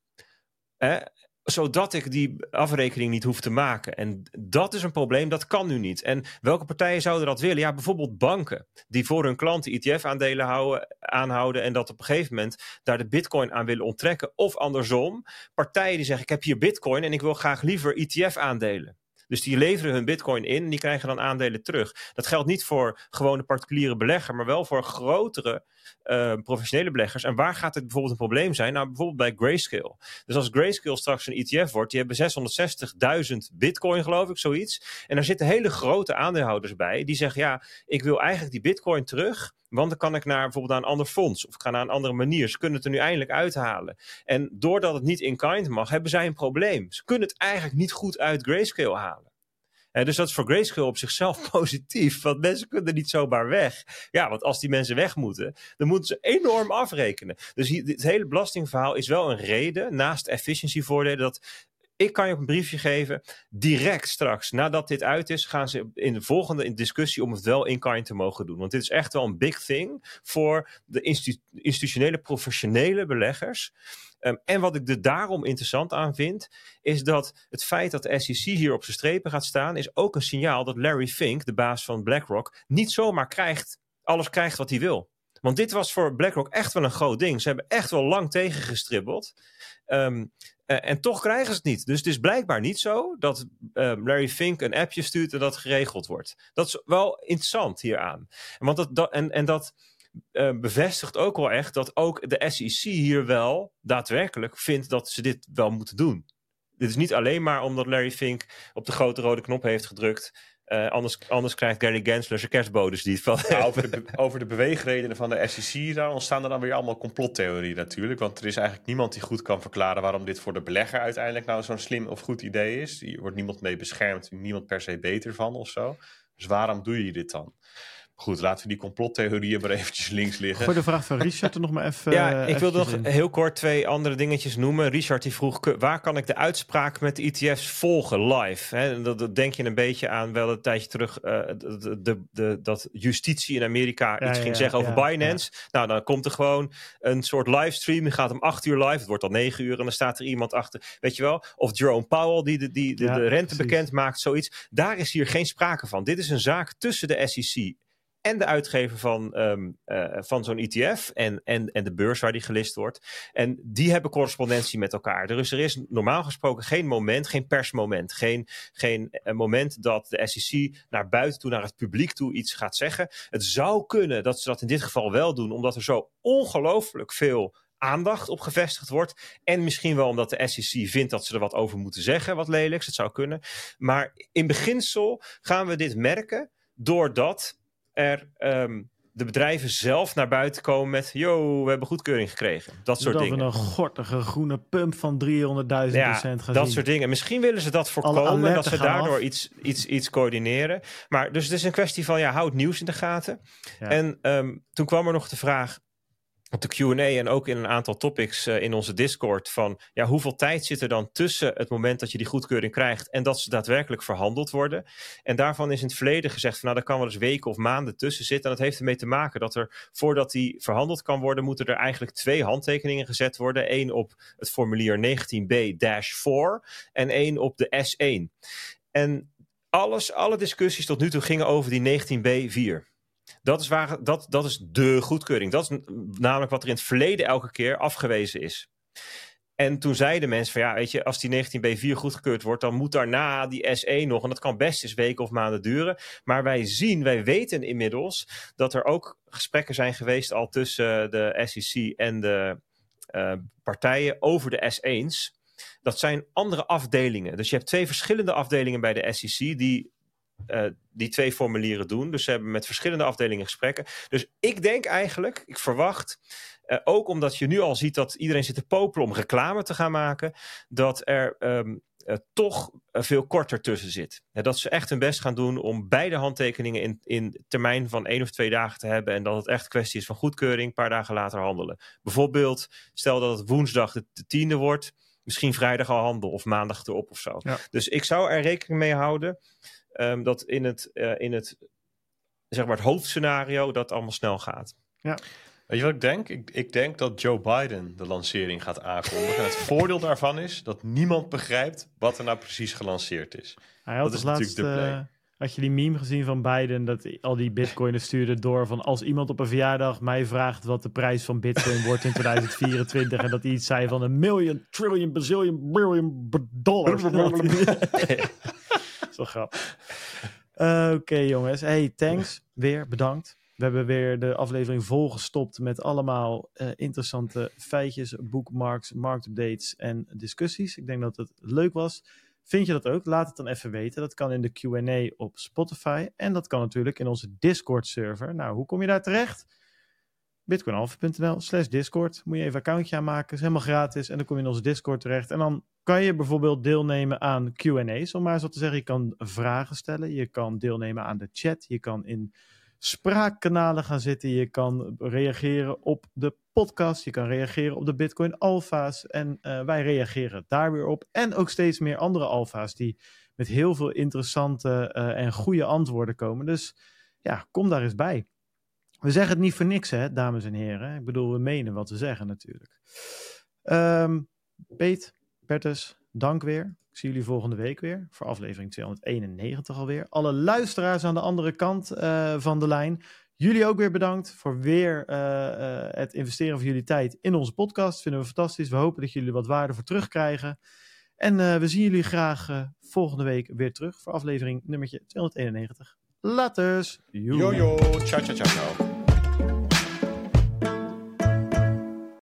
zodat ik die afrekening niet hoef te maken. En dat is een probleem, dat kan nu niet. En welke partijen zouden dat willen? Ja, bijvoorbeeld banken, die voor hun klanten ETF-aandelen aanhouden en dat op een gegeven moment daar de bitcoin aan willen onttrekken. Of andersom, partijen die zeggen, ik heb hier bitcoin en ik wil graag liever ETF-aandelen. Dus die leveren hun bitcoin in en die krijgen dan aandelen terug. Dat geldt niet voor gewone particuliere belegger, maar wel voor grotere uh, professionele beleggers. En waar gaat het bijvoorbeeld een probleem zijn? Nou, bijvoorbeeld bij Grayscale. Dus als Grayscale straks een ETF wordt, die hebben 660.000 bitcoin, geloof ik, zoiets. En daar zitten hele grote aandeelhouders bij, die zeggen, ja, ik wil eigenlijk die bitcoin terug. Want dan kan ik naar bijvoorbeeld naar een ander fonds of ik ga naar een andere manier. Ze kunnen het er nu eindelijk uithalen. En doordat het niet in kind mag, hebben zij een probleem. Ze kunnen het eigenlijk niet goed uit Grayscale halen. Uh, dus dat is voor Grayscale op zichzelf positief. Want mensen kunnen niet zomaar weg. Ja, want als die mensen weg moeten, dan moeten ze enorm afrekenen. Dus hier, dit hele belastingverhaal is wel een reden, naast efficiency voordelen, dat ik kan je ook een briefje geven. Direct straks, nadat dit uit is, gaan ze in de volgende discussie om het wel in kind te mogen doen. Want dit is echt wel een big thing voor de institutionele, professionele beleggers. Um, en wat ik er daarom interessant aan vind, is dat het feit dat de SEC hier op zijn strepen gaat staan, is ook een signaal dat Larry Fink, de baas van BlackRock, niet zomaar krijgt, alles krijgt wat hij wil. Want dit was voor BlackRock echt wel een groot ding. Ze hebben echt wel lang tegengestribbeld. Um, en toch krijgen ze het niet. Dus het is blijkbaar niet zo dat uh, Larry Fink een appje stuurt en dat geregeld wordt. Dat is wel interessant hieraan. Want dat, en, en dat uh, bevestigt ook wel echt dat ook de SEC hier wel daadwerkelijk vindt dat ze dit wel moeten doen. Dit is niet alleen maar omdat Larry Fink op de grote rode knop heeft gedrukt. Uh, anders, anders krijgt Gary Gensler zijn kerstbodes die van. Ja, over, de over de beweegredenen van de SEC, daar ontstaan er dan weer allemaal complottheorieën natuurlijk. Want er is eigenlijk niemand die goed kan verklaren waarom dit voor de belegger uiteindelijk nou zo'n slim of goed idee is. Hier wordt niemand mee beschermd, niemand per se beter van of zo. Dus waarom doe je dit dan? Goed, laten we die complottheorieën maar eventjes links liggen. Gooi de vraag van Richard er nog maar even. Ja, ik wil nog heel kort twee andere dingetjes noemen. Richard die vroeg, waar kan ik de uitspraak met de ETF's volgen live? He, dat, dat, denk je een beetje aan wel een tijdje terug uh, de, de, de, dat justitie in Amerika ja, iets ging ja, zeggen over Binance. Nou, dan komt er gewoon een soort livestream. Die gaat om acht uur live. Het wordt al negen uur en dan staat er iemand achter. Weet je wel? Of Jerome Powell die de, die, de, de rente precies. bekend maakt, zoiets. Daar is hier geen sprake van. Dit is een zaak tussen de SEC en de uitgever van, um, uh, van zo'n ETF en, en, en de beurs waar die gelist wordt. En die hebben correspondentie met elkaar. Dus er is normaal gesproken geen moment, geen persmoment, geen, geen uh, moment dat de SEC naar buiten toe, naar het publiek toe iets gaat zeggen. Het zou kunnen dat ze dat in dit geval wel doen, omdat er zo ongelooflijk veel aandacht op gevestigd wordt. En misschien wel omdat de SEC vindt dat ze er wat over moeten zeggen, wat lelijks. Het zou kunnen. Maar in beginsel gaan we dit merken doordat er um, de bedrijven zelf naar buiten komen met... yo, we hebben goedkeuring gekregen. Dat soort dat dingen. we een gortige groene pump van 300.000 ja, procent gaan dat zien. soort dingen. Misschien willen ze dat voorkomen, dat ze daardoor iets, iets, iets coördineren. Maar dus het is een kwestie van, ja, houd nieuws in de gaten. Ja. En um, toen kwam er nog de vraag op de Q&A en ook in een aantal topics uh, in onze Discord van ja, hoeveel tijd zit er dan tussen het moment dat je die goedkeuring krijgt en dat ze daadwerkelijk verhandeld worden. En daarvan is in het verleden gezegd van nou, daar kan wel eens weken of maanden tussen zitten. En dat heeft ermee te maken dat er voordat die verhandeld kan worden, moeten er eigenlijk twee handtekeningen gezet worden. Eén op het formulier 19b-4 en één op de S1. En alles, alle discussies tot nu toe gingen over die 19b-4. Dat is, waar, dat, dat is de goedkeuring. Dat is namelijk wat er in het verleden elke keer afgewezen is. En toen zeiden mensen van ja, weet je, als die 19B4 goedgekeurd wordt, dan moet daarna die S1 nog. En dat kan best eens weken of maanden duren. Maar wij zien, wij weten inmiddels dat er ook gesprekken zijn geweest al tussen de SEC en de uh, partijen over de S1's. Dat zijn andere afdelingen. Dus je hebt twee verschillende afdelingen bij de SEC die uh, die twee formulieren doen. Dus ze hebben met verschillende afdelingen gesprekken. Dus ik denk eigenlijk, ik verwacht, uh, ook omdat je nu al ziet dat iedereen zit te popelen om reclame te gaan maken, dat er um, uh, toch veel korter tussen zit. Dat ze echt hun best gaan doen om beide handtekeningen in, in termijn van één of twee dagen te hebben. En dat het echt kwestie is van goedkeuring, een paar dagen later handelen. Bijvoorbeeld, stel dat het woensdag de, de tiende wordt, misschien vrijdag al handel of maandag erop of zo. Ja. Dus ik zou er rekening mee houden um, dat in het, uh, in het, zeg maar het hoofdscenario dat allemaal snel gaat. Ja. Weet je wat ik denk? Ik, ik denk dat Joe Biden de lancering gaat aankondigen. En het voordeel daarvan is dat niemand begrijpt wat er nou precies gelanceerd is. Hij had dat is laatst, natuurlijk de play. Uh, had je die meme gezien van Biden dat al die bitcoiners stuurden door van als iemand op een verjaardag mij vraagt wat de prijs van bitcoin wordt in 2024 en dat hij iets zei van een million, trillion, bazillion, billion dollars. Zo grappig. Uh, Oké jongens, hey thanks, weer bedankt. We hebben weer de aflevering volgestopt met allemaal uh, interessante feitjes, bookmarks, marktupdates en discussies. Ik denk dat het leuk was. Vind je dat ook? Laat het dan even weten. Dat kan in de Q&A op Spotify en dat kan natuurlijk in onze Discord server. Nou, hoe kom je daar terecht? bitcoinalpha.nl slash discord. Moet je even een accountje aanmaken. is helemaal gratis. En dan kom je in onze Discord terecht. En dan kan je bijvoorbeeld deelnemen aan Q&A's. Om maar zo te zeggen, je kan vragen stellen. Je kan deelnemen aan de chat. Je kan in spraakkanalen gaan zitten. Je kan reageren op de podcast. Je kan reageren op de Bitcoin alfa's. En uh, wij reageren daar weer op. En ook steeds meer andere alfa's die met heel veel interessante uh, en goede antwoorden komen. Dus ja, kom daar eens bij. We zeggen het niet voor niks, hè, dames en heren. Ik bedoel, we menen wat we zeggen natuurlijk. Um, Peet, Bertus, dank weer. Ik zie jullie volgende week weer voor aflevering 291 alweer. Alle luisteraars aan de andere kant uh, van de lijn. Jullie ook weer bedankt voor weer uh, uh, het investeren van jullie tijd in onze podcast. Vinden we fantastisch. We hopen dat jullie wat waarde voor terugkrijgen. En we zien jullie graag volgende week weer terug voor aflevering nummertje 291. Laters. Ciao, ciao, ciao, ciao.